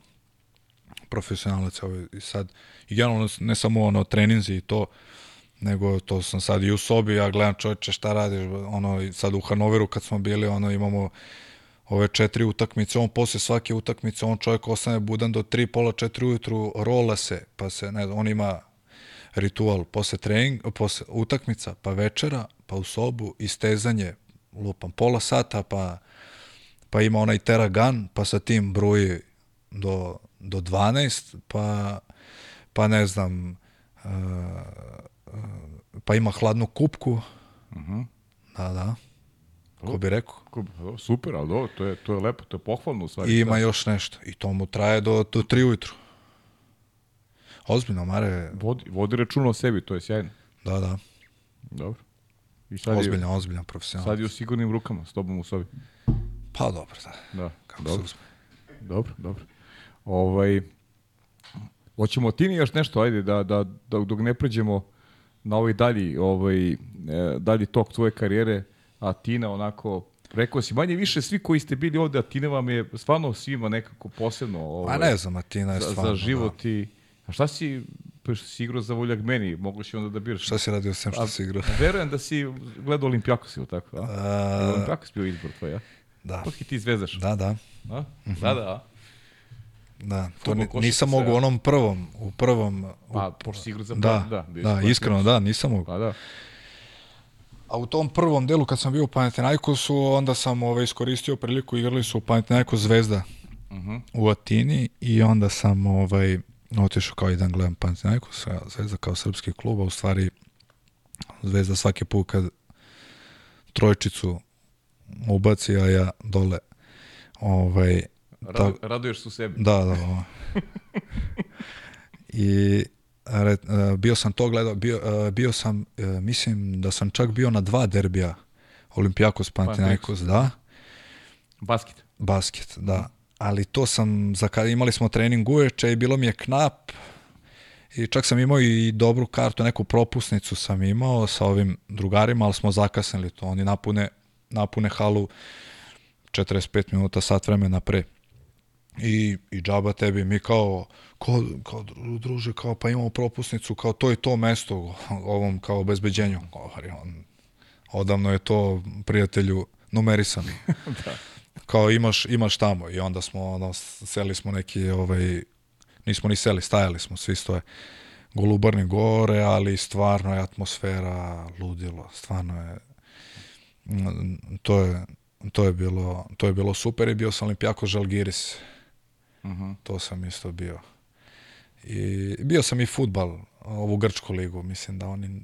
profesionalac. Ovaj, I sad, i generalno, ne samo ono, treninzi i to, nego to sam sad i u sobi, ja gledam čovječe šta radiš, ono, sad u Hanoveru kad smo bili, ono, imamo ove četiri utakmice, on posle svake utakmice, on čovjek ostane budan do tri, pola, četiri ujutru, rola se, pa se, ne znam, on ima ritual posle trening, posle utakmica, pa večera, pa u sobu, istezanje, lupam, pola sata, pa, pa ima onaj teragan, pa sa tim bruji do, do 12, pa, pa ne znam, uh, pa ima hladnu kupku. Uh mhm. -huh. Da, da. Ko bi rekao? Super, ali dobro, to je, to je lepo, to je pohvalno stvari. I ima još nešto. I to mu traje do, do tri ujutru. Ozbiljno, Mare... Vodi, vodi računa o sebi, to je sjajno. Da, da. Dobro. I sad ozbiljno, je, ozbiljno, profesionalno. Sad je u sigurnim rukama, s tobom u sobi. Pa dobro, da. Da, Kako dobro. Dobro, dobro. Ovaj, hoćemo ti ni još nešto, ajde, da, da, da dok ne pređemo na ovaj dalji, ovaj, e, dalji tok tvoje karijere, a Tina onako Rekao si, manje više svi koji ste bili ovde, a Tina vam je stvarno svima nekako posebno... Ovaj, a ne znam, Tina je stvarno... Za život da. i... A šta si pa što si igrao za Voljak meni, mogu si onda da biraš. Šta si radio sam što si igrao? Verujem da si gledao Olimpijakos ili tako, a? a... Olimpijakos bio izbor tvoj, ja? Da. Kako ti zvezdaš? Da, da. A? Mm -hmm. Da, da. Da, to ni, nisam mogu u onom prvom, u prvom... U, pa, pošto si igrao za da, da, da, iskreno, da, nisam mogu. Pa da. A u tom prvom delu kad sam bio u Panathinaikosu, onda sam ovaj, iskoristio priliku, igrali su u Panathinaikos Zvezda uh -huh. u Atini i onda sam ovaj, otišao kao jedan gledam Panathinaikos, Zvezda kao srpski klub, a u stvari Zvezda svaki put kad trojčicu ubaci, a ja dole ovaj, Rad, ta, raduješ se u sebi. Da, da. Ovaj. I re, bio sam to gledao, bio, bio sam, mislim da sam čak bio na dva derbija Olimpijakos Panathinaikos, da. Basket. Basket, da. Ali to sam, za kada imali smo trening uveče i bilo mi je knap i čak sam imao i dobru kartu, neku propusnicu sam imao sa ovim drugarima, ali smo zakasnili to. Oni napune, napune halu 45 minuta, sat vremena pre. I, i džaba tebi, mi kao, kao, kao druže, kao pa imamo propusnicu, kao to je to mesto ovom kao obezbeđenju. Govori on, odavno je to prijatelju numerisano. da. Kao imaš, imaš tamo i onda smo, ono, seli smo neki, ovaj, nismo ni seli, stajali smo, svi stoje. Golubarni gore, ali stvarno je atmosfera ludilo, stvarno je, to je, to je bilo, to je bilo super i bio sam Olimpijako Žalgiris. Uh mhm. -huh. To sam isto bio. I bio sam i futbal, ovu grčku ligu, mislim da oni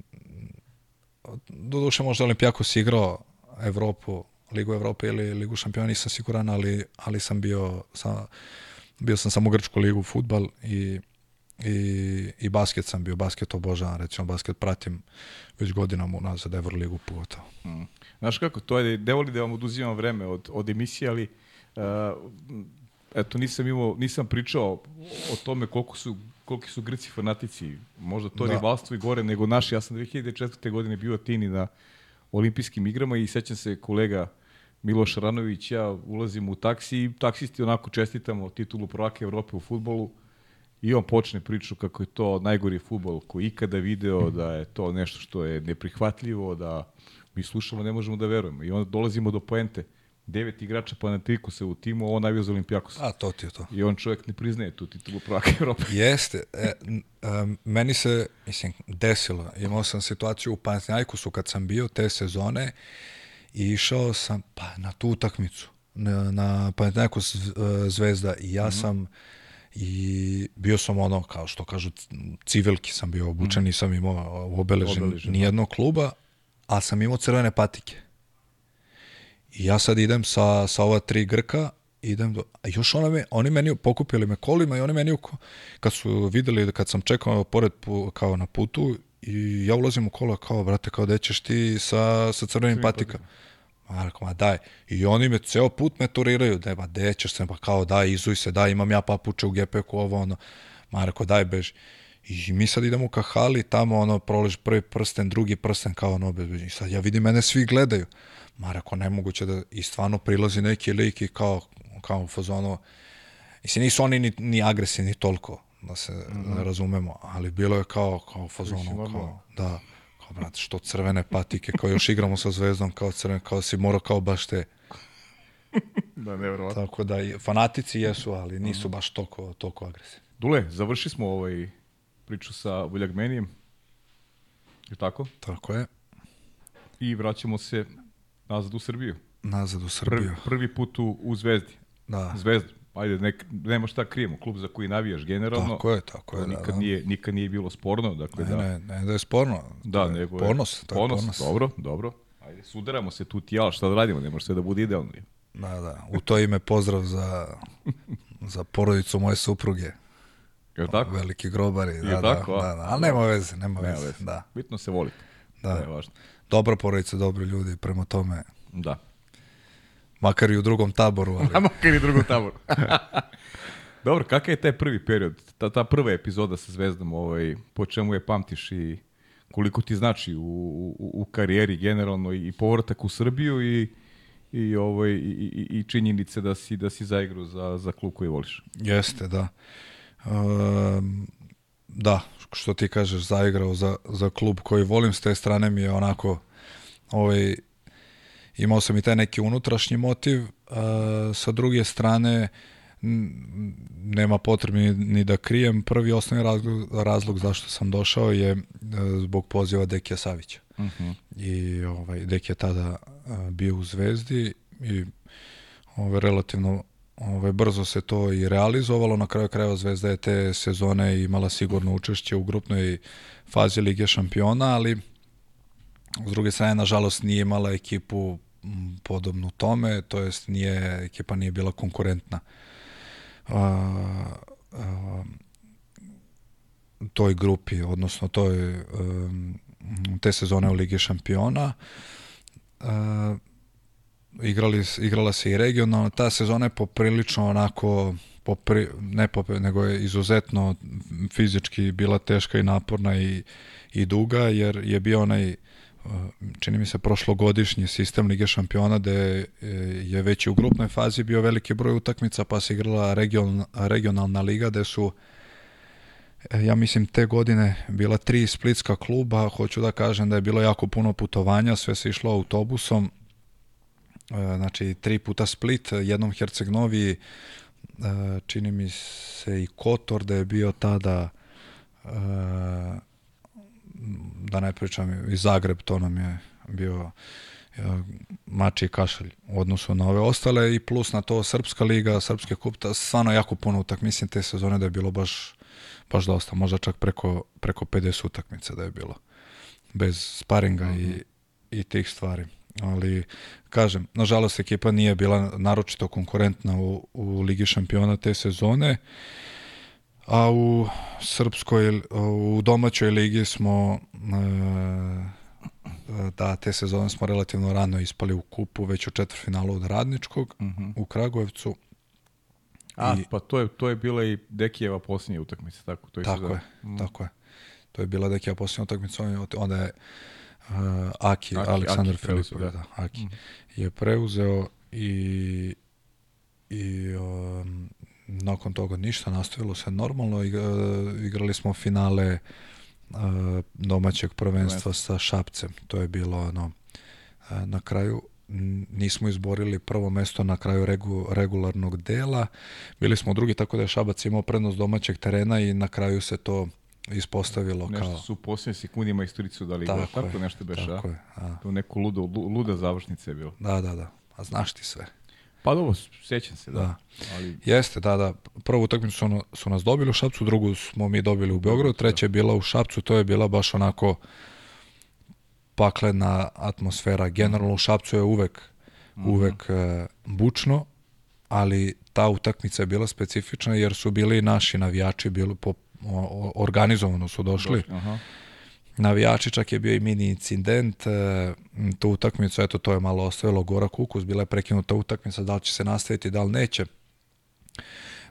doduše možda Olimpijakos igrao Evropu, Ligu Evrope ili Ligu šampiona, nisam siguran, ali, ali sam bio sa, bio sam samo grčku ligu futbal i, i, i basket sam bio, basket obožavam, recimo basket pratim već godinama unazad Evroligu pogotovo. Mm. Znaš kako, to je, ne voli da vam oduzimam vreme od, od emisije, ali uh, eto, nisam imao, nisam pričao o tome koliko su koliki su Grci fanatici, možda to da. rivalstvo i gore nego naši. Ja sam 2004. godine bio Atini na olimpijskim igrama i sećam se kolega Miloš Ranović, ja ulazim u taksi i taksisti onako čestitamo titulu prvaka Evrope u futbolu i on počne priču kako je to najgori futbol koji ikada video, da je to nešto što je neprihvatljivo, da mi slušamo, ne možemo da verujemo. I onda dolazimo do poente devet igrača se u timu, on najvio za Olimpijakos. A, to ti je to. I on čovjek ne priznaje tu titulu prvaka Evrope. Jeste. E, a, meni se, mislim, desilo. Imao sam situaciju u Panathinaikosu kad sam bio te sezone i išao sam pa, na tu utakmicu na, na Panathinaikos e, zvezda i ja mm -hmm. sam i bio sam ono, kao što kažu, civilki sam bio obučen, mm. nisam imao obeležen, obeležen da. nijednog kluba, a sam imao crvene patike. I ja sad idem sa, sa ova tri Grka, idem do... A još ona me, oni meni pokupili me kolima i oni meni, kad su videli da kad sam čekao pored kao na putu, i ja ulazim u kola kao, brate, kao da ćeš ti sa, sa crvenim patika. Ma, rekao, ma daj. I oni me ceo put me turiraju, da, ma gde ćeš se, pa kao daj, izuj se, daj, imam ja papuče u gepeku, ovo, ono. Ma, rekao, daj, beži. I mi sad idemo ka hali, tamo ono, proliš prvi prsten, drugi prsten, kao ono, bez, I sad ja vidim, mene svi gledaju. Ma rekao, nemoguće da i stvarno prilazi neki lik i kao, kao u fazonu, mislim, nisu oni ni, ni agresivni toliko, da se mm -hmm. razumemo, ali bilo je kao, kao u fazonu, kao, da, kao, brate, što crvene patike, kao još igramo sa zvezdom, kao crvene, kao si morao kao baš te, da, nevjerovatno. Tako da, i, fanatici jesu, ali nisu baš toliko, toliko agresivni. Dule, završi smo ovaj priču sa Vuljagmenijem. Je tako? Tako je. I vraćamo se Nazad u Srbiju. Nazad u Srbiju. Prvi, prvi put u, u Zvezdi. Da. Zvezda. Ajde, nek, nema šta krijemo, klub za koji navijaš generalno. Tako je, tako je. Da, nikad, da, da. Nije, nikad nije bilo sporno. Dakle, ne, da, ne, ne da je sporno. Da, je nego ponos, to je ponos. ponos. Dobro, dobro. Ajde, sudaramo se tu tijela, šta da radimo, ne može sve da bude idealno. Da, da. U to ime pozdrav za, za porodicu moje supruge. Je tako? Veliki grobari. Je da, tako, da, da, da. Ali nema veze, nema, nema veze. veze. Da. Bitno se volite. Da. To je važno. Dobra porodica, dobri ljudi, prema tome Da. Makar i u drugom taboru. Ali... Makar i u drugom taboru. Dobro, kakav je taj prvi period, ta, ta prva epizoda sa Zvezdom, ovaj, po čemu je pamtiš i koliko ti znači u, u, u karijeri generalno i povratak u Srbiju i i ovaj i, i, i činjenice da si da si zaigrao za za klub koji voliš. Jeste, da. Um, da, što ti kažeš, zaigrao za, za klub koji volim s te strane mi je onako ovaj, imao sam i taj neki unutrašnji motiv, a, sa druge strane nema potrebe ni, da krijem. Prvi osnovni razlog, razlog zašto sam došao je zbog poziva Dekija Savića. Uh mhm. -huh. I ovaj, Dek je tada bio u Zvezdi i ovaj, relativno ovaj, brzo se to i realizovalo. Na kraju krajeva Zvezda je te sezone imala sigurno učešće u grupnoj fazi Lige šampiona, ali s druge strane, nažalost, nije imala ekipu podobnu tome, to jest nije, ekipa nije bila konkurentna a, a, toj grupi, odnosno toj te sezone u Ligi šampiona. A, igrali, igrala se i regionalno. Ta sezona je poprilično onako, popri, ne popri, nego je izuzetno fizički bila teška i naporna i, i duga, jer je bio onaj čini mi se prošlogodišnji sistem Lige šampiona gde je već u grupnoj fazi bio veliki broj utakmica pa se igrala region, regionalna liga gde su e, ja mislim te godine bila tri splitska kluba, hoću da kažem da je bilo jako puno putovanja, sve se išlo autobusom, e, znači tri puta Split, jednom Herceg Novi, e, čini mi se i Kotor da je bio tada da ne pričam, i Zagreb, to nam je bio mači i kašalj u odnosu na ove ostale i plus na to Srpska liga, Srpske kupta, stvarno jako puno utak, mislim te sezone da je bilo baš, baš dosta, možda čak preko, preko 50 utakmica da je bilo, bez sparinga mm -hmm. i, mhm. i tih stvari. Ali, kažem, nažalost ekipa nije bila naročito konkurentna u, u Ligi šampiona te sezone. A u srpskoj, u domaćoj ligi smo e, da te sezone smo relativno rano ispali u kupu, već u četvrfinalu od Radničkog uh mhm. -huh. u Kragujevcu. A, I, pa to je, to je bila i Dekijeva posljednja utakmica, tako? To je tako je, mm. tako je. To je bila Dekijeva posljednja utakmica, onda je uh, Aki, Aki, Aleksandar Aki Filipović, da. da, Aki, mm. je preuzeo i i um, nakon toga ništa, nastavilo se normalno, e, igrali smo finale e, domaćeg prvenstva sa Šapcem, to je bilo ono, e, na kraju nismo izborili prvo mesto na kraju regu, regularnog dela, bili smo drugi, tako da je Šabac imao prednost domaćeg terena i na kraju se to ispostavilo nešto kao... Nešto su u posljednje sekundima istoricu dali tako, tako, tako nešto beše, tako a? Je, a? To neko ludo, luda završnica je bilo. Da, da, da. A znaš ti sve. Pa dobro, sjećam se, da. da. Ali... Jeste, da, da. Prvu utakmicu su, su nas dobili u Šapcu, drugu smo mi dobili u Beogradu, treća je bila u Šapcu, to je bila baš onako paklena atmosfera. Generalno u Šapcu je uvek, -hmm. uvek uh, bučno, ali ta utakmica je bila specifična jer su bili naši navijači, bili po, o, organizovano su došli. Došli, aha navijači, čak je bio i mini incident, e, tu utakmicu, eto to je malo ostavilo Gora Kukus, bila je prekinuta utakmica, da li će se nastaviti, da li neće.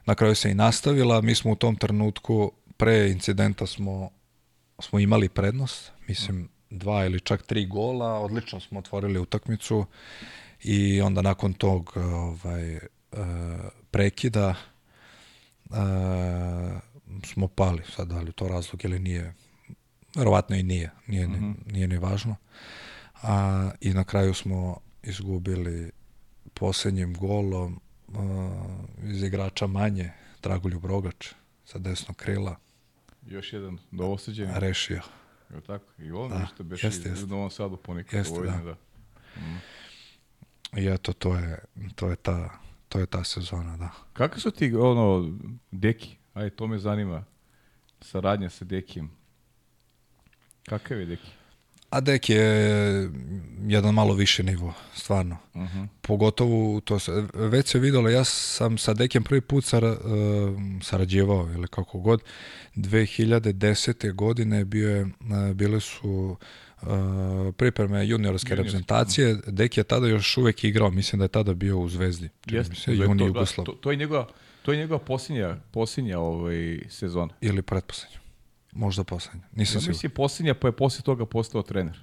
Na kraju se i nastavila, mi smo u tom trenutku, pre incidenta smo, smo imali prednost, mislim dva ili čak tri gola, odlično smo otvorili utakmicu i onda nakon tog ovaj, e, prekida e, smo pali, sad da li to razlog ili nije, Verovatno i nije, nije, mm -hmm. nije ni važno. A, I na kraju smo izgubili poslednjim golom a, iz igrača manje, Dragoljub Rogač sa desnog krila. Još jedan dovoseđen. Rešio. Je tako? I on da, nešto beše jeste, jeste. u Novom Sadu ponekad. Jeste, da. da. Mm. I eto, to je, to je ta to je ta sezona, da. Kako su ti, ono, deki? Ajde, to me zanima. Saradnja sa dekijem. Kakav je Deki? A Deki je jedan malo više nivo, stvarno. Uh mhm. -huh. Pogotovo, to se, već se videlo, ja sam sa Dekijem prvi put sara, uh, sarađevao, ili kako god, 2010. godine bio je, uh, bile su uh, pripreme juniorske reprezentacije. -huh. Deki je tada još uvek igrao, mislim da je tada bio u Zvezdi. Jeste, se, juni to, Jugoslav. To, to, je njegova, to je njegova posljednja, posljednja ovaj, sezona. Ili pretposlednja. Možda poslednja. Nisam ja mislim posljednja, pa je posle toga postao trener.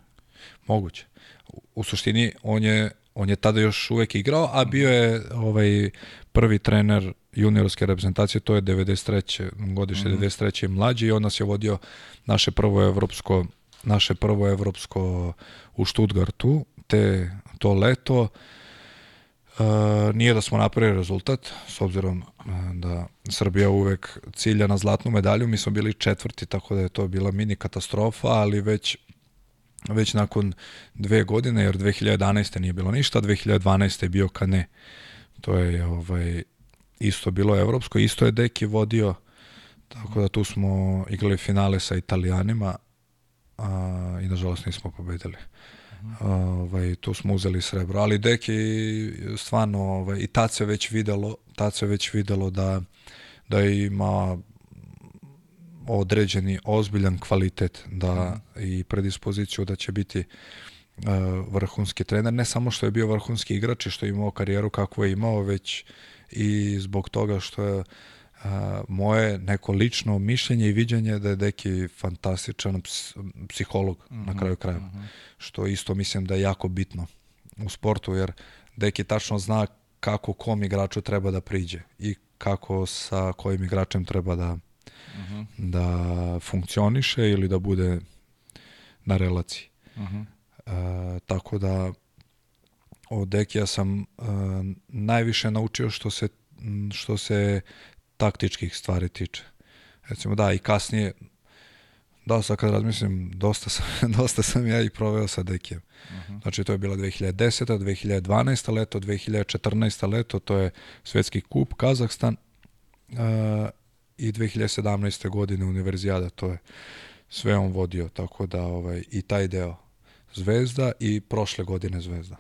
Moguće. U, u suštini, on je on je tada još uvek igrao, a bio je ovaj prvi trener juniorske reprezentacije, to je 93. godište, mm -hmm. 93. mlađi i on nas je vodio naše prvo evropsko naše prvo evropsko u Stuttgartu, te to leto. Uh, nije da smo napravili rezultat, s obzirom uh, da Srbija uvek cilja na zlatnu medalju, mi smo bili četvrti, tako da je to bila mini katastrofa, ali već već nakon dve godine, jer 2011. nije bilo ništa, 2012. je bio Kane. To je ovaj, isto bilo evropsko, isto je Deki vodio, tako da tu smo igrali finale sa Italijanima a, i nažalost nismo pobedili. Ovaj, tu smo uzeli srebro, ali Deki stvarno ovaj, i tad se već videlo, tad se već videlo da, da ima određeni ozbiljan kvalitet da i predispoziciju da će biti uh, vrhunski trener, ne samo što je bio vrhunski igrač i što je imao karijeru kakvu je imao, već i zbog toga što je moje neko lično mišljenje i viđenje da je Deki fantastičan psiholog mm -hmm, na mhm, kraju kraja. Mm -hmm. Što isto mislim da je jako bitno u sportu, jer Deki tačno zna kako kom igraču treba da priđe i kako sa kojim igračem treba da mhm. -huh. da funkcioniše ili da bude na relaciji. Uh -huh. e, tako da od Dekija sam e, najviše naučio što se što se taktičkih stvari tiče. Recimo da i kasnije da sad kad razmislim dosta sam, dosta sam ja i proveo sa Dekijem. Uh -huh. Znači to je bila 2010. 2012. leto, 2014. leto, to je svetski kup Kazahstan. Uh, i 2017. godine univerzijada, to je sve on vodio, tako da ovaj, i taj deo Zvezda i prošle godine Zvezda.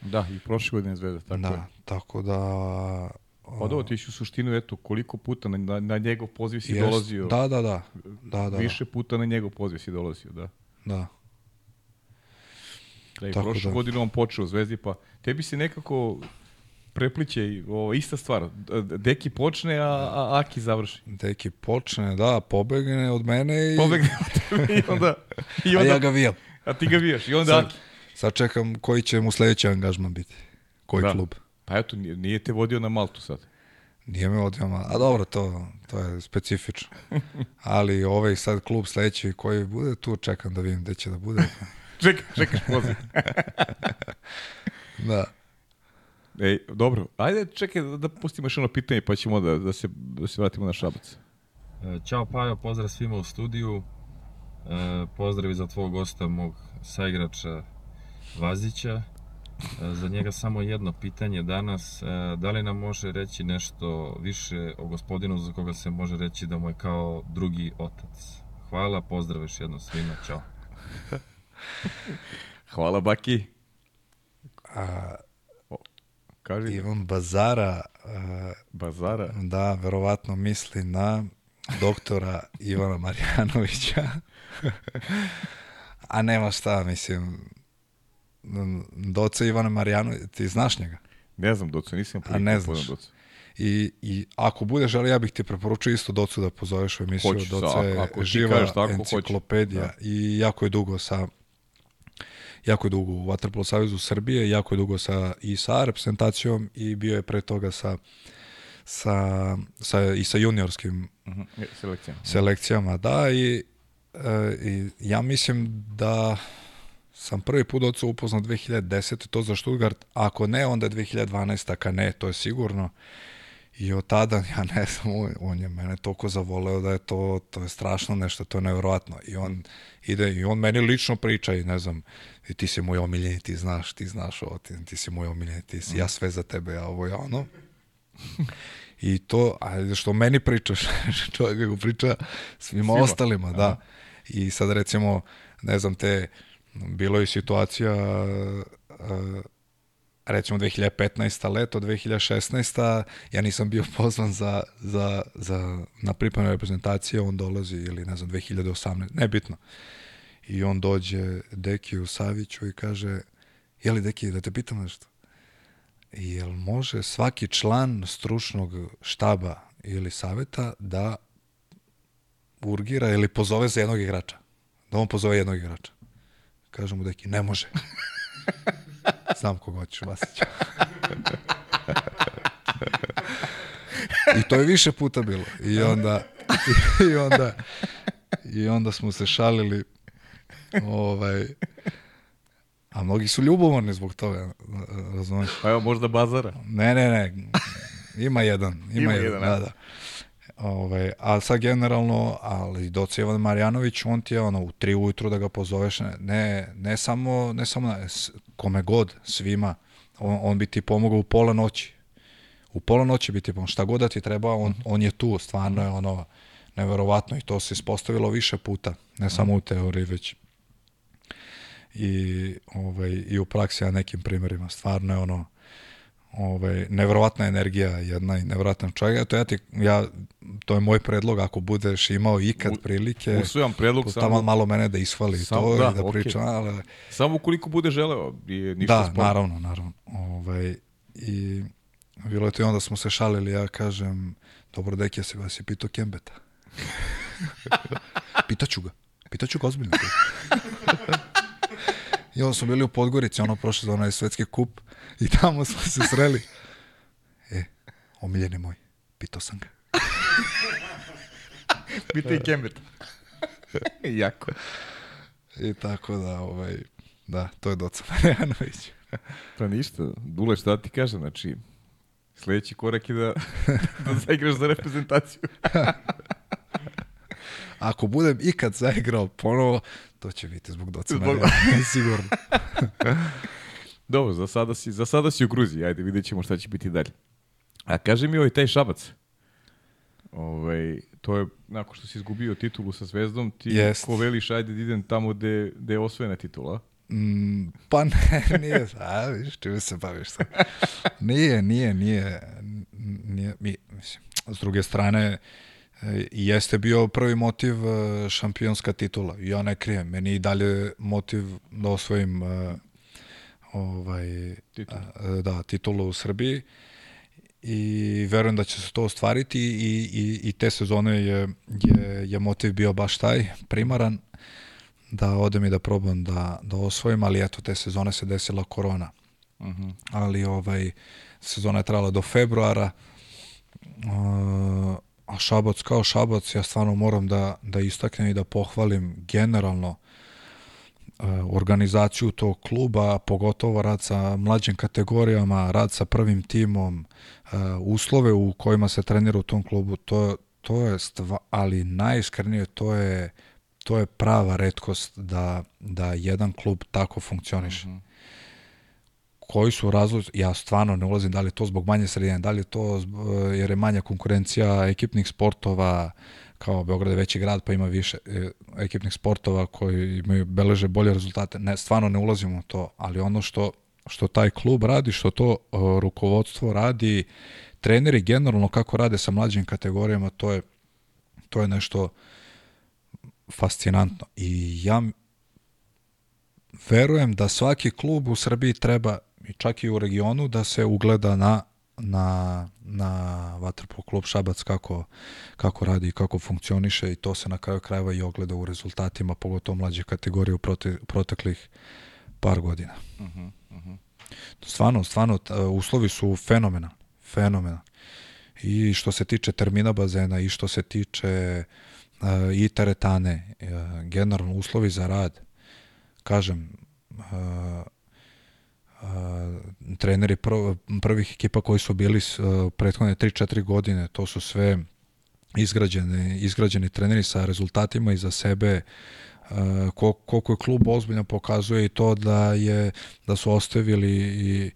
Da, i prošle godine Zvezda, tako da, je. tako da... Pa da, ti u suštinu, eto, koliko puta na, na, njegov poziv si jest, dolazio. Da, da, da. da, da Više puta na njegov poziv si dolazio, da. Da. Da, i prošle da. godine on počeo u Zvezdi, pa tebi se nekako prepliče i o, ista stvar. Deki počne, a, a Aki završi. Deki počne, da, pobegne od mene i... Pobegne od tebe i onda... I onda a ja ga vijam. A ti ga vijaš i onda sad, Aki. Sad čekam koji će mu sledeći angažman biti. Koji da. klub. Pa eto, nije, te vodio na Maltu sad. Nije me vodio na A dobro, to, to je specifično. Ali ovaj sad klub sledeći koji bude, tu čekam da vidim gde će da bude. čekaj, čekaš poziv. da. Ej, dobro, ajde čekaj da, da pustimo još ono pitanje pa ćemo da, da, se, da se vratimo na Šabac. E, ćao Pajo, pozdrav svima u studiju. E, pozdrav i za tvog gosta, mog saigrača Vazića. E, za njega samo jedno pitanje danas. Da li nam može reći nešto više o gospodinu za koga se može reći da mu je kao drugi otac? Hvala, pozdrav još jedno svima, čao. Hvala, Baki. A, Kaži. Ivan Bazara. Uh, Bazara? Da, verovatno misli na doktora Ivana Marjanovića. A nema šta, mislim, Doce Ivana Marjanovića, ti znaš njega? Ne znam Doce, nisam A ne znaš. Doce. I, I ako bude želio, ja bih ti preporučio isto Docu da pozoveš u emisiju. Hoću, Doce ako, ako živa tako, enciklopedija da. i jako je dugo sa jako je dugo u Vatrpolo Savjezu Srbije, jako je dugo sa, i sa reprezentacijom i bio je pre toga sa, sa, sa, i sa juniorskim uh mhm, -huh. selekcijama. selekcijama. Da, i, e, i ja mislim da sam prvi put oca upoznao 2010. to za Stuttgart, ako ne, onda 2012. ka ne, to je sigurno. I od tada, ja ne znam, on je mene toliko zavoleo da je to, to je strašno nešto, to je nevjerojatno. I on ide, i on meni lično priča i ne znam, i ti si moj omiljeni, ti znaš, ti znaš ovo, ti, ti si moj omiljeni, ti si, ja sve za tebe, ja ovo, ja ono. I to, a što meni pričaš, čovjek kako priča svima, svima. ostalima, da. Aha. I sad recimo, ne znam, te, bilo je situacija, recimo 2015. leto, 2016. ja nisam bio pozvan za, za, za na pripremne reprezentacije, on dolazi ili ne znam 2018, nebitno. I on dođe Dekiju Saviću i kaže, je li Deki, da te pitam nešto? Jel može svaki član stručnog štaba ili saveta da urgira ili pozove za jednog igrača? Da on pozove jednog igrača. Kaže mu Deki, ne može. Znam koga hoćeš, Vasića. I to je više puta bilo. I onda, i onda, i onda smo se šalili ovaj, a mnogi su ljubomorni zbog toga, razumiješ? Pa evo, možda bazara. Ne, ne, ne. Ima jedan. Ima, ima jedan, jedan, da, da. Ovaj, a sad generalno, ali Doci Ivan Marjanović, on ti je ono, u tri ujutru da ga pozoveš, ne, ne samo, ne samo kome god, svima, on, on bi ti pomogao u pola noći. U pola noći bi ti pomogao, šta god da ti treba, on, on je tu, stvarno je ono, neverovatno i to se ispostavilo više puta, ne samo u teoriji, već i, ovaj, i u praksi, a nekim primjerima. Stvarno je ono, ovaj, nevjerovatna energija jedna i nevjerovatan čovjek. To, ja ti, ja, to je moj predlog, ako budeš imao ikad prilike, usvojam predlog samo, tamo malo mene da ishvali sam, to da, i da okay. pričam. Ali, samo ukoliko bude želeo, je ništa Da, sporo. naravno, naravno. Ovaj, I bilo je to i onda smo se šalili, ja kažem, dobro deki, ja se vas je pitao Kembeta. Pitaću ga. Pitaću ga ozbiljno. I onda smo bili u Podgorici, ono prošlo za onaj svetski kup i tamo smo se sreli. E, omiljeni moj, pitao sam ga. Pita i Kembet. jako. I tako da, ovaj, da, to je Doca Marjanović. pa ništa, Dule, šta ti kažem, znači, sledeći korak je da, da zaigraš za reprezentaciju. Ako budem ikad zaigrao ponovo, to će biti zbog Doca zbog... sigurno. Dobro, za sada, si, za sada si u Gruziji, ajde vidjet ćemo šta će biti dalje. A kaži mi ovaj taj šabac. Ovaj, to je, nakon što si izgubio titulu sa Zvezdom, ti yes. ko veliš, ajde da idem tamo gde, gde je osvojena titula. Mm, pa ne, nije, a viš, čime se baviš sad. Nije, nije, nije, nije, mi, mislim, s druge strane, i jeste bio prvi motiv e, šampionska titula. Ja ne krijem, meni i dalje motiv da osvojim uh, ovaj, titulu. Uh, da, titulu u Srbiji i verujem da će se to ostvariti i, i, i te sezone je, je, je motiv bio baš taj, primaran, da odem i da probam da, da osvojim, ali eto, te sezone se desila korona. Uh mhm. -huh. Ali ovaj, sezona je trajala do februara, uh, a Šabac kao Šabac, ja stvarno moram da, da istaknem i da pohvalim generalno organizaciju tog kluba, pogotovo rad sa mlađim kategorijama, rad sa prvim timom, uh, uslove u kojima se trenira u tom klubu, to, to je stva, ali najiskrenije to je to je prava redkost da, da jedan klub tako funkcioniše. Mm -hmm koji su razlozi, ja stvarno ne ulazim da li je to zbog manje sredine, da li je to zbog, jer je manja konkurencija ekipnih sportova, kao Beograd je veći grad pa ima više e, ekipnih sportova koji imaju beleže bolje rezultate. Ne, stvarno ne ulazimo u to, ali ono što što taj klub radi, što to uh, rukovodstvo radi, treneri generalno kako rade sa mlađim kategorijama, to je to je nešto fascinantno. I ja verujem da svaki klub u Srbiji treba čak i u regionu da se ugleda na na, na Vatrpol klub Šabac kako, kako radi i kako funkcioniše i to se na kraju krajeva i ogleda u rezultatima, pogotovo mlađe kategorije u prote, proteklih par godina. Uh -huh, uh -huh. Stvarno, stvarno, uslovi su fenomena, fenomena. I što se tiče termina bazena i što se tiče uh, i teretane, uh, generalno uslovi za rad, kažem, uh, treneri prv, prvih ekipa koji su bili uh, prethodne 3-4 godine, to su sve izgrađeni, izgrađeni treneri sa rezultatima iza sebe, uh, koliko je klub ozbiljno pokazuje i to da je da su ostavili i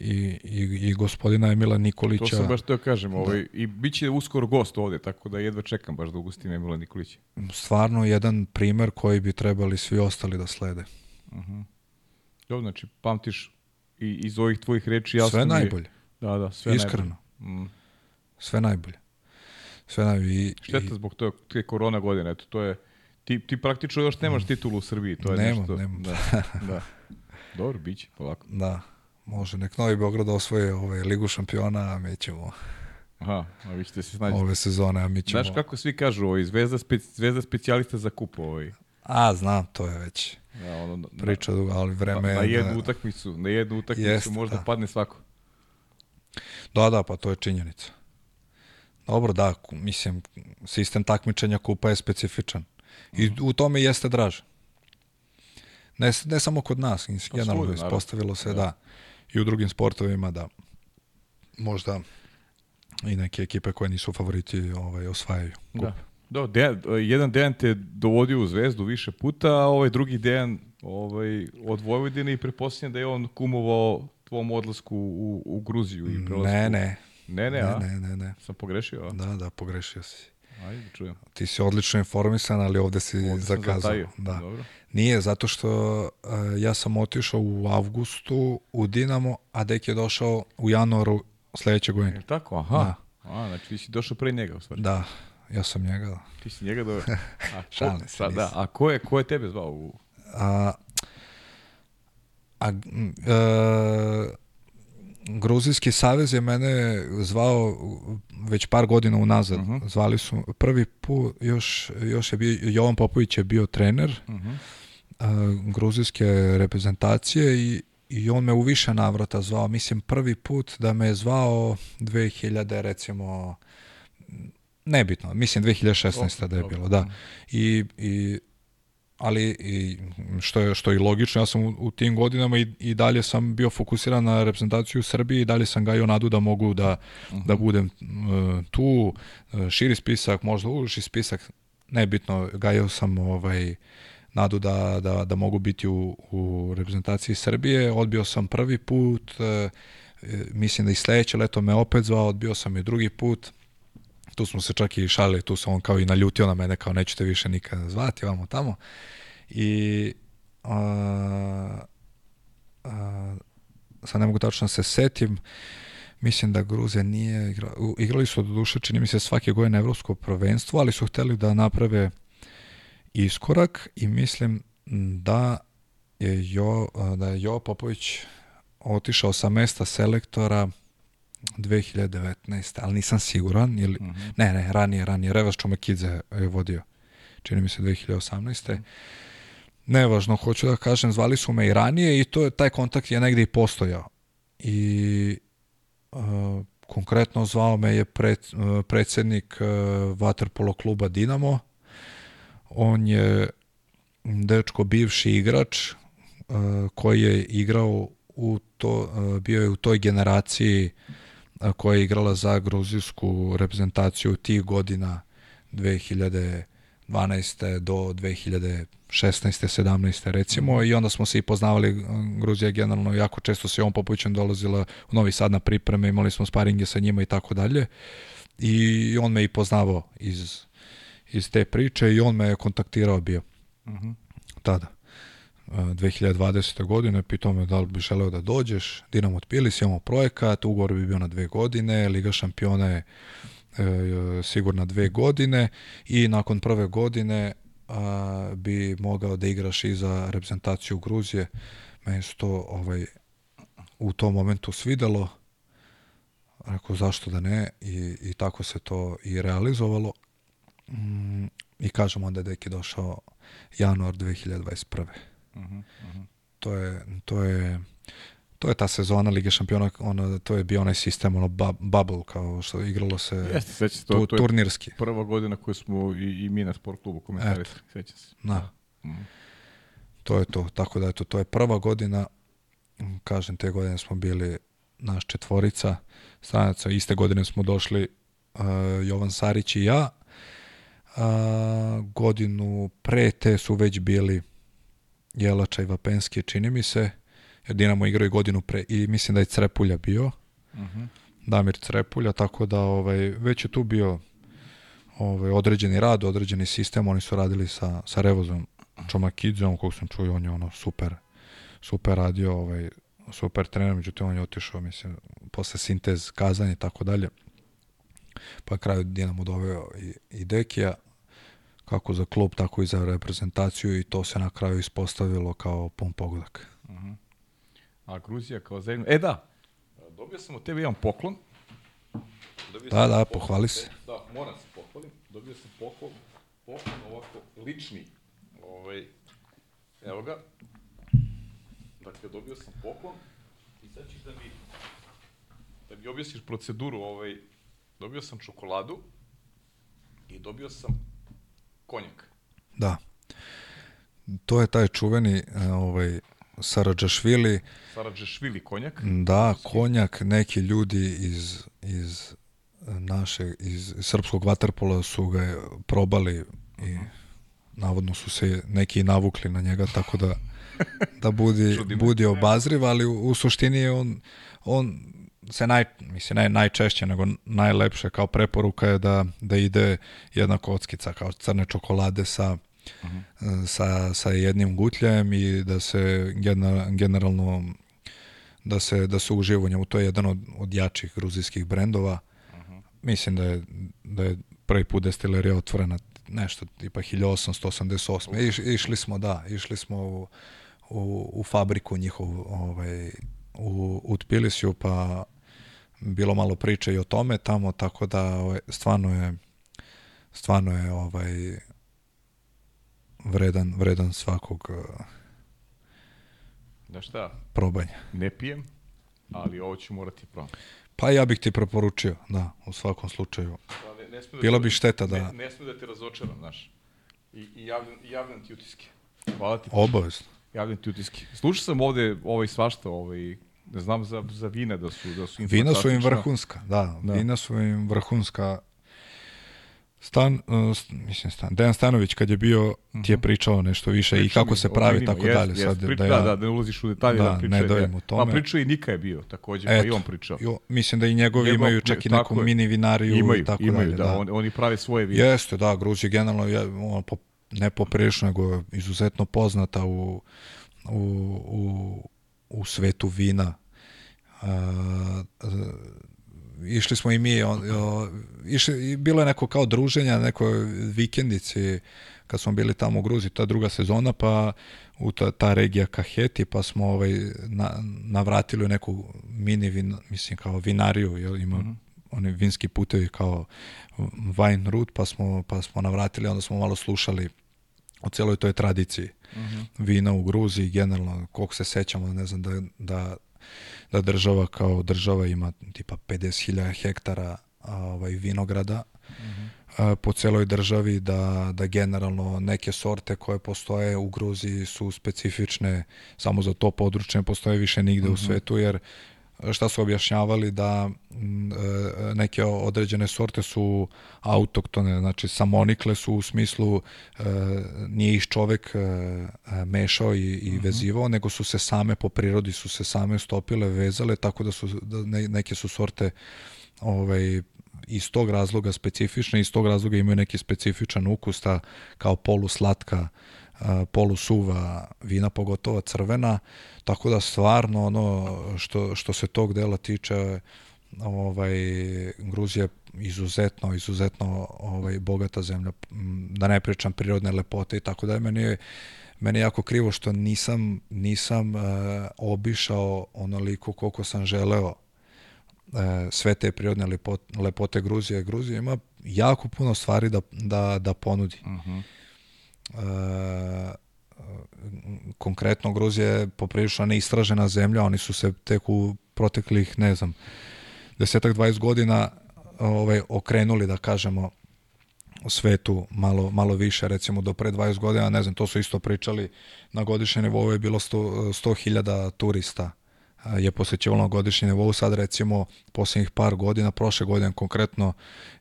i, i, i gospodina Emila Nikolića. To sam baš to kažem, ovaj, da. i bit će uskoro gost ovde, tako da jedva čekam baš da ugostim Emila Nikolića. Stvarno jedan primer koji bi trebali svi ostali da slede. Uh mhm. -huh. Jo, znači, pamtiš i iz ovih tvojih reči jasno sve najbolje. Da, da, sve Iskreno. najbolje. Mm. Sve najbolje. Sve najbolje. I, Šteta i... zbog toga, te korona godine, eto, to je, ti, ti praktično još nemaš titulu u Srbiji, to je nemam, nešto. Nemam, da, da. Dobro, bit će, polako. Da, može, nek Novi Beograd osvoje ovaj, Ligu šampiona, a mi ćemo... Aha, a vi ćete se snaći. Ove sezone, a mi ćemo... Znaš kako svi kažu, ovaj, zvezda, spe, zvezda specijalista za kup, ovaj. A, znam, to je već Ja, ono, priča dugo, ali vreme na, je... na jednu da- utakmicu, na jednu utakmicu Jeste, možda da. padne svako. Da, da, pa to je činjenica. Dobro, da, mislim, sistem takmičenja kupa je specifičan. I Mhm. u tome jeste draže. Ne, ne samo kod nas, Pa generalno naravno. ispostavilo se Da. da. I u drugim sportovima da možda i neke ekipe koje nisu favoriti ovaj, osvajaju. kup. Da. Da, Dejan, jedan Dejan te dovodio u zvezdu više puta, a ovaj drugi Dejan ovaj, od Vojvodine i prepostavljam da je on kumovao tvom odlasku u, u Gruziju i prelasku. Ne, ne. Ne, ne, a? Ne, ne, ne. Sam pogrešio, a? Da, da, pogrešio si. Ajde, da čujem. Ti si odlično informisan, ali ovde si Ovde zakazao. zatajio. Da. Dobro. Nije, zato što uh, ja sam otišao u avgustu u Dinamo, a Dek je došao u januaru sledeće godine. Tako? Aha. A, znači ti si došao pre njega, u stvari. Da, ja sam njega. Ti si njega doveo. A, Šalim se, da, a ko je, ko je tebe zvao? U... A, a m, e, Gruzijski savez je mene zvao već par godina unazad. Zvali su prvi put, još, još je bio, Jovan Popović je bio trener a, gruzijske reprezentacije i, i on me u više navrata zvao. Mislim, prvi put da me je zvao 2000, recimo, nebitno, mislim 2016. da je bilo, da. I, i ali i što je što je logično, ja sam u, u tim godinama i, i dalje sam bio fokusiran na reprezentaciju u Srbiji i dalje sam gajio nadu da mogu da, da budem e, tu, e, širi spisak, možda uži spisak, nebitno, gajio sam ovaj, nadu da, da, da mogu biti u, u reprezentaciji Srbije, odbio sam prvi put, e, mislim da i sledeće leto me opet zvao, odbio sam i drugi put, tu smo se čak i šalili, tu se on kao i naljutio na mene, kao nećete više nikad zvati, vamo tamo. I a, a, sad ne mogu tačno da se setim, mislim da Gruzija nije igra, igrali su do duše, čini mi se svake godine evropsko prvenstvo, ali su hteli da naprave iskorak i mislim da je Jo, da je Jo Popović otišao sa mesta selektora 2019. ali nisam siguran. Ili, Ne, ne, ranije, ranije. Revas Čomekidze je vodio. Čini mi se 2018. Nevažno, hoću da kažem, zvali su me i ranije i to je, taj kontakt je negde i postojao. I uh, konkretno zvao me je pred, uh, predsednik uh, Waterpolo kluba Dinamo. On je dečko bivši igrač uh, koji je igrao u to, uh, bio je u toj generaciji koja je igrala za gruzijsku reprezentaciju tih godina 2012. do 2016. 17. recimo i onda smo se i poznavali Gruzija je generalno jako često se on Popovićem dolazila u Novi Sad na pripreme, imali smo sparinge sa njima i tako dalje i on me i poznavao iz, iz te priče i on me je kontaktirao bio tada. Uh, 2020. godine pitao me da li bi želeo da dođeš, Dinamo Tbilis, imamo projekat, ugovor bi bio na dve godine, Liga šampiona je e, sigurno dve godine i nakon prve godine a, bi mogao da igraš i za reprezentaciju Gruzije. Meni se to ovaj, u tom momentu svidelo. Rekao zašto da ne i, i tako se to i realizovalo. Mm, I kažem onda da je došao januar 2021. To je, to je to je ta sezona Lige šampiona, ono, to je bio onaj sistem, ono bu- bubble, kao što igralo se Jeste, seća se, to, tu, to je turnirski. prva godina koju smo i, i mi na sport klubu komentarisali, seća se. Da. To je to, tako da eto, to je prva godina, kažem, te godine smo bili naš četvorica stranaca, iste godine smo došli uh, Jovan Sarić i ja, a, godinu pre te su već bili Jelača i Vapenski, čini mi se, jer Dinamo igrao i godinu pre, i mislim da je Crepulja bio, Damir Crepulja, tako da ovaj, već je tu bio ovaj, određeni rad, određeni sistem, oni su radili sa, sa Revozom Čomakidzom, kog sam čuo, on je ono super, super radio, ovaj, super trener, međutim on je otišao, mislim, posle sintez kazanja i tako dalje. Pa kraju Dinamo doveo i, i Dekija, kako za klub, tako i za reprezentaciju i to se na kraju ispostavilo kao pun pogodak. A Gruzija kao zemlja... E da, dobio sam od tebe jedan poklon. Dobio Da, da, poklon pohvali od se. Da, moram se pohvalim. Dobio sam poklon, poklon ovako lični ovaj, Evo ga. Dakle, dobio sam poklon i sad ćeš da mi, da mi objasniš proceduru. Ovaj, dobio sam čokoladu i dobio sam konjak. Da. To je taj čuveni e, ovaj, Saradžašvili. Saradžašvili konjak? Da, konjak, neki ljudi iz, iz naše, iz srpskog vaterpola su ga probali i navodno su se neki navukli na njega, tako da da budi, budi obazriv, ali u, u suštini je on, on se naj, mislim, ne najčešće, nego najlepše kao preporuka je da, da ide jedna kockica kao crne čokolade sa, uh -huh. sa, sa jednim gutljajem i da se generalno da se, da se uživa u njemu. To je jedan od, od jačih gruzijskih brendova. Uh -huh. Mislim da je, da je prvi put destilerija otvorena nešto tipa 1888. Iš, išli smo, da, išli smo u, u, u fabriku njihovu ovaj, u, u Tbilisiju, pa bilo malo priče i o tome tamo, tako da ovaj, stvarno je stvarno je ovaj vredan, vredan svakog da šta? probanja. Ne pijem, ali ovo ću morati probati. Pa ja bih ti preporučio, da, u svakom slučaju. Da, ne, ne da Bilo bi šteta da... Ne, ne smije da te razočaram, znaš. I, i javljam, javljam ti utiske. Hvala ti. Obavezno. Javljam ti utiske. Slušao sam ovde ovaj svašta, ovaj, ne znam za, za vina da su, da su Vina su im vrhunska, da, da. Vina su im vrhunska. Stan, uh, mislim Stan, Dejan Stanović kad je bio uh -huh. ti je mhm. pričao nešto više Priča i kako se pravi vinima, tako jest, dalje. Jest, sad, prič, da, ja, da, da, ne ulaziš u detalje da, da priča. Ne dojem u tome. Pa pričao i Nika je bio takođe, Eto, pa i on pričao. Jo, mislim da i njegovi Njegov, imaju čak i neku je, mini vinariju imaju, i tako imaju, dalje. Da, da. On, oni prave svoje vine. Jeste, da, Gruzija generalno je on, po, ne poprilično, nego izuzetno poznata u, u, u, u svetu vina. Uh, išli smo i mi, on, o, išli, bilo je neko kao druženja, neko vikendici kad smo bili tamo u Gruziji, ta druga sezona, pa u ta, ta regija Kaheti, pa smo ovaj, na, navratili u neku mini, vin, mislim kao vinariju, jel, ima mm -hmm. oni vinski putevi kao wine route, pa smo, pa smo navratili, onda smo malo slušali o celoj toj tradiciji mm -hmm. vina u Gruziji, generalno, koliko se sećamo, ne znam, da, da da država kao država ima tipa 50.000 hektara ovaj, vinograda mm -hmm. po celoj državi, da, da generalno neke sorte koje postoje u Gruziji su specifične samo za to područje, ne postoje više nigde mm -hmm. u mhm. svetu, jer šta su objašnjavali da mm, e, neke određene sorte su autoktone, znači samonikle su u smislu e, nije ih čovek e, mešao i, i mhm. vezivao, nego su se same po prirodi su se same stopile, vezale, tako da su da neke su sorte ovaj iz tog razloga specifične, iz tog razloga imaju neki specifičan ukus, ta kao poluslatka polusuva vina, pogotovo crvena, tako da stvarno ono što, što se tog dela tiče ovaj Gruzija izuzetno izuzetno ovaj bogata zemlja da ne pričam prirodne lepote i tako da je meni meni je jako krivo što nisam nisam uh, obišao onoliko koliko sam želeo uh, sve te prirodne lepote, lepote Gruzije. Gruzija ima jako puno stvari da, da, da ponudi. Uh mhm. -huh. E, konkretno Gruzija je poprilično neistražena zemlja, oni su se tek u proteklih, ne znam, desetak, 20 godina ovaj, okrenuli, da kažemo, u svetu malo, malo više, recimo do pre 20 godina, ne znam, to su isto pričali, na godišnje nivou je bilo 100.000 100 turista je posećivalo na godišnji nivou, sad recimo posljednjih par godina, prošle godine konkretno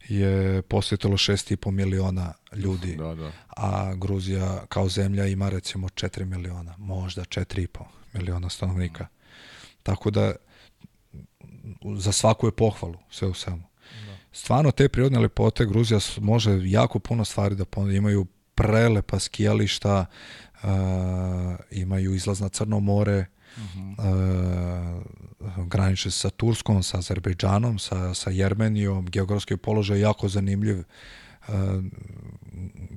je posjetilo 6,5 miliona ljudi, da, da. a Gruzija kao zemlja ima recimo 4 miliona, možda 4,5 miliona stanovnika. Tako da za svaku je pohvalu, sve u svemu. Da. Stvarno te prirodne lepote Gruzija može jako puno stvari da ponudi, imaju prelepa skijališta, uh, imaju izlaz na Crno more, Uh -huh. e, graniče sa Turskom, sa Azerbejdžanom, sa, sa Jermenijom, geografski položaj je jako zanimljiv. E,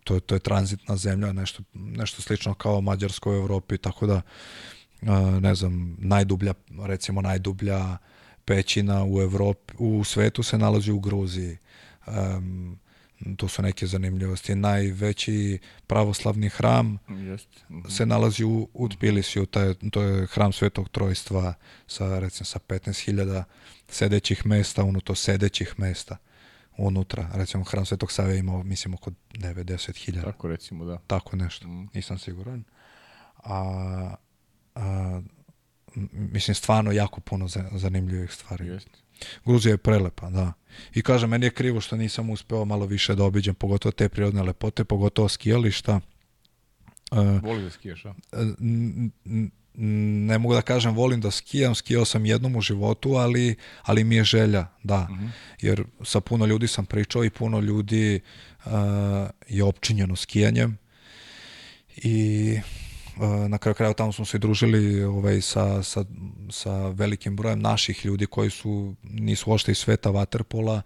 to, to je tranzitna zemlja, nešto, nešto slično kao Mađarsko u Evropi, tako da e, ne znam, najdublja, recimo najdublja pećina u Evropi, u svetu se nalazi u Gruziji. To su neke zanimljivosti. Najveći pravoslavni hram Jest. Mhm. se nalazi u, u Tbilisiju, taj, to je hram Svetog Trojstva sa, recimo, sa 15.000 sedećih mesta, unuto sedećih mesta unutra. Recimo, hram Svetog Save imao, mislim, oko 90.000. Tako recimo, da. Tako nešto, Mm. nisam siguran. A, a, mislim, stvarno jako puno za- zanimljivih stvari. Jest. Gruzija je prelepa, da. I kažem, meni je krivo što nisam uspeo malo više da obiđem, pogotovo te prirodne lepote, pogotovo skijališta. E, Voli da skijaš, a? n- ne mogu da kažem volim da skijam, skijao sam jednom u životu, ali, ali mi je želja, da. Jer sa puno ljudi sam pričao i puno ljudi uh, je opčinjeno skijanjem i uh, na kraju krajeva tamo smo se družili ovaj, sa, sa, sa velikim brojem naših ljudi koji su, nisu ošte iz sveta vaterpola,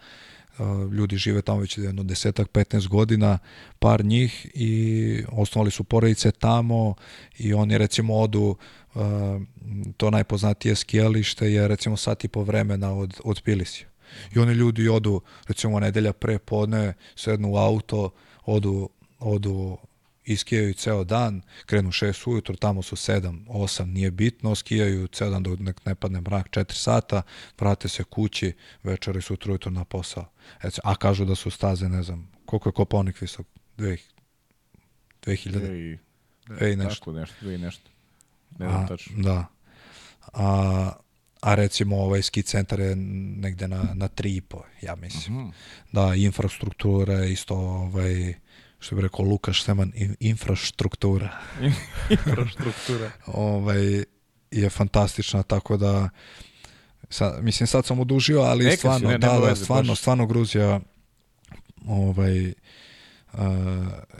Uh, ljudi žive tamo već jedno desetak, 15 godina, par njih i osnovali su porodice tamo i oni recimo odu uh, to najpoznatije skijalište je recimo sat i po vremena od, od Tbilisija. I oni ljudi odu recimo nedelja pre podne, sednu u auto, odu, odu iskijaju ceo dan, krenu 6 ujutro, tamo su 7, 8, nije bitno, skijaju ceo dan dok ne padne mrak 4 sata, vrate se kući, večeri sutra ujutro na posao. Eci, a kažu da su staze, ne znam, koliko je Koponik visok? 2000? 2000? Dve i, i nešto. Tako nešto, dve i nešto. Ne znam A, tačno. Da. A, a recimo ovaj ski centar je negde na, na 3,5, ja mislim. Mhm. Da, infrastruktura je isto, ovaj, što bi rekao Lukaš Seman, in- infrastruktura Infrastruktura. ovaj, je fantastična, tako da sa, mislim sad sam odužio, ali Neka si, stvarno, ne, da, da, veze, stvarno, baš. stvarno Gruzija ovaj, uh,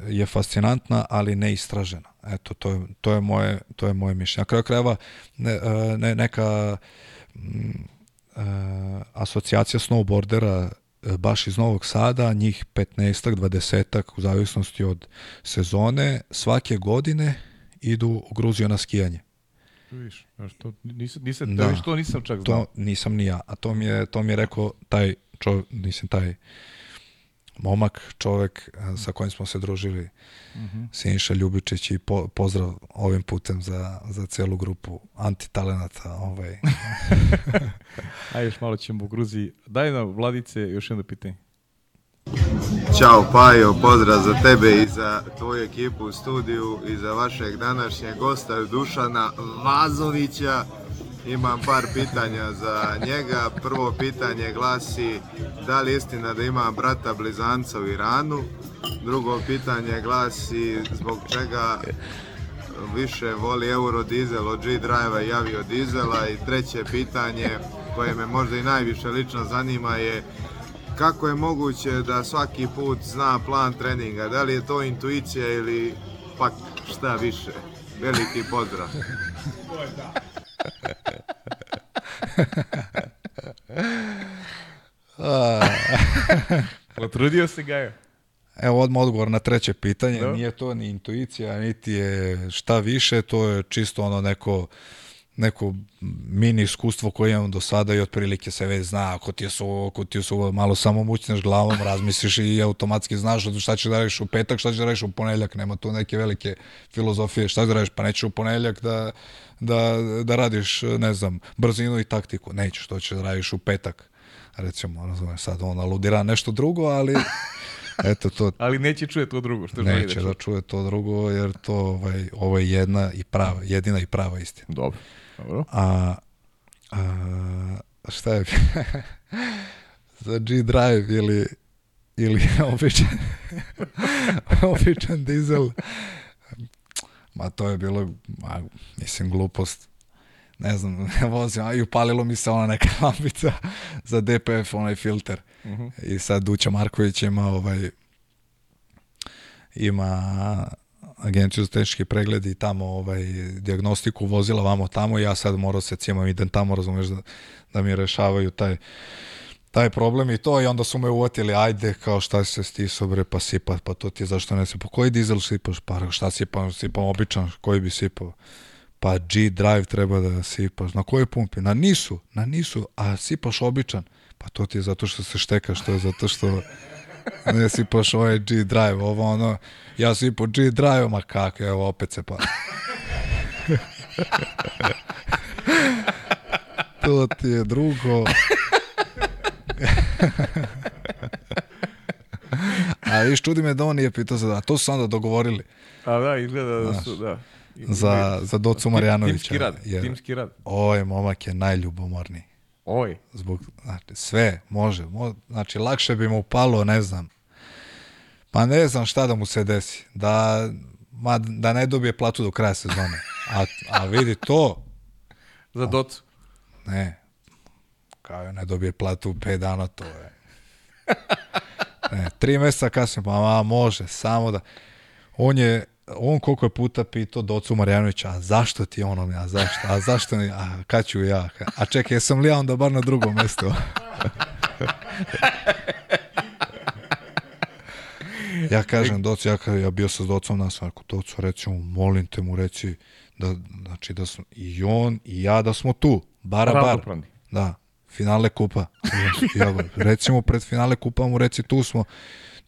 je fascinantna, ali neistražena. Eto, to je, to je, moje, to je moje mišljenje. Na kraju krajeva ne, ne, neka mm, uh, asocijacija snowboardera baš iz Novog Sada, njih 15-ak, 20-ak, u zavisnosti od sezone, svake godine idu u Gruziju na skijanje. Viš, znaš, to nisam, nisam, Da. to nisam čak znao. To nisam ni ja, a to mi je, to mi je rekao taj čovjek, mislim taj momak, čovjek a, sa kojim smo se družili, Mhm. Siniša Ljubičić i po, pozdrav ovim putem za, za celu grupu antitalenata. Ovaj. Ajde, još malo ćemo u Gruziji. Daj nam, Vladice, još jedno pitanje. Ćao Pajo, pozdrav za tebe i za tvoju ekipu u studiju i za vašeg današnjeg gosta Dušana Vazovića. Imam par pitanja za njega. Prvo pitanje glasi da li je istina da ima brata blizanca u Iranu? Drugo pitanje glasi zbog čega više voli Eurodizel od G-Drive i avio dizela i treće pitanje koje me možda i najviše lično zanima je kako je moguće da svaki put zna plan treninga? Da li je to intuicija ili pak šta više? Veliki pozdrav. Potrudio se Gajo. Evo odmah odgovor na treće pitanje. Da. Nije to ni intuicija, niti je šta više, to je čisto ono neko neko mini iskustvo koje imam do sada i otprilike se već zna ako ti je su, ako ti je su malo samo mućneš glavom, razmisliš i automatski znaš šta ćeš da radiš u petak, šta ćeš da radiš u ponedjeljak, nema tu neke velike filozofije, šta ćeš da radiš, pa nećeš u ponedjeljak da, da, da radiš, ne znam, brzinu i taktiku, nećeš, to ćeš da radiš u petak, recimo, razumeš, sad on aludira nešto drugo, ali eto to, Ali neće čuje to drugo, što želi neće da da čuje to drugo, jer to ovaj, ovo je jedna i prava, jedina i prava istina. Dobro. Dobro. A, a šta je za G-Drive ili ili običan običan dizel ma to je bilo ma, mislim glupost ne znam, vozim, a i upalilo mi se ona neka lampica za DPF, onaj filter. I sad Duća Marković ima ovaj ima agenciju za tehnički pregled i tamo ovaj, diagnostiku vozila vamo tamo i ja sad morao se cimam, idem tamo, razumeš, da, da mi rešavaju taj taj problem i to i onda su me uvotili, ajde, kao šta se stiso bre, pa sipa, pa to ti zašto ne sipa, koji dizel sipaš, pa šta sipam, sipam običan, koji bi sipao, pa G-Drive treba da sipaš, na kojoj pumpi, na nisu, na nisu, a sipaš običan, pa to ti je zato što se štekaš, to je zato što ne si pošao ovaj G-Drive, ovo ono, ja si po G-Drive, ma kako, evo, opet se pa. to ti je drugo. A viš, čudi me da on nije pitao za da. To su se onda dogovorili. A da, izgleda da su, da. Za, za Docu Marjanovića. Timski rad, jer timski rad. Ovaj momak je najljubomorniji. Oj. Zbog, znači, sve može. Mo, znači, lakše bi mu palo, ne znam. Pa ne znam šta da mu se desi. Da, ma, da ne dobije platu do kraja sezone. A, a vidi to. Za Docu. Ne. Kao je ne dobije platu u 5 dana, to je. Ne, tri mjeseca kasnije, pa ma, može, samo da... On je, on koliko je puta pitao Docu Marjanovića, a zašto ti ono, a zašto, a zašto ni, a kad ću ja, a čekaj, jesam li ja onda bar na drugom mjestu? ja kažem Docu, ja, kažem, ja bio sam s Docom na svaku, Docu, reci mu, molim te mu reci, da, znači da smo, i on i ja da smo tu, bara bar. Da, finale kupa. Ja, recimo pred finale kupa mu reci tu smo,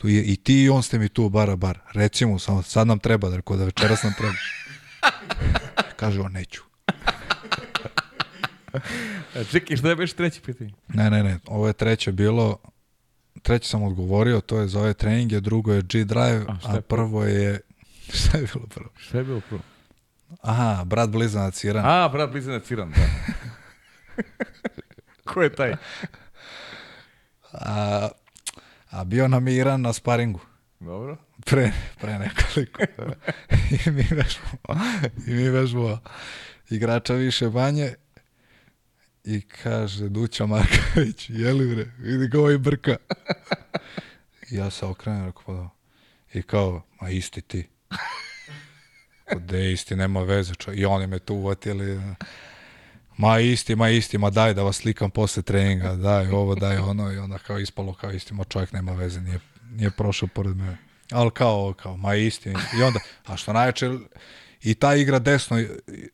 tu je, i ti i on ste mi tu bara bar. Recimo, samo sad nam treba, da rekao da večeras nam treba. Kaže on, neću. A čekaj, šta je već treće pitanje? Ne, ne, ne, ovo je treće bilo, treće sam odgovorio, to je za ove treninge, drugo je G-Drive, A, a, prvo je, šta je bilo prvo? Šta je bilo prvo? Aha, brat blizanac Iran. A, brat blizanac Iran, da. Ko je taj? A, a bio nam je Iran na sparingu. Dobro. Pre, pre nekoliko. I mi vežbamo, i mi vežbamo igrača više banje i kaže Duća Marković, jeli bre, vidi ga ovaj brka. I ja se okrenem, rekao, pa da. I kao, ma isti ti. Gde isti, nema veze, čo. I oni me tu uvatili. Ma isti, ma isti, ma daj da vas slikam posle treninga, daj ovo, daj ono. I onda kao ispalo kao isti, ma čovjek nema veze, nije, nije prošao pored mene. Ali kao, kao, ma isti. I onda, a što najjače, i ta igra desno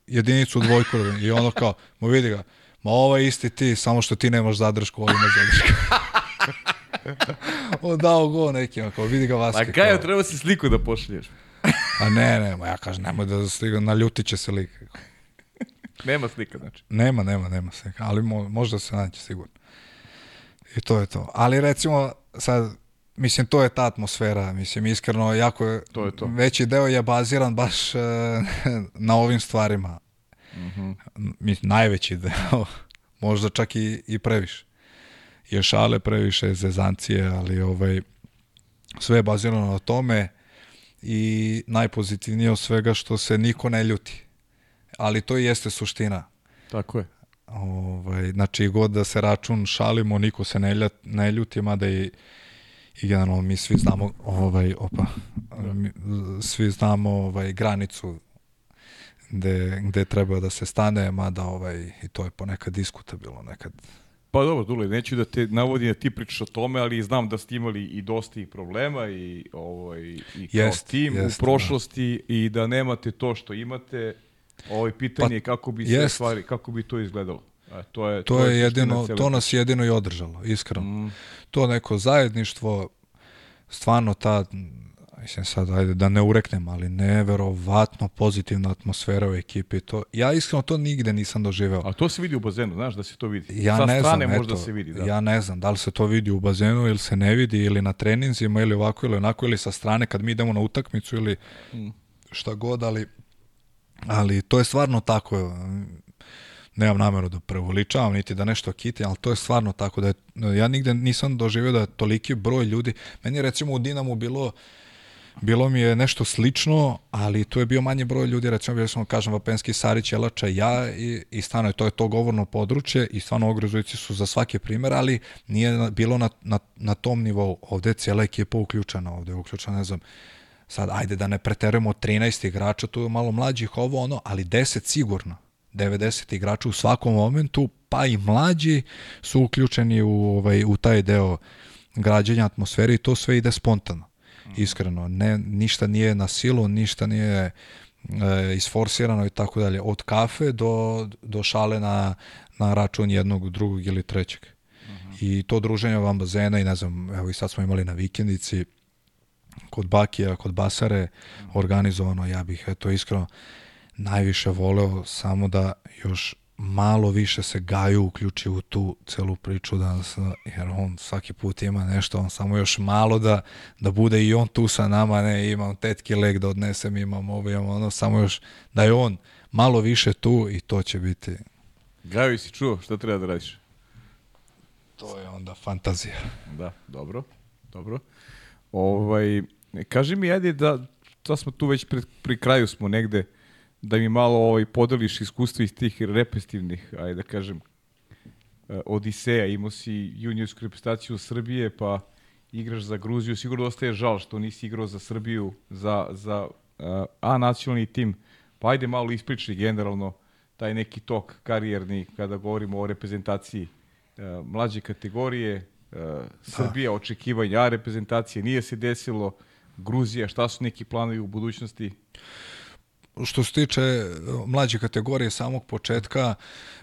jedinicu u dvojku i ono kao, ma vidi ga, ma ovo je isti ti, samo što ti nemaš zadršku, ovo ima zadršku. on dao go nekima, kao vidi ga Vaske. Pa kaj, kao, treba si sliku da pošalješ. a ne, ne, ma ja kažem, nemoj da stiga, naljutit će se lik. Nema slika, znači. Nema, nema, nema se, ali mo, možda se naći sigurno. I to je to. Ali recimo, sad, mislim, to je ta atmosfera, mislim, iskreno, jako je, To je to. veći deo je baziran baš e, na ovim stvarima. Mhm. Mislim, najveći deo, možda čak i, i previše. Je šale previše, zezancije, ali ovaj, sve je bazirano na tome i najpozitivnije od svega što se niko ne ljuti. Ali to i jeste suština. Tako je. Ovaj, znači, god da se račun šalimo, niko se ne, ljut, ne ljuti, mada i, i generalno mi svi znamo ovaj, opa, mi, svi znamo ovaj, granicu gde, gde treba da se stane, mada ovaj, i to je ponekad diskutabilno, nekad Pa dobro, Dule, neću da te navodim da ti pričaš o tome, ali znam da ste imali i dosta i problema i, ovaj, i kao Jest, tim jest, u prošlosti i da nemate to što imate, ovaj pitanje Pa, je kako bi sve jest. stvari, kako bi to izgledalo. A, to je, to, je suština jedino, to nas jedino i održalo, iskreno. Mm. To neko zajedništvo, stvarno ta, mislim sad, ajde da ne ureknem, ali neverovatno pozitivna atmosfera u ekipi. To, ja iskreno to nigde nisam doživeo. A to se vidi u bazenu, znaš da se to vidi. Ja Sa ne strane znam, možda eto, se vidi. Da. ja ne znam da li se to vidi u bazenu ili se ne vidi ili na treninzima ili ovako ili onako ili sa strane kad mi idemo na utakmicu ili Mm. šta god, ali, ali to je stvarno tako. Nemam nameru da prevoličavam niti da nešto kiti, ali to je stvarno tako da je, ja nigde nisam doživio da je toliki broj ljudi. Meni je recimo u Dinamu bilo Bilo mi je nešto slično, ali to je bio manji broj ljudi, recimo bili smo, kažem, Vapenski, Sarić, Jelača, ja i, i stvarno je to je to govorno područje i stvarno ogrezujući su za svaki primjer, ali nije bilo na, na, na tom nivou. Ovde je cijela ekipa uključena, ovde je uključena, ne znam, sad, ajde da ne preterujemo 13 igrača, tu je malo mlađih ovo ono, ali 10 sigurno. 90 igrača u svakom momentu, pa i mlađi su uključeni u, ovaj, u taj deo građenja atmosfere i to sve ide spontano. Iskreno, ne, ništa nije na silu, ništa nije e, isforsirano i tako dalje. Od kafe do, do šale na, na račun jednog, drugog ili trećeg. I to druženje van bazena i ne znam, evo i sad smo imali na vikendici kod Bakija, kod Basare, organizovano, ja bih eto iskreno najviše voleo samo da još malo više se Gaju uključi u tu celu priču danas, jer on svaki put ima nešto, on samo još malo da, da bude i on tu sa nama, ne, imam tetki leg da odnesem, imam ovo, imam ono, samo još da je on malo više tu i to će biti... Gaju, si čuo šta treba da radiš? To je onda fantazija. Da, dobro, dobro. Ovaj, kaži mi, ajde da, to smo tu već pri, pri kraju smo negde, da mi malo ovaj, podeliš iskustvo iz tih repestivnih, ajde da kažem, eh, Odiseja, imao si juniorsku reprezentaciju Srbije, pa igraš za Gruziju, sigurno ostaje žal što nisi igrao za Srbiju, za, za uh, A nacionalni tim, pa ajde malo ispričaj generalno taj neki tok karijerni kada govorimo o reprezentaciji uh, mlađe kategorije, uh, Srbija, očekivanja A reprezentacije, nije se desilo, Gruzija, šta su neki planovi u budućnosti? što se tiče e, mlađe kategorije samog početka,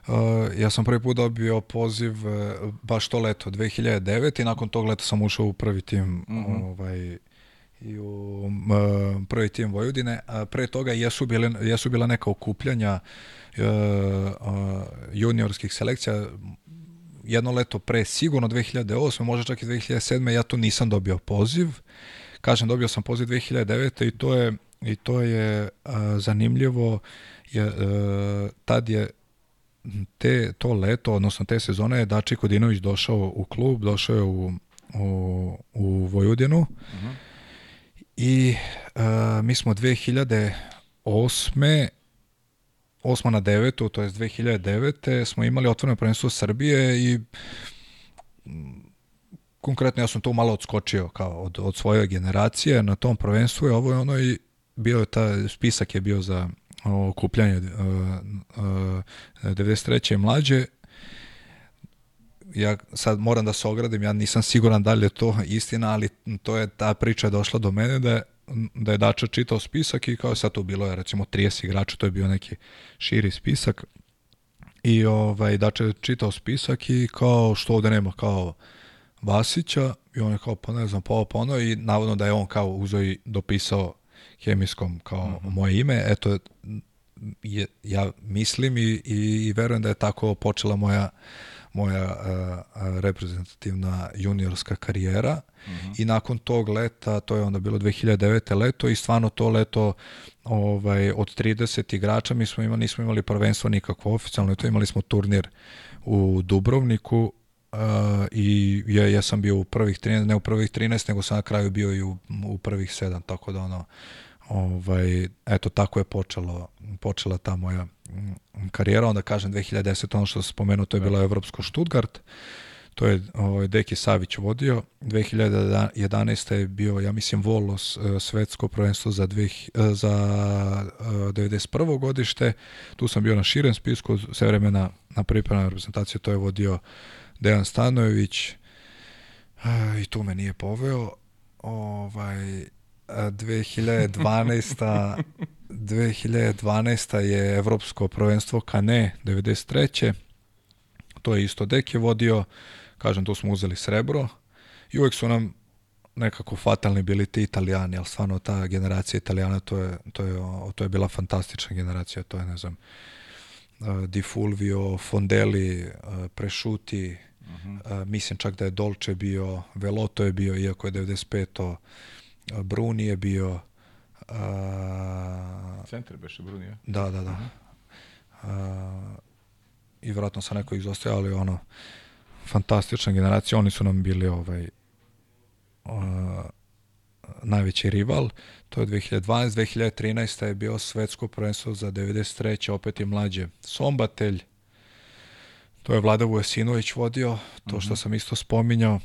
uh, ja sam prvi put dobio poziv uh, baš to leto, 2009 i nakon tog leta sam ušao u prvi tim mm -hmm. ovaj, i u prvi tim Vojvodine. A pre toga jesu, bile, jesu bila neka okupljanja juniorskih selekcija jedno leto pre, sigurno 2008, možda čak i 2007. ja tu nisam dobio poziv. Kažem, dobio sam poziv 2009. i to je i to je a, zanimljivo je, a, tad je te, to leto, odnosno te sezone je Dači Kodinović došao u klub, došao je u, u, u Vojvodinu uh -huh. i a, mi smo 2008. 8. na 9. to je 2009. smo imali otvoreno prvenstvo Srbije i konkretno ja sam to malo odskočio kao od, od svoje generacije na tom prvenstvu je ovo je ono i bio je ta spisak je bio za okupljanje uh, uh, 93. mlađe ja sad moram da se ogradim, ja nisam siguran da li je to istina, ali to je ta priča je došla do mene da da je Dača čitao spisak i kao sad tu bilo je recimo 30 igrača, to je bio neki širi spisak i ovaj, Dača je čitao spisak i kao što ovde nema kao Vasića i on je kao pa ne znam pa ovo pa ono i navodno da je on kao uzo i dopisao hemijskom kao mm -hmm. moje ime. Eto, je, ja mislim i, i, i verujem da je tako počela moja moja uh, reprezentativna juniorska karijera mm -hmm. i nakon tog leta, to je onda bilo 2009. leto i stvarno to leto ovaj, od 30 igrača mi smo imali, nismo imali prvenstvo nikakvo oficijalno, to imali smo turnir u Dubrovniku uh, i ja, ja sam bio u prvih 13, ne u prvih 13, nego sam na kraju bio i u, u prvih 7, tako da ono, ovaj, eto tako je počelo, počela ta moja karijera, onda kažem 2010, ono što sam spomenuo, to je bilo Evropsko Stuttgart, to je ovaj, Deki Savić vodio, 2011. je bio, ja mislim, Volos e, svetsko prvenstvo za, dvih, e, za 91. E, godište, tu sam bio na širem spisku, sve vremena na pripremnoj reprezentaciji, to je vodio Dejan Stanojević, i tu me nije poveo, ovaj, 2012. 2012. je evropsko prvenstvo Kane 93. To je isto Dek je vodio. Kažem, tu smo uzeli srebro. I uvek su nam nekako fatalni bili ti italijani, ali stvarno ta generacija italijana, to je, to je, to je bila fantastična generacija. To je, ne znam, Di Fulvio, Fondelli, Prešuti, uh -huh. mislim čak da je Dolce bio, Veloto je bio, iako je 95. Bruni je bio... Centar beše Bruni, je? Da, da, da. Uh, I vratno sam neko izostavio, ali ono, fantastična generacija, oni su nam bili ovaj, uh, najveći rival, to je 2012, 2013 je bio svetsko prvenstvo za 93. opet i mlađe. Sombatelj, to je Vlada Vujesinović vodio, to što mhm. sam isto spominjao.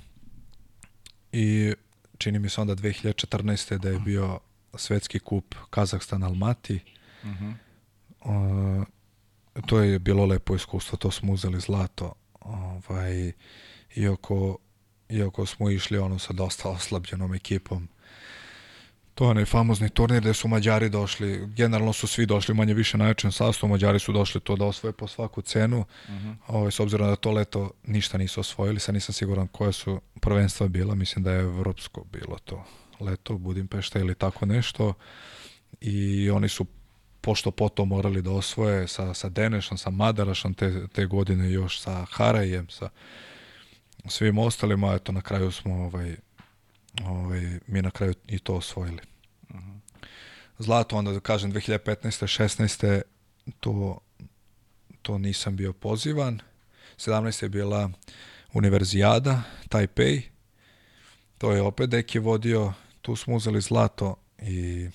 I čini mi se onda 2014. da je bio svetski kup Kazahstan Almati. Uh -huh. uh, to je bilo lepo iskustvo, to smo uzeli zlato. Ovaj, iako, iako smo išli ono sa dosta oslabljenom ekipom, to je onaj famozni turnir gde su Mađari došli, generalno su svi došli manje više najjačem sastavu, Mađari su došli to da osvoje po svaku cenu, uh -huh. ovaj, s obzirom da to leto ništa nisu osvojili, sad nisam siguran koje su prvenstva bila, mislim da je evropsko bilo to leto, Budimpešta ili tako nešto i oni su pošto potom morali da osvoje sa, sa Denešom, sa Madarašom te, te godine još sa Harajem, sa svim ostalima, eto na kraju smo ovaj, ovaj, mi na kraju i to osvojili. Uh mhm. -huh. Zlato onda da kažem 2015. 16. to to nisam bio pozivan. 17. je bila Univerzijada, Taipei. To je opet Deki vodio. Tu smo uzeli zlato i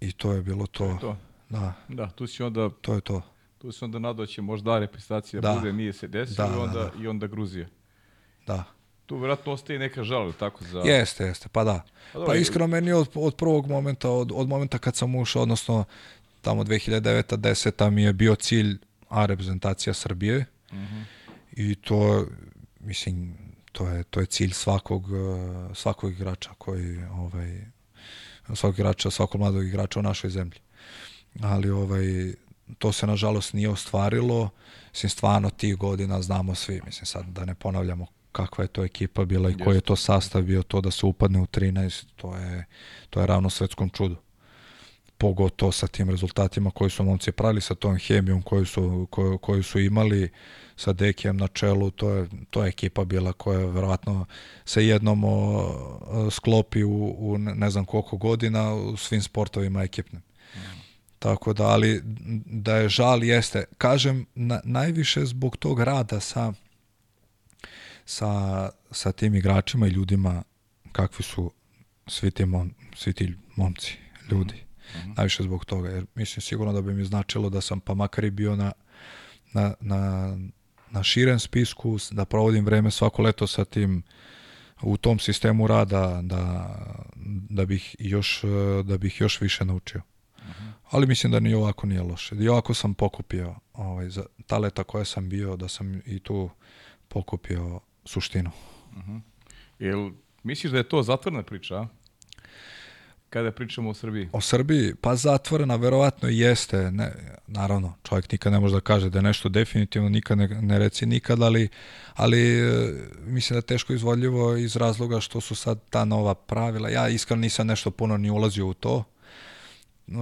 i to je bilo to. to, je to. Da. Da, tu si onda... To je to. Tu si onda nadao će možda reprezentacija da. bude, nije se desilo da, i, onda, da, da. i onda Gruzija. Da. Tu vjerojatno ostaje neka žal, tako za... Jeste, jeste, pa da. Pa, pa iskreno meni od, od prvog momenta, od, od momenta kad sam ušao, odnosno tamo 2009. 10. mi je bio cilj A reprezentacija Srbije uh mhm. -huh. i to, mislim, to je, to je cilj svakog, svakog igrača koji ovaj, svakog igrača, svakog mladog igrača u našoj zemlji. Ali ovaj, to se nažalost nije ostvarilo. Mislim, stvarno tih godina znamo svi. Mislim, sad da ne ponavljamo kakva je to ekipa bila i koji je to sastav bio, to da se upadne u 13, to je, to je ravno svetskom čudu. Pogotovo sa tim rezultatima koji su momci pravili, sa tom hemijom koju su, koju, koju su imali, sa Dekijem na čelu, to je, to je ekipa bila koja verovatno se jednom o, sklopi u, u ne znam koliko godina u svim sportovima ekipnim. Mm. Tako da, ali da je žal jeste. Kažem, na, najviše zbog tog rada sa, sa, sa tim igračima i ljudima kakvi su svi ti, mom, svi ti momci, ljudi. Mm -hmm. Najviše zbog toga, jer mislim sigurno da bi mi značilo da sam pa makar i bio na, na, na na širem spisku, da provodim vreme svako leto sa tim u tom sistemu rada da, da, bih, još, da bih još više naučio. Uh -huh. Ali mislim da ni ovako nije loše. I ovako sam pokupio ovaj, za ta leta koja sam bio, da sam i tu pokupio suštinu. Uh -huh. Jel misliš da je to zatvorna priča? Kada pričamo o Srbiji? O Srbiji? Pa zatvorena verovatno jeste. Ne, naravno, čovjek nikad ne može da kaže da je nešto definitivno, nikad ne, ne reci nikad, ali, ali e, mislim da je teško izvodljivo iz razloga što su sad ta nova pravila. Ja iskreno nisam nešto puno ni ulazio u to, e,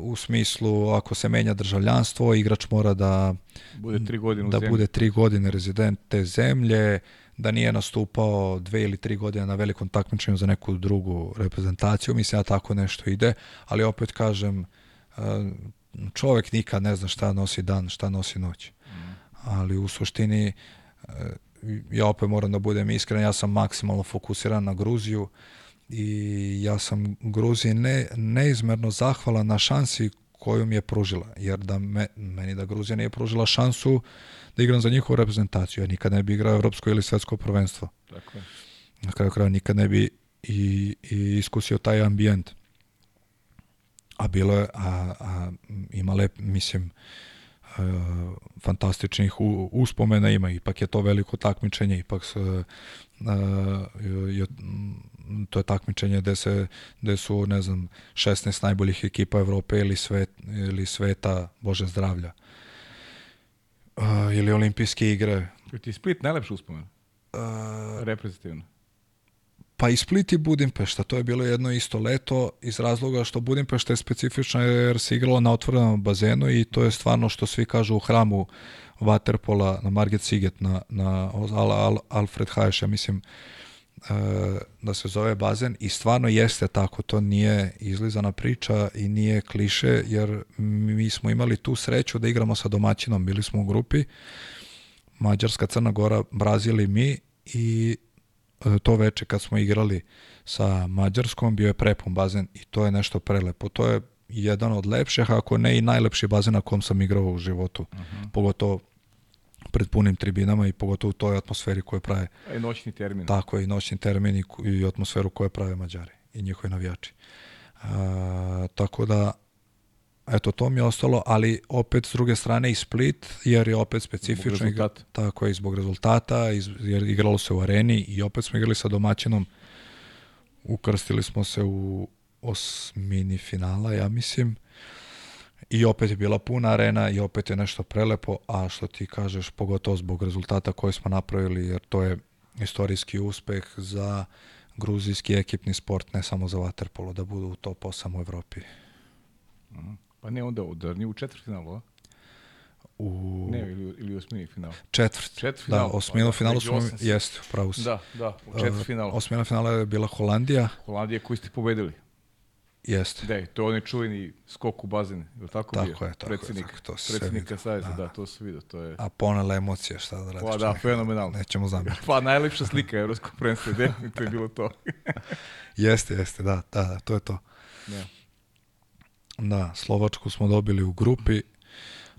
u smislu ako se menja državljanstvo, igrač mora da bude tri godine, da bude tri godine rezident te zemlje, da nije nastupao dve ili tri godine na velikom takmičenju za neku drugu reprezentaciju, mislim da tako nešto ide, ali opet kažem, e, čovek nikad ne zna šta nosi dan, šta nosi noć. Ali u suštini, e, ja opet moram da budem iskren, ja sam maksimalno fokusiran na Gruziju i ja sam Gruziji ne, neizmerno zahvalan na šansi koju mi je pružila, jer da me, meni da Gruzija nije pružila šansu da igram za njihovu reprezentaciju, ja nikad ne bi igrao evropsko ili svetsko prvenstvo. Tako je. Na kraju kraja nikad ne bi i, i iskusio taj ambijent. A bilo je, a, a ima lep, mislim, uh, fantastičnih u, uspomena ima, ipak je to veliko takmičenje, ipak s, uh, je, to je takmičenje gde se gde su ne znam 16 najboljih ekipa Evrope ili svet ili sveta Bože zdravlja. Uh, ili olimpijske igre. Ti Split najlepši uspomen? Uh, Reprezentativno. Pa i Split i Budimpešta, to je bilo jedno isto leto iz razloga što Budimpešta je specifična jer se igralo na otvorenom bazenu i to je stvarno što svi kažu u hramu Waterpola na Margit Siget na, na Al, Al, Alfred Haješ, ja mislim e, da se zove bazen i stvarno jeste tako, to nije izlizana priča i nije kliše jer mi smo imali tu sreću da igramo sa domaćinom, bili smo u grupi Mađarska, Crna Gora, Brazil i mi i e, to veče kad smo igrali sa Mađarskom bio je prepun bazen i to je nešto prelepo. To je jedan od lepših, ako ne i najlepši bazen na kom sam igrao u životu. Uh mhm. -huh. Pogotovo pred punim tribinama i pogotovo u toj atmosferi koje prave. A i noćni termin. Tako je, i noćni termin i, i atmosferu koje prave Mađari i njihovi navijači. A, tako da, eto, to mi je ostalo, ali opet s druge strane i Split, jer je opet specifično. Zbog rezultata. Tako je, zbog rezultata, iz, jer igralo se u areni i opet smo igrali sa domaćinom ukrstili smo se u osmini finala, ja mislim. I opet je bila puna arena i opet je nešto prelepo, a što ti kažeš, pogotovo zbog rezultata koje smo napravili, jer to je istorijski uspeh za gruzijski ekipni sport, ne samo za waterpolo, da budu u top 8 u Evropi. Pa ne onda, da nije u četvrtfinalu, a? U Ne, ili, ili u osmini finalu. četvrt. Četvrtfinal, Da, osminu pa, finalu među smo, jeste, pravo si. Da, da, u četvrtfinalu. Osmina finala je bila Holandija, Holandija koju ste pobedili. Jeste. Da, to je onaj čuveni skok u bazen, je li tako, Tako bio? je, tako je, Predsjednik, tako, to se vidi. savjeza, Da. da. to se vidio, to je... A ponele emocije, šta da radiš? Pa da, fenomenalno. Nećemo zamjeriti. Pa najlepša slika Evropskog prvenstva, definitivno je bilo to. Jeste, jeste, da, da, da, to je to. Ne. Da, Slovačku smo dobili u grupi,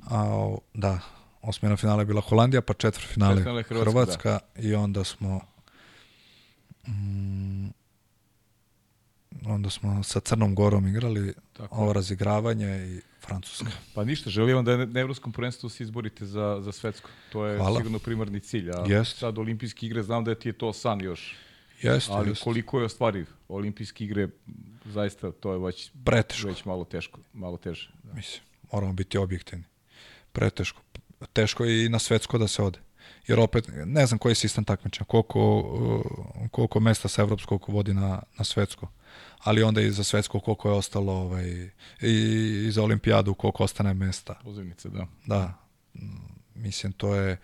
a da, osmina finala je bila Holandija, pa četvrt finale Četvrtfinale je Hrvatska, Hrvatska, i onda smo mm, onda smo sa Crnom Gorom igrali Tako ovo je. razigravanje i Francuska. Pa ništa, želim vam da na Evropskom prvenstvu se izborite za, za svetsko. To je Hvala. sigurno primarni cilj. A Jest. sad olimpijske igre, znam da ti je to san još. Jeste, Ali jeste. koliko je ostvariv? Olimpijske igre, zaista, to je već, Preteško. već malo teško, malo teže. Da. Mislim, moramo biti objektivni. Preteško. Teško je i na svetsko da se ode. Jer opet, ne znam koji je sistem takmičenja, koliko, uh, koliko mesta sa evropskog vodi na, na svetsko. Ali onda i za svetsko koliko je ostalo, ovaj, i, i za olimpijadu koliko ostane mesta. Pozivnice, da. Da, mislim, to je,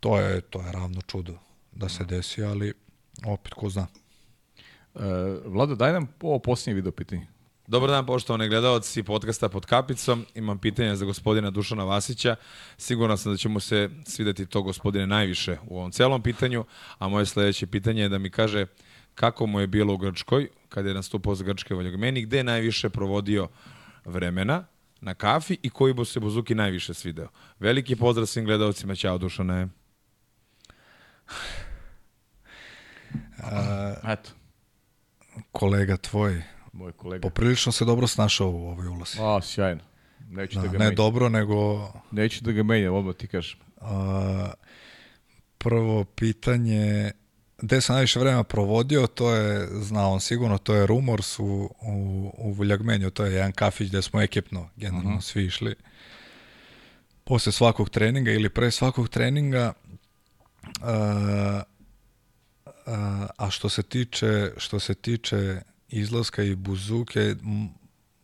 to je, to je ravno čudo da se desi, ali opet, ko zna. E, Vlado, daj nam ovo posljednje video pitanje. Dobar dan, poštovani gledalci podcasta pod kapicom. Imam pitanje za gospodina Dušana Vasića. Siguran sam da će mu se svideti to gospodine najviše u ovom celom pitanju, a moje sledeće pitanje je da mi kaže kako mu je bilo u Grčkoj, kada je nastupao za Grčke Voljogmeni, gde je najviše provodio vremena na kafi i koji bo se Buzuki najviše svideo. Veliki pozdrav svim gledalcima, ćao Dušane. Eto, Kolega tvoj, moj kolega. poprilično se dobro snašao u ovoj ulozi. A, sjajno. Neću da, Da, ga ne menjam. dobro, nego Neću da ga menjam, odmah ti kažem. A, prvo pitanje, gde sam najviše vremena provodio, to je, zna on sigurno, to je Rumors u, u, u Vuljagmenju, to je jedan kafić gde smo ekipno generalno svi išli. Posle svakog treninga ili pre svakog treninga, a, a, a što se tiče, što se tiče izlaska i buzuke,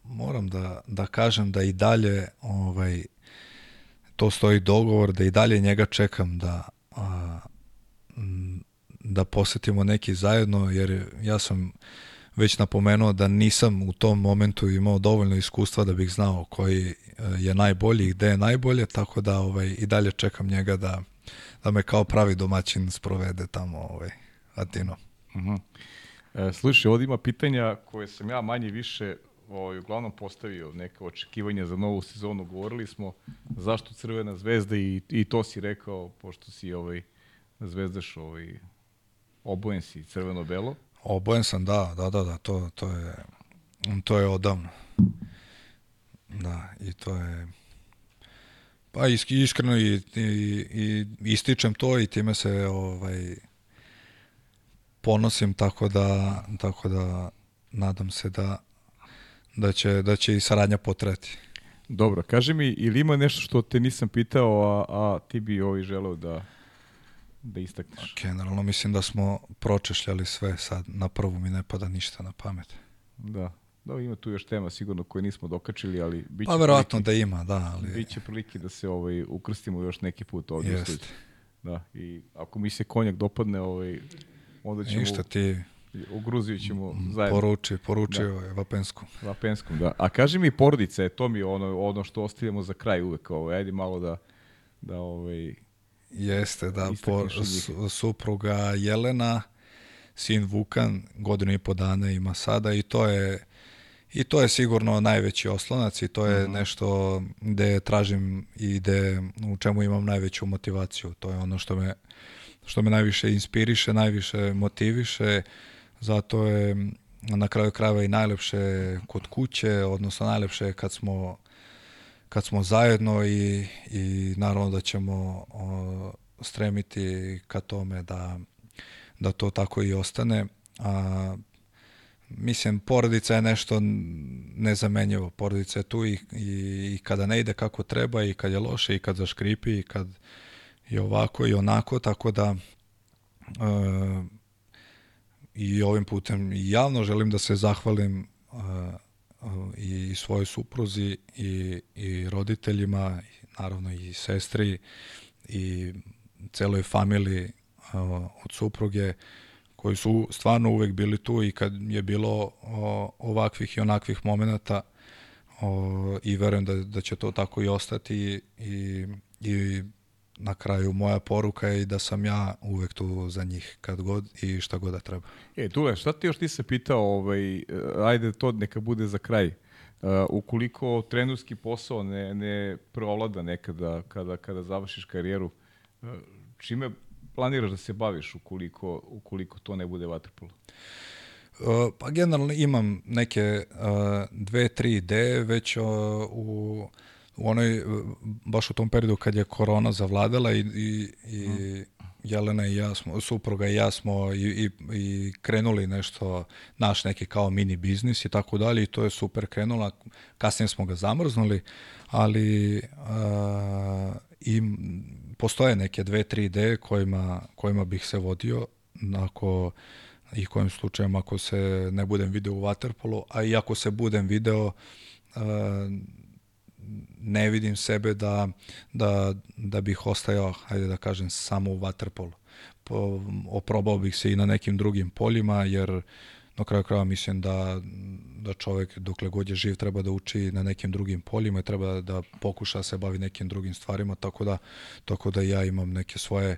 moram da, da kažem da i dalje ovaj, to stoji dogovor da i dalje njega čekam da a, da posetimo neki zajedno jer ja sam već napomenuo da nisam u tom momentu imao dovoljno iskustva da bih znao koji e, je najbolji i gde je najbolje, tako da ovaj, i dalje čekam njega da, da me kao pravi domaćin sprovede tamo ovaj, Atino. E, slušaj, ovdje ima pitanja koje sam ja manje više ovaj, uglavnom postavio neka očekivanja za novu sezonu. Govorili smo zašto Crvena zvezda i, i to si rekao, pošto si ovaj, zvezdaš ovaj, obojen si crveno-belo. Obojen sam, da, da, da, da, to, to je to je odavno. Da, i to je pa is- iskreno i, i, i ističem to i time se ovaj ponosim tako da tako da nadam se da da će, da će i saradnja potreti. Dobro, kaži mi, ili ima nešto što te nisam pitao, a, a ti bi ovaj želeo da, da istakneš? Generalno mislim da smo pročešljali sve sad, na prvu mi ne pada ništa na pamet. Da. Da, ima tu još tema sigurno koje nismo dokačili, ali bit će Pa verovatno da ima, da, ali Biće prilike da se ovaj, ukrstimo još neki put ovdje u Jeste. studiju. Da, i ako mi se konjak dopadne, ovaj, onda ćemo, ništa ti u Gruziju ćemo zajedno. poruči, poruči Da. ovaj, Vapensku. Vapenskom, da. A kaži mi porodice, to mi je ono, ono što ostavljamo za kraj uvek, ovaj, ajde malo da, da ovaj, Jeste, da, po, supruga Jelena, sin Vukan, godinu i po dana ima sada i to je i to je sigurno najveći oslonac i to je Mhm. nešto gde tražim i gde u čemu imam najveću motivaciju. To je ono što me, što me najviše inspiriše, najviše motiviše, zato je na kraju krajeva i najlepše kod kuće, odnosno najlepše je kad smo kad smo zajedno i, i naravno da ćemo o, stremiti ka tome da, da to tako i ostane. A mislim, porodica je nešto nezamenjivo. Porodica je tu i, i, i kada ne ide kako treba i kad je loše i kad zaškripi i kad je ovako i onako, tako da uh, i ovim putem i javno želim da se zahvalim uh, i svojoj supruzi i, i roditeljima, naravno i sestri i celoj familiji od supruge koji su stvarno uvek bili tu i kad je bilo ovakvih i onakvih momenata i verujem da, da će to tako i ostati i, i na kraju moja poruka je da sam ja uvek tu za njih kad god i šta god da treba. E, Dule, šta ti još ti se pitao, ovaj, ajde to neka bude za kraj. Uh, ukoliko trenerski posao ne, ne provlada nekada kada, kada završiš karijeru, uh, čime planiraš da se baviš ukoliko, ukoliko to ne bude vaterpolo? Uh, pa generalno imam neke uh, dve, tri ideje već uh, u u onoj, baš u tom periodu kad je korona zavladala i, i, i mm. Jelena i ja smo, supruga i ja smo i, i, i krenuli nešto, naš neki kao mini biznis i tako dalje i to je super krenulo. Kasnije smo ga zamrznuli, ali a, i postoje neke dve, tri ideje kojima, kojima bih se vodio ako i kojim slučajem ako se ne budem video u Waterpolu, a i ako se budem video a, ne vidim sebe da, da, da bih ostajao, hajde da kažem, samo u waterpolu. Po, oprobao bih se i na nekim drugim poljima, jer na kraju krajeva mislim da, da čovek dokle god je živ treba da uči na nekim drugim poljima i treba da pokuša da se bavi nekim drugim stvarima, tako da, tako da ja imam neke svoje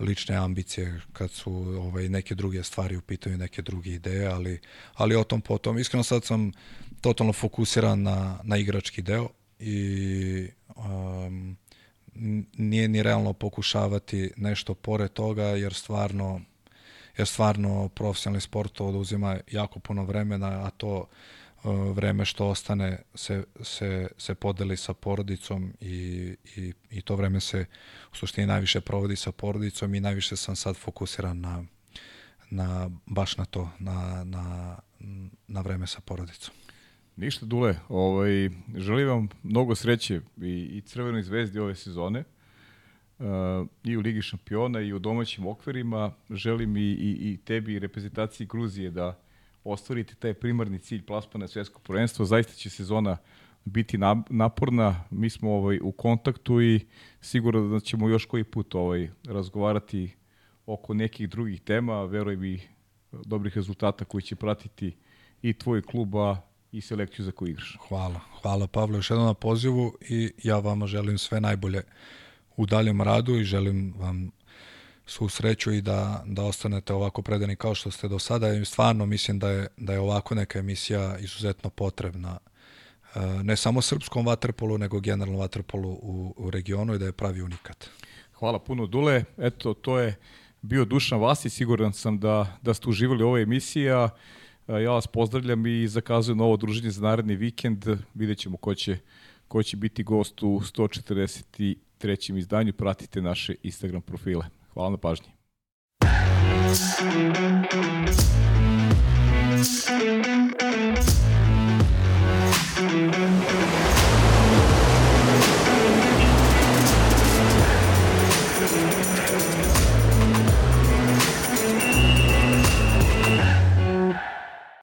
lične ambicije kad su ovaj, neke druge stvari u pitanju, neke druge ideje, ali, ali o tom potom. Iskreno sad sam totalno fokusiran na, na igrački deo, i um, nije ni realno pokušavati nešto pored toga jer stvarno jer stvarno profesionalni sport oduzima jako puno vremena, a to uh, vreme što ostane se, se, se podeli sa porodicom i, i, i to vreme se u suštini najviše provodi sa porodicom i najviše sam sad fokusiran na, na baš na to, na, na, na vreme sa porodicom. Ništa, Dule, ovaj, želim vam mnogo sreće i, i Crvenoj zvezdi ove sezone, uh, i u Ligi šampiona i u domaćim okvirima. Želim i, i, i tebi i reprezentaciji Gruzije da ostvarite taj primarni cilj plasma na svjetsko prvenstvo. Zaista će sezona biti naporna. Mi smo ovaj u kontaktu i sigurno da ćemo još koji put ovaj razgovarati oko nekih drugih tema, verujem i dobrih rezultata koji će pratiti i tvoj klub, a i selekciju za koju igraš. Hvala. Hvala Pavle još jednom na pozivu i ja vama želim sve najbolje u daljem radu i želim vam svu sreću i da, da ostanete ovako predani kao što ste do sada. I stvarno mislim da je, da je ovako neka emisija izuzetno potrebna e, ne samo srpskom vaterpolu, nego generalno vaterpolu u, u regionu i da je pravi unikat. Hvala puno Dule. Eto, to je bio Dušan Vasić. Siguran sam da, da ste uživali u ovoj emisiji. E, ja vas pozdravljam i zakazujem novo druženje za naredni vikend. Vidjet ćemo ko će, ko će biti gost u 143. izdanju. Pratite naše Instagram profile. Hvala na pažnji.